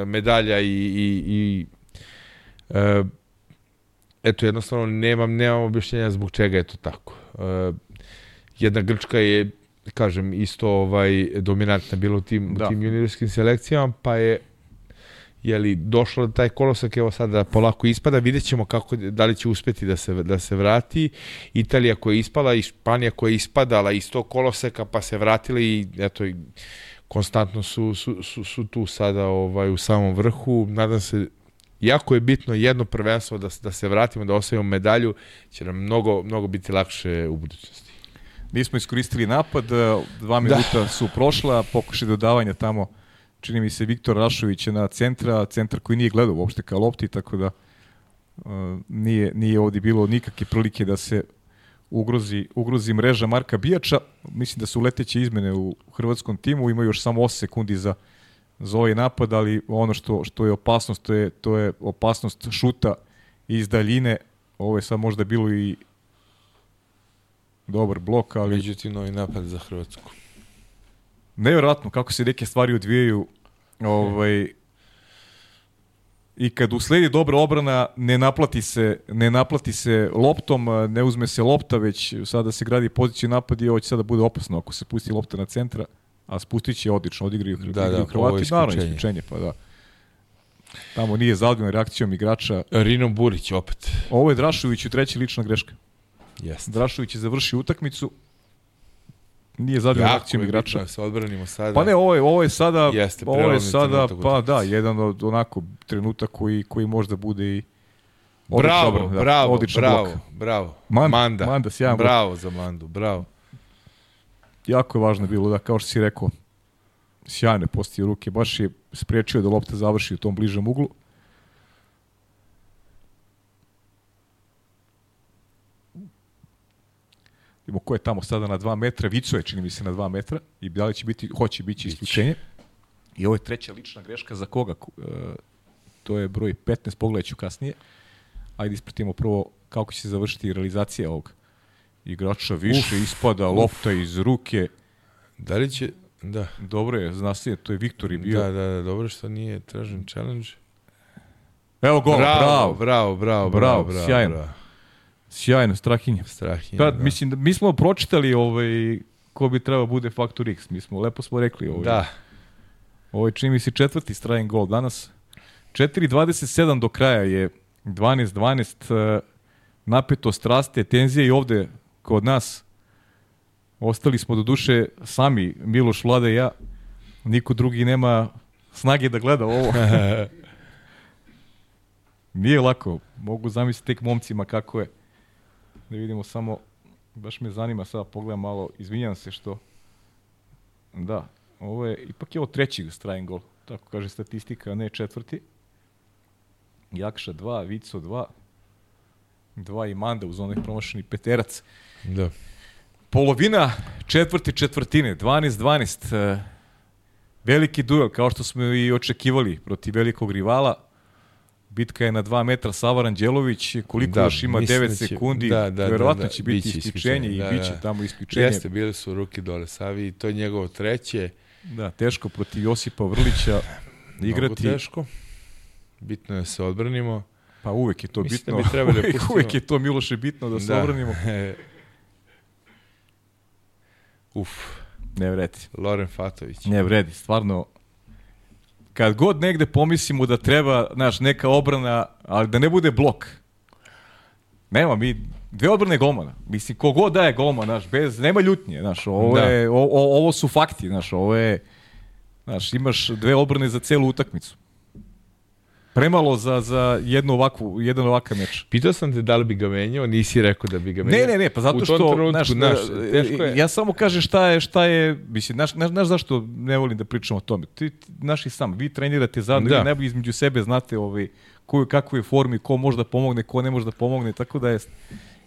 medalja i, i, i eto, jednostavno nemam, nemam objašnjenja zbog čega je to tako. Jedna Grčka je kažem, isto ovaj, dominantna bila u tim, da. u tim juniorskim selekcijama, pa je jeli, došlo da taj kolosak evo sada polako ispada, vidjet ćemo kako, da li će uspeti da se, da se vrati. Italija koja je ispala i Španija koja je ispadala iz tog koloseka pa se vratila i eto, konstantno su, su, su, su tu sada ovaj, u samom vrhu. Nadam se Jako je bitno jedno prvenstvo da, da se vratimo, da osvojimo medalju, će nam mnogo, mnogo biti lakše u budućnosti. Nismo iskoristili napad, e, dva da. minuta da. su prošla, pokušaj dodavanja tamo, čini mi se Viktor Rašović na centra, centar koji nije gledao uopšte kao lopti, tako da uh, nije, nije ovdje bilo nikakve prilike da se ugrozi, ugrozi mreža Marka Bijača. Mislim da su leteće izmene u hrvatskom timu, imaju još samo 8 sekundi za, za ovaj napad, ali ono što, što je opasnost, to je, to je opasnost šuta iz daljine. Ovo je sad možda bilo i dobar blok, ali... Međutim, novi napad za Hrvatsku. Nevjerojatno kako se neke stvari odvijaju ovaj, i kad usledi dobra obrana ne naplati se ne naplati se loptom, ne uzme se lopta, već sada se gradi poziciju napad i ovo će sada bude opasno ako se pusti lopta na centra. a spustit će odlično, odigraju, Da, da, ovo je Hrvati, naravno isključenje. pa da. Tamo nije zadovoljan reakcijom igrača. Rino Burić opet. Ovo je Drašović u treća lična greška. Jeste. Drašović je završio utakmicu, nije zadovoljan reakcijom je igrača. bitno da se odbranimo sada. Pa ne, ovo je, ovo je sada, Jeste, ovo je sada, pa da, jedan od onako trenutak koji, koji možda bude i Bravo, obrana, da, bravo, odličan bravo, blok. bravo. Manda, Manda, Manda, sjajan blok. Bravo za Mandu, bravo. Jako je važno bilo da, kao što si rekao, sjajne postije ruke, baš je spriječio da lopta završi u tom bližem uglu. Vidimo ko je tamo sada na 2 metra, Vico je čini mi se na 2 metra i da li će biti, hoće biti isključenje. I ovo je treća lična greška za koga? Ko- e, to je broj 15, pogledat ću kasnije. Ajde ispratimo prvo kako će se završiti realizacija ovog igrača više, Uf, ispada uf. lopta iz ruke. Da li će... Da. Dobro je, zna se, to je Viktor i bio. Da, da, da, dobro što nije tražen challenge. Evo gol, bravo, bravo, bravo, bravo, Bravo, bravo, sjajno. bravo. Sjajno, Strahinja. Strahinja, Da, da. mislim, da, mi smo pročitali ovaj, ko bi trebao bude faktor X. Mi smo, lepo smo rekli. Ovaj, Da, Ovo je čini mi se četvrti strajen gol danas. 4.27 do kraja je 12-12 e, napetost raste, tenzija i ovde kod nas. Ostali smo do duše sami, Miloš, Vlada i ja. Niko drugi nema snage da gleda ovo. Nije lako. Mogu zamisliti tek momcima kako je. Da vidimo samo, baš me zanima sada, pogledam malo, izvinjam se što... Da, ovo je, ipak je ovo treći strajen gol, tako kaže statistika, a ne četvrti. Jakša 2, Vico 2, 2 i Manda uz onaj promašeni peterac. da. Polovina četvrte četvrtine, 12-12. e, Veliki duel, kao što smo i očekivali protiv velikog rivala. Bitka je na 2 metra Sava Ranđelović, koliko Da, još ima mislim 9 da će- sekundi, da, da, verovatno da, će da, biti biće isključenje, isključenje, i da, biće da. tamo isključenje. Jeste, bili su ruke dole Savi i to je njegovo treće. Da, teško protiv Josipa Vrlića igrati. Mnogo teško. Bitno je da se odbranimo. Pa uvek je to Mislim bitno. da bi trebali da uvek, pustimo- uvek je to Miloše bitno da se obranimo. Uf, Ne vredi. Loren Fatović. Ne vredi, stvarno. Kad god negde pomislimo da treba, znaš, neka obrana, ali da ne bude blok. Nema, mi dve odbrane golmana. Mislim, kogod daje golman, znaš, bez, nema ljutnje, znaš, ovo, Da. je, o, o, ovo su fakti, znaš, ovo je, znaš, imaš dve odbrane za celu utakmicu. Premalo za, za jednu ovakvu, jedan ovakav meč. Pitao sam te da li bi ga menjao, nisi rekao da bi ga menjao. Ne, ne, ne, pa zato što, trenutku, znaš, e, teško je. ja samo kažem šta je, šta je, mislim, znaš, znaš, znaš zašto ne volim da pričam o tome. Ti, ti znaš i sam, vi trenirate zajedno, Da. vi najbolje između sebe znate ovaj, koju, kakvu je formi, ko može da pomogne, ko ne može da pomogne, tako da je,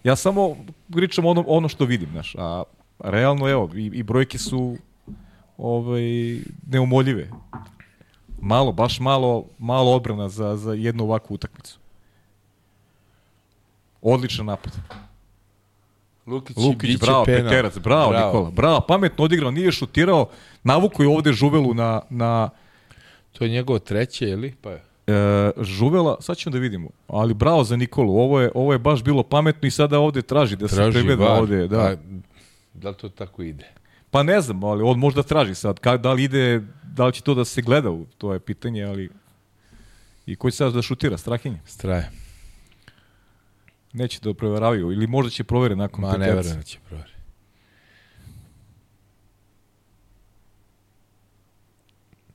ja samo pričam ono, ono što vidim, znaš, a realno, evo, i, i brojke su ovaj, neumoljive. Malo, baš malo, malo odbrana za, za jednu ovakvu utakmicu. Odličan napad. Lukić, Lukić, bravo, penal. Peterac, bravo, bravo, Nikola, bravo, pametno odigrao, nije šutirao, navuko je ovde Žuvelu na, na To je njegovo treće, ili? Pa je. e, Žuvela, sad ćemo da vidimo, ali bravo za Nikolu, ovo je, ovo je baš bilo pametno i sada ovde traži da se Traži pregleda var. ovde, da. A, da li to tako ide? Pa ne znam, ali on možda traži sad, ka, da li ide, da li će to da se gleda, u- to je pitanje, ali i ko će sad da šutira, Strahinje? Straje. Neće da proveravaju, ili možda će provere nakon Ma ne verujem da će proveri.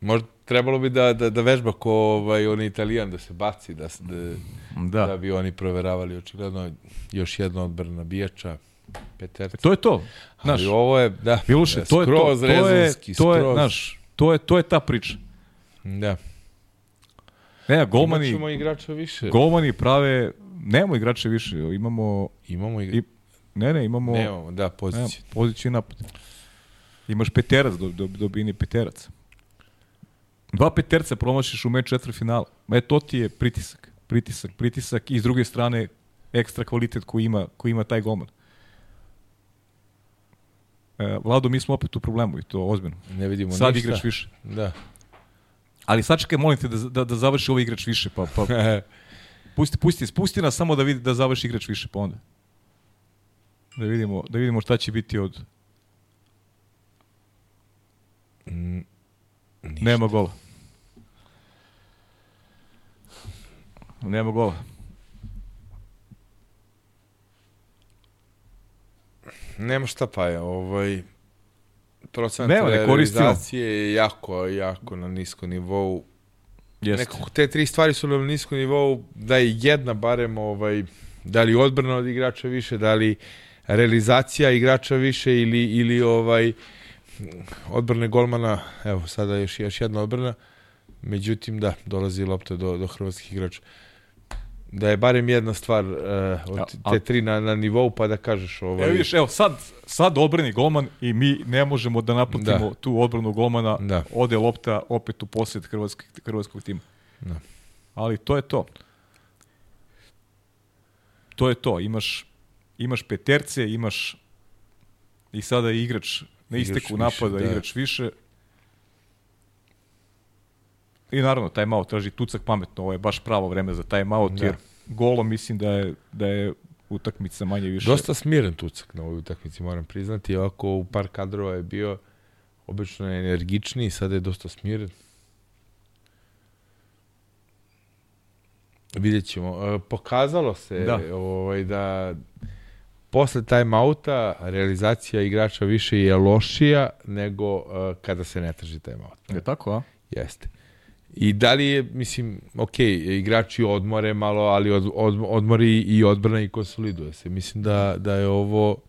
Možda trebalo bi da, da, da vežba ko ovaj, on italijan, da se baci, da, da, Da. da bi oni proveravali očigledno još jedna odbrana bijača, Peterca. To je to. Znaš, Ali ovo je, da, Miloše, da, to je to. To je, to je, znaš, to je, to je ta priča. Da. Ne, golmani, Imaćemo igrača više. golmani prave, nemamo igrače više, imamo, Imamo igrača. i, ne, ne, imamo, Nemamo, da, nemamo pozicije. poziciju i napad. Imaš peterac, do, do, dobini peterac. Dva peterca promašiš u meč četvr finala. E, to ti je pritisak. Pritisak, pritisak i s druge strane ekstra kvalitet koji ima, koji ima taj golman. E, Vlado, mi smo opet u problemu i to ozbiljno. Ne vidimo Sad ništa. igraš više. Da. Ali sačekaj, molim te da, da, da završi ovaj igrač više, pa, pa pusti, pusti, spusti nas samo da vidi da završi igrač više, pa onda. Da vidimo, da vidimo šta će biti od... Nema gola. Nema gola. Nema šta pa je, ovaj procent Nema, ne realizacije je jako, jako na niskom nivou. Jeste. Nekako te tri stvari su na niskom nivou, da je jedna barem, ovaj, da li odbrana od igrača više, da li realizacija igrača više ili, ili ovaj odbrane golmana, evo sada još, još jedna odbrana, međutim da, dolazi lopta do, do hrvatskih igrača. Da je barem jedna stvar uh, od A- te tri na, na nivou, pa da kažeš ovaj... Evo vidiš, evo sad, sad odbrani golman i mi ne možemo da naputimo Da. tu odbranu golmana, Da. ode lopta opet u posjed hrvatskog, hrvatskog tima. Da. Ali to je to. To je to. Imaš, imaš peterce, imaš i sada igrač na Igrač isteku više, napada, da. igrač više. I naravno, taj malo traži tucak pametno, ovo je baš pravo vreme za taj malo, Da. jer golo mislim da je, da je utakmica manje više. Dosta smiren tucak na ovoj utakmici, moram priznati. Ovako u par kadrova je bio obično je energičniji, sada je dosta smiren. Vidjet ćemo. E, Pokazalo se Da. ovaj, da posle time-outa realizacija igrača više je lošija nego e, kada se ne traži time-out. Je tako, a? Jeste. I da li je, mislim, ok, igrači odmore malo, ali od, od, odmori i odbrana i konsoliduje se. Mislim da, da je ovo,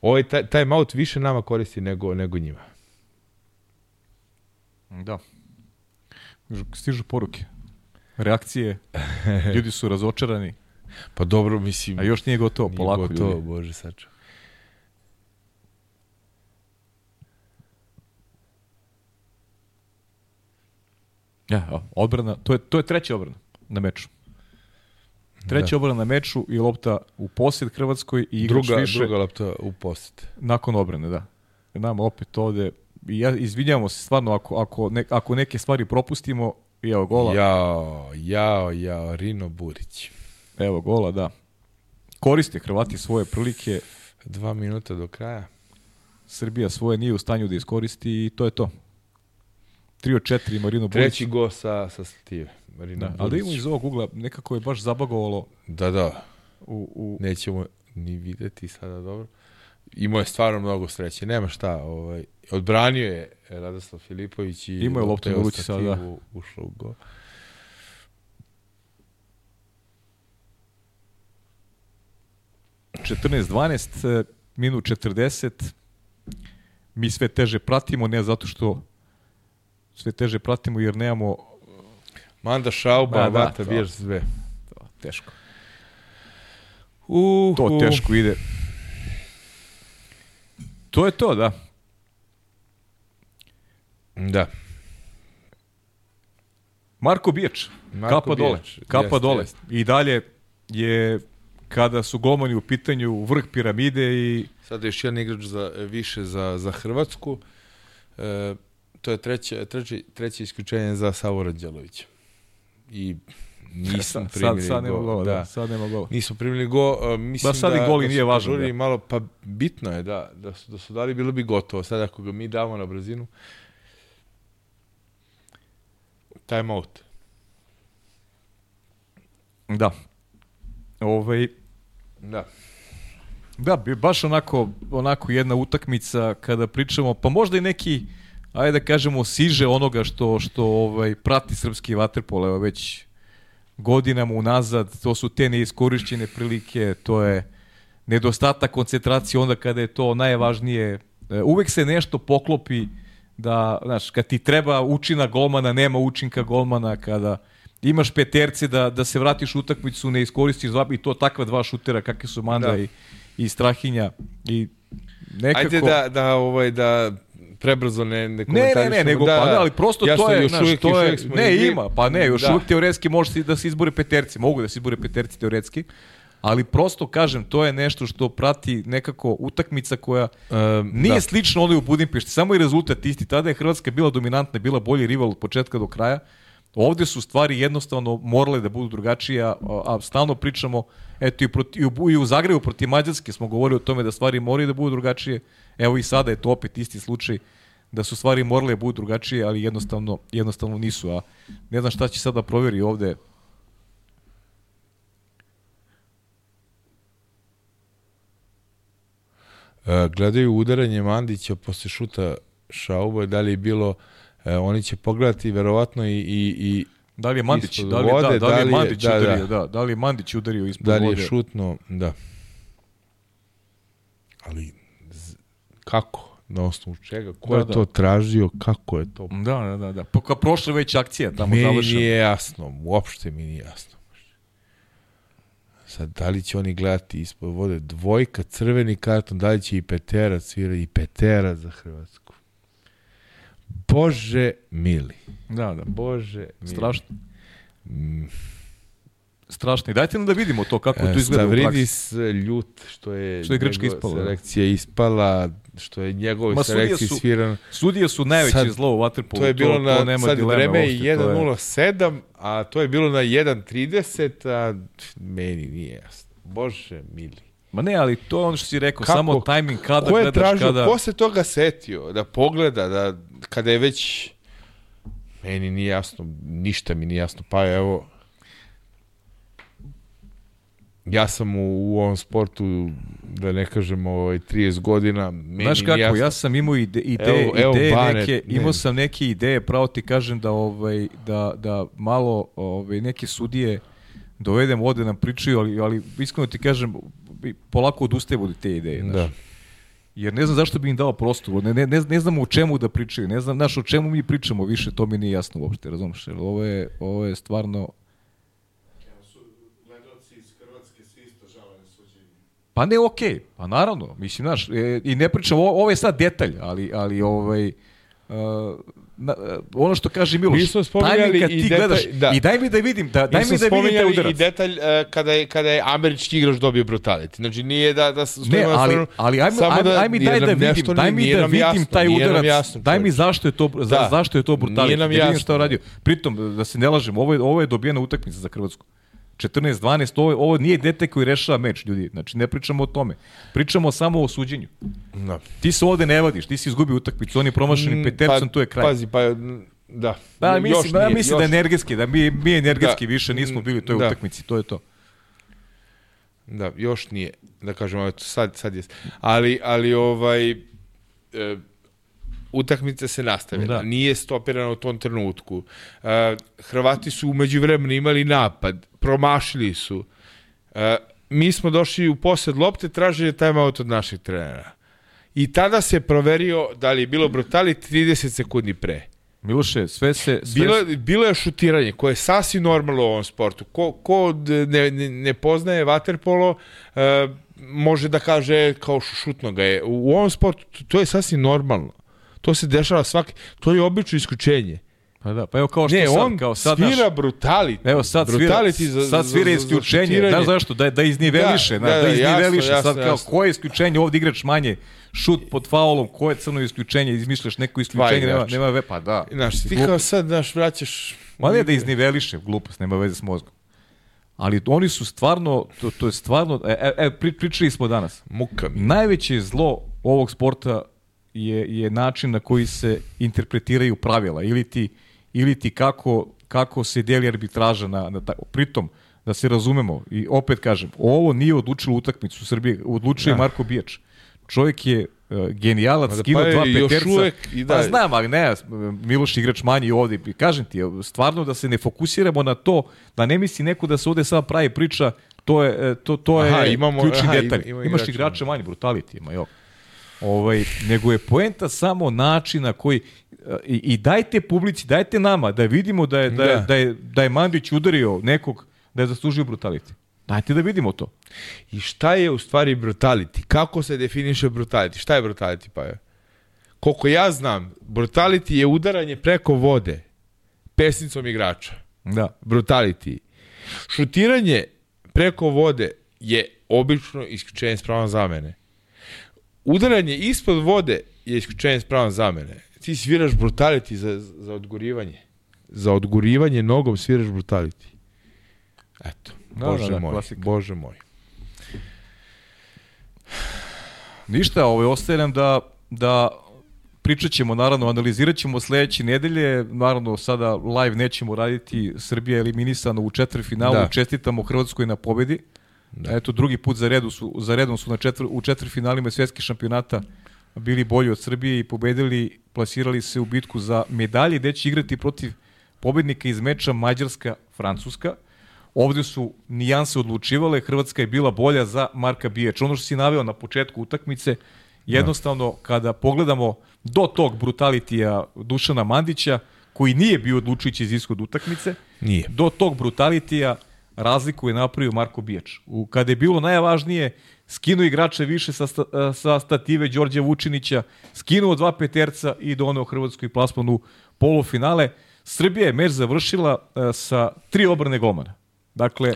ovaj taj, out više nama koristi nego, nego njima. Da. Stižu poruke. Reakcije. Ljudi su razočarani. Pa dobro, mislim, A još nije gotovo, nije polako gotovo, ljudi. bože saču. Ja, odbrana, to je, to je treća odbrana na meču. Treća Da. odbrana na meču i lopta u posjed Hrvatskoj i igrač Druga, više druga lapta u posjet. nakon obrane, da. Nama opet ovde, i ja izvinjavamo se stvarno ako, ako, ne, ako neke stvari propustimo, i evo gola, Jao, jao, jao, Rino Burić. evo gola, da. Koriste Hrvati svoje prilike, Dva minuta do kraja. Srbija svoje nije u stanju da iskoristi i to je to. 3 od 4 Marino Burić. Treći go sa, sa Stive. Rino Da, ali imamo iz ovog ugla, nekako je baš zabagovalo Da, da. u, u nećemo ni videti sada dobro. Imao je stvarno mnogo sreće, nema šta. Ovaj, odbranio je Radoslav Filipović i Imao je loptu na ruci sada, da. ušla u uh, 14-12, minut 40. Mi sve teže pratimo, ne zato što sve teže pratimo jer nemamo Manda Šauba, Ma, da, Vata to. Sve. to, teško. Uh, To teško ide. To je to, da. Da. Marko Bijač, Marko kapa dole, Bijač, kapa jeste, dole. jeste. I dalje je kada su golmani u pitanju vrh piramide i Sada još jedan igrač za, više za, za Hrvatsku. E, to je treće, treće, treće isključenje za Savo Ranđelovića. I nisam sad, primili sad nema go. gola, da. da. sad nema gola. Nismo primili go, uh, mislim Da, sad da, i gol i da nije požurili da. malo, pa bitno je da, da su, da su dali, bilo bi gotovo. Sad ako ga mi damo na brzinu, time out. Da. Ovaj, Da. Da, baš onako, onako jedna utakmica kada pričamo, pa možda i neki, ajde da kažemo, siže onoga što, što ovaj, prati srpski vaterpol, evo već godinama unazad, to su te neiskorišćene prilike, to je nedostatak koncentracije onda kada je to najvažnije. E, Uvek se nešto poklopi da, znaš, kad ti treba učina golmana, nema učinka golmana, kada imaš peterce da, da se vratiš u utakmicu, ne iskoristiš dva, i to takva dva šutera kakve su Manda Da. i, i Strahinja i nekako... Ajde da, da, ovaj, da prebrzo ne, ne Ne, ne, ne, nego da, pa ne, ali prosto jasno, to je, još znaš, uvijek, to još je, uvijek smo ne, igri. ima, pa ne, još Da. uvijek teoretski može da se izbore peterci, mogu da se izbore peterci teoretski, ali prosto kažem, to je nešto što prati nekako utakmica koja Um, nije da. slično onoj u Budimpešti, samo je rezultat isti. Tada je Hrvatska bila dominantna, bila bolji rival od početka do kraja. Ovde su stvari jednostavno morale da budu drugačije, a, a stalno pričamo, eto i, proti, i, u, i u Zagrebu protiv Mađarske smo govorili o tome da stvari moraju da budu drugačije. Evo i sada je to opet isti slučaj da su stvari morale da budu drugačije, ali jednostavno, jednostavno nisu. A ne znam šta će sad da proveri ovde E, gledaju udaranje Mandića posle šuta Šauba, da li je bilo, e, oni će pogledati verovatno i, i, i Da li je Mandić, da li, vode, da, da li da je Mandić da, da. udario, da, da li je Mandić udario ispod da li je vode. šutno, da. Ali kako? Na osnovu čega? Ko Da, je da. to tražio? Kako je to? Da, da, da, da. Pa prošla već akcija tamo Meni završena. nije jasno, uopšte mi nije jasno. Sad, da li će oni gledati ispod vode dvojka, crveni karton, da li će i Petera svira i Petera za Hrvatsku. Bože mili. Da, da. Bože mili. Strašno. Mm, Strašno. Dajte nam da vidimo to kako e, to izgleda u praksi. Stavridis ljut što je, Što je Grčka ispala, da. selekcija ispala, što je njegove Ma, selekcije su- svirano. Sudije su najveće Sad, zlo u Waterpolu. To je bilo na, nema sad vreme je to je- 1.07, a to je bilo na 1.30, a meni nije jasno. Bože mili. Ma ne, ali to je ono što si rekao, Kako? samo tajming kada ko je gledaš tražio, kada... ko se toga setio da pogleda, da kada je već meni nije jasno, ništa mi nije jasno, pa evo ja sam u, u ovom sportu da ne kažem ovaj 30 godina meni Znaš kako, jasno. ja sam imao ide, ideje, Evo- evo ideje neke, ne. imao sam neke ideje, pravo ti kažem da ovaj da da malo ovaj neke sudije dovedem ovde nam pričaju, ali ali iskreno ti kažem polako odustajem od te ideje, znaš. da. Jer ne znam zašto bi im dao prostor, ne, ne, ne, ne znam o čemu da pričaju, ne znam znaš, o čemu mi pričamo više, to mi nije jasno uopšte, razumiješ? Jer ovo je, ovo je stvarno... Pa ne, okej, pa naravno, mislim, znaš, e, i ne pričam, ovo, ovo je sad detalj, ali, ali ovaj, uh, na, e, ono što kaže Miloš, Mi smo spominjali timing kad i ti detalj- gledaš, da. i daj mi da vidim, da, daj Mi mi da vidim taj udarac. i detalj e, kada je, kada je američki igrač dobio brutality. Znači nije da, da Ne, ali, stranu, ali ajme, samo ajme, ajme jer daj da nam nešto vidim, nije- daj mi nije da vidim jasno, taj nije udarac, jasno, daj mi zašto je to, za, Da. zašto je to Nije brutality, nam da vidim jasno. šta je uradio. Pritom, da se ne lažem, ovo je, ovo je dobijena utakmica za Hrvatsku. 14-12, ovo, ovo nije dete koji rešava meč, ljudi. Znači, ne pričamo o tome. Pričamo samo o suđenju. Da. Ti se ovde ne vadiš, ti si izgubio utakmicu, on je promašeni Mm, Peterson, tu je kraj. Pazi, pa da. Da, Još mislim, ja nije, mislim da još- energetski, da mi, mi energetski Da. više nismo bili u toj Da. utakmici, to je to. Da, još nije, da kažemo, sad, sad je. Ali, ali ovaj, e, utakmica se nastavila. Da. Nije stopirana u tom trenutku. E, Hrvati su umeđu vremena imali napad, promašili su. E, mi smo došli u posled lopte, tražili timeout od naših trenera. I tada se proverio da li je bilo brutali 30 sekundi pre. Miloše, sve se... Sve Bilo, bilo je šutiranje koje je sasvim normalno u ovom sportu. Ko, ko ne, ne, ne poznaje vaterpolo, e, može da kaže kao šutno ga je. U, ovom sportu to je sasvim normalno. To se dešava svaki, to je obično isključenje. Pa da, pa evo kao što Ne, sad, on kao sad, svira naš, brutality. Evo sad svira, za, sad svira isključenje. Znaš zašto? Da, da izniveliše. Da, Da, da, da, izniveliše. jasno, sad jasno, kao, jasno. koje je isključenje? Ovdje igrač manje, šut pod faulom, koje je crno isključenje? Izmišljaš neko isključenje, nema, nema ve, pa da. Znaš, ti kao sad, znaš, vraćaš... Ma ne da izniveliše, glupost, nema veze s mozgom. Ali oni su stvarno, to, to je stvarno, e, e, e, pri- pričali smo danas, Muka mi. najveće zlo ovog sporta je, je način na koji se interpretiraju pravila ili ti, ili ti kako, kako se deli arbitraža na, na ta, pritom da se razumemo i opet kažem ovo nije odlučilo utakmicu u Srbiji odlučio je Da. Marko Bijač. Čovjek je uh, genijalac Pa da, skinuo pa dva je peterca. uvek i pa dalje. znam ali ne Miloš igrač manji ovde. Kažem ti stvarno da se ne fokusiramo na to da ne misli neko da se ovde sad pravi priča to je e, to to je Aha, imamo- ključni aha, detalj. ima- ima imaš igrača igrače manje brutality ima jo Ovaj, nego je poenta samo načina koji i, i dajte publici, dajte nama da vidimo da je, da, Da. da, je, da je Mandić udario nekog da je zaslužio brutality. Dajte da vidimo to. I šta je u stvari brutality? Kako se definiše brutality? Šta je brutality pa je? Koliko ja znam, brutality je udaranje preko vode pesnicom igrača. Da. Brutality. Šutiranje preko vode je obično isključenje s pravom zamene. Udaranje ispod vode je isključenje s pravom zamene. Ti sviraš brutality za, za odgurivanje. Za odgurivanje nogom sviraš brutality. Eto. Da, Bože da, da, moj. klasika. Bože moj. Ništa, ovaj, ostaje nam da, da pričat ćemo, naravno, analizirat ćemo sledeće nedelje, naravno sada live nećemo raditi, Srbija je eliminisana u četvrfinalu, da. čestitamo Hrvatskoj na pobedi. Da. Eto, drugi put za, redu su, za redom su na četvr, u četvrfinalima svjetskih šampionata bili bolji od Srbije i pobedili, plasirali se u bitku za medalje, gde će igrati protiv pobednika iz meča Mađarska-Francuska. Ovde su nijanse odlučivale, Hrvatska je bila bolja za Marka Bijač. Ono što si naveo na početku utakmice, jednostavno da. kada pogledamo do tog brutalitija Dušana Mandića, koji nije bio odlučujući iz ishod utakmice, nije. do tog brutalitija razliku je napravio Marko Bijač. U, kada je bilo najvažnije, skinuo igrače više sa, sta, sa stative Đorđe Vučinića, skinuo dva peterca i doneo Hrvatskoj plasman u polufinale. Srbija je meč završila uh, sa tri obrne golmana. Dakle,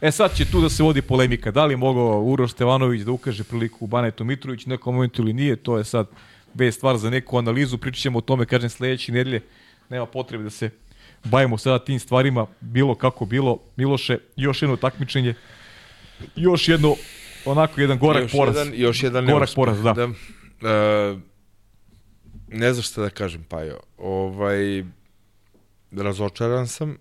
e sad će tu da se vodi polemika. Da li mogao Uroš Stevanović da ukaže priliku Banetu Mitrović, nekom momentu ili nije, to je sad bez stvar za neku analizu. Pričat ćemo o tome, kažem, sledeće nedelje. Nema potrebe da se bavimo sada tim stvarima, bilo kako bilo. Miloše, još jedno takmičenje, još jedno, onako, jedan gorak još poraz. Jedan, još jedan gorak poraz, da. da uh, ne znam šta da kažem, Pajo. Ovaj, razočaran sam.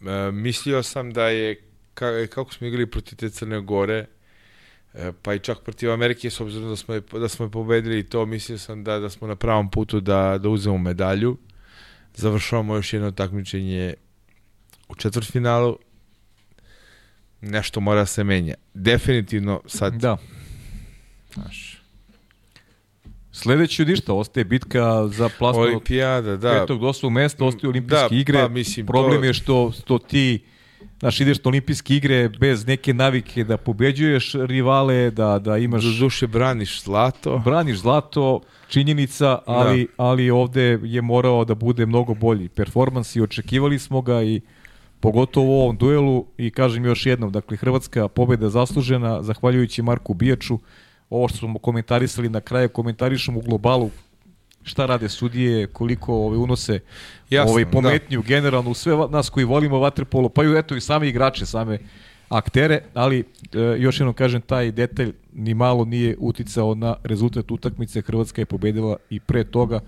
E, mislio sam da je, ka, kako smo igrali protiv te Crne Gore, e, pa i čak protiv Amerike, s obzirom da smo je, da smo je pobedili to, mislio sam da, da smo na pravom putu da, da uzemo medalju. Završavamo još jedno takmičenje u četvrtfinalu. Nešto mora se menja. Definitivno sad... Da. Znaš, Sledeći ništa, ostaje bitka za plasman Olimpijada, da. petog do osmog mesta, ostaju olimpijske da, igre. Pa, mislim, Problem to... je što, što ti Znaš, ideš na olimpijske igre bez neke navike da pobeđuješ rivale, da, da imaš... Do duše braniš zlato. Braniš zlato, činjenica, ali, da. ali ovde je morao da bude mnogo bolji performans i očekivali smo ga i pogotovo u ovom duelu i kažem još jednom, dakle Hrvatska pobeda zaslužena zahvaljujući Marku Bijaču, ovo što smo komentarisali na kraju, komentarišemo u globalu šta rade sudije, koliko ove unose Jasno, ovaj pometnju da. generalno sve nas koji volimo vaterpolo, pa i eto i same igrače, same aktere, ali e, još jednom kažem taj detalj ni malo nije uticao na rezultat utakmice, Hrvatska je pobedila i pre toga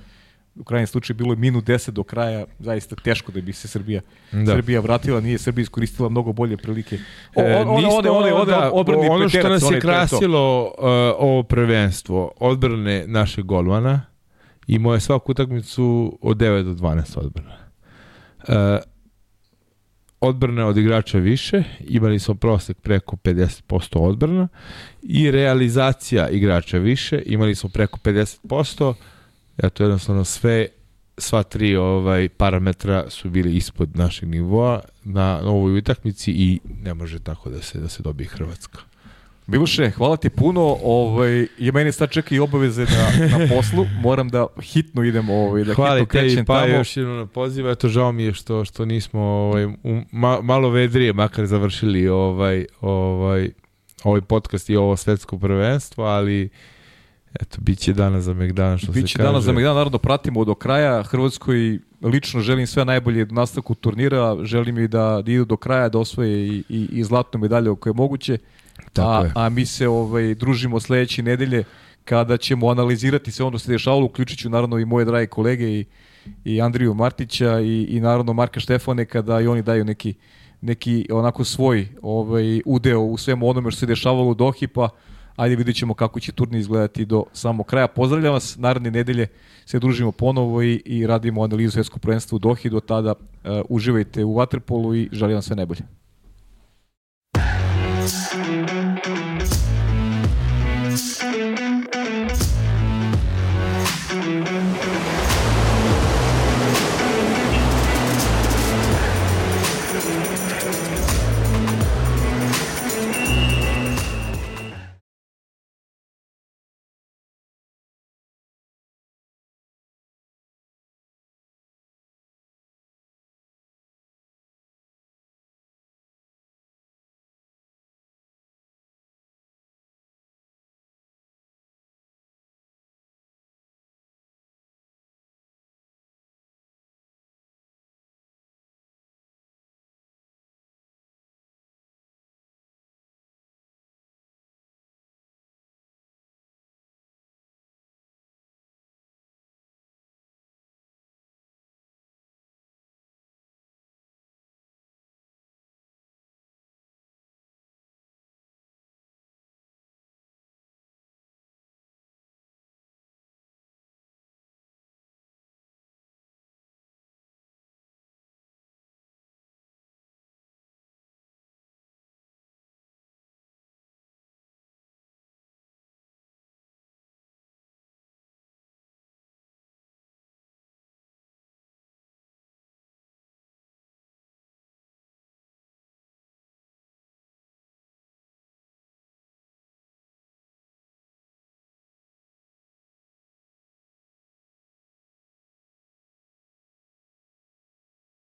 u krajnjem slučaju bilo je minut 10 do kraja, zaista teško da bi se Srbija da. Srbija vratila, nije Srbija iskoristila mnogo bolje prilike. O, on, on, one, one, one, da, ono što nas je krasilo uh, ovo prvenstvo, odbrane naše golmana, i moje svaku utakmicu od 9 do 12 odbrana. Uh, odbrana od igrača više, imali smo prosek preko 50% odbrana i realizacija igrača više, imali smo preko 50%, Eto, jednostavno sve, sva tri ovaj parametra su bili ispod našeg nivoa na ovoj utakmici i ne može tako da se da se dobije Hrvatska. Miloše, hvala ti puno. Ovaj, je meni sad čeka i obaveze na, na poslu. Moram da hitno idem ovaj, da hvala hitno krećem pa tamo. još jedno na poziv. Eto, žao mi je što, što nismo ovaj, u, ma, malo vedrije makar završili ovaj, ovaj, ovaj podcast i ovo svetsko prvenstvo, ali Eto, bit će danas za Megdan, što biće se kaže. danas za Megdan, naravno pratimo do kraja. Hrvatskoj lično želim sve najbolje do nastavku turnira, želim i da, da idu do kraja, da osvoje i, i, i zlatnu medalju ako je moguće. Tako a, je. a mi se ovaj, družimo sledeće nedelje kada ćemo analizirati sve ono što se dešavalo, uključit ću naravno i moje drage kolege i, i Andriju Martića i, i naravno Marka Štefane kada i oni daju neki, neki onako svoj ovaj, udeo u svemu onome što se dešavalo u Dohi, pa Ajde vidjet ćemo kako će turnir izgledati do samog kraja. Pozdravljam vas, naredne nedelje se družimo ponovo i, i radimo analizu svetskog prvenstva u Dohi. Do tada uh, uživajte u Waterpolu i želim vam sve najbolje.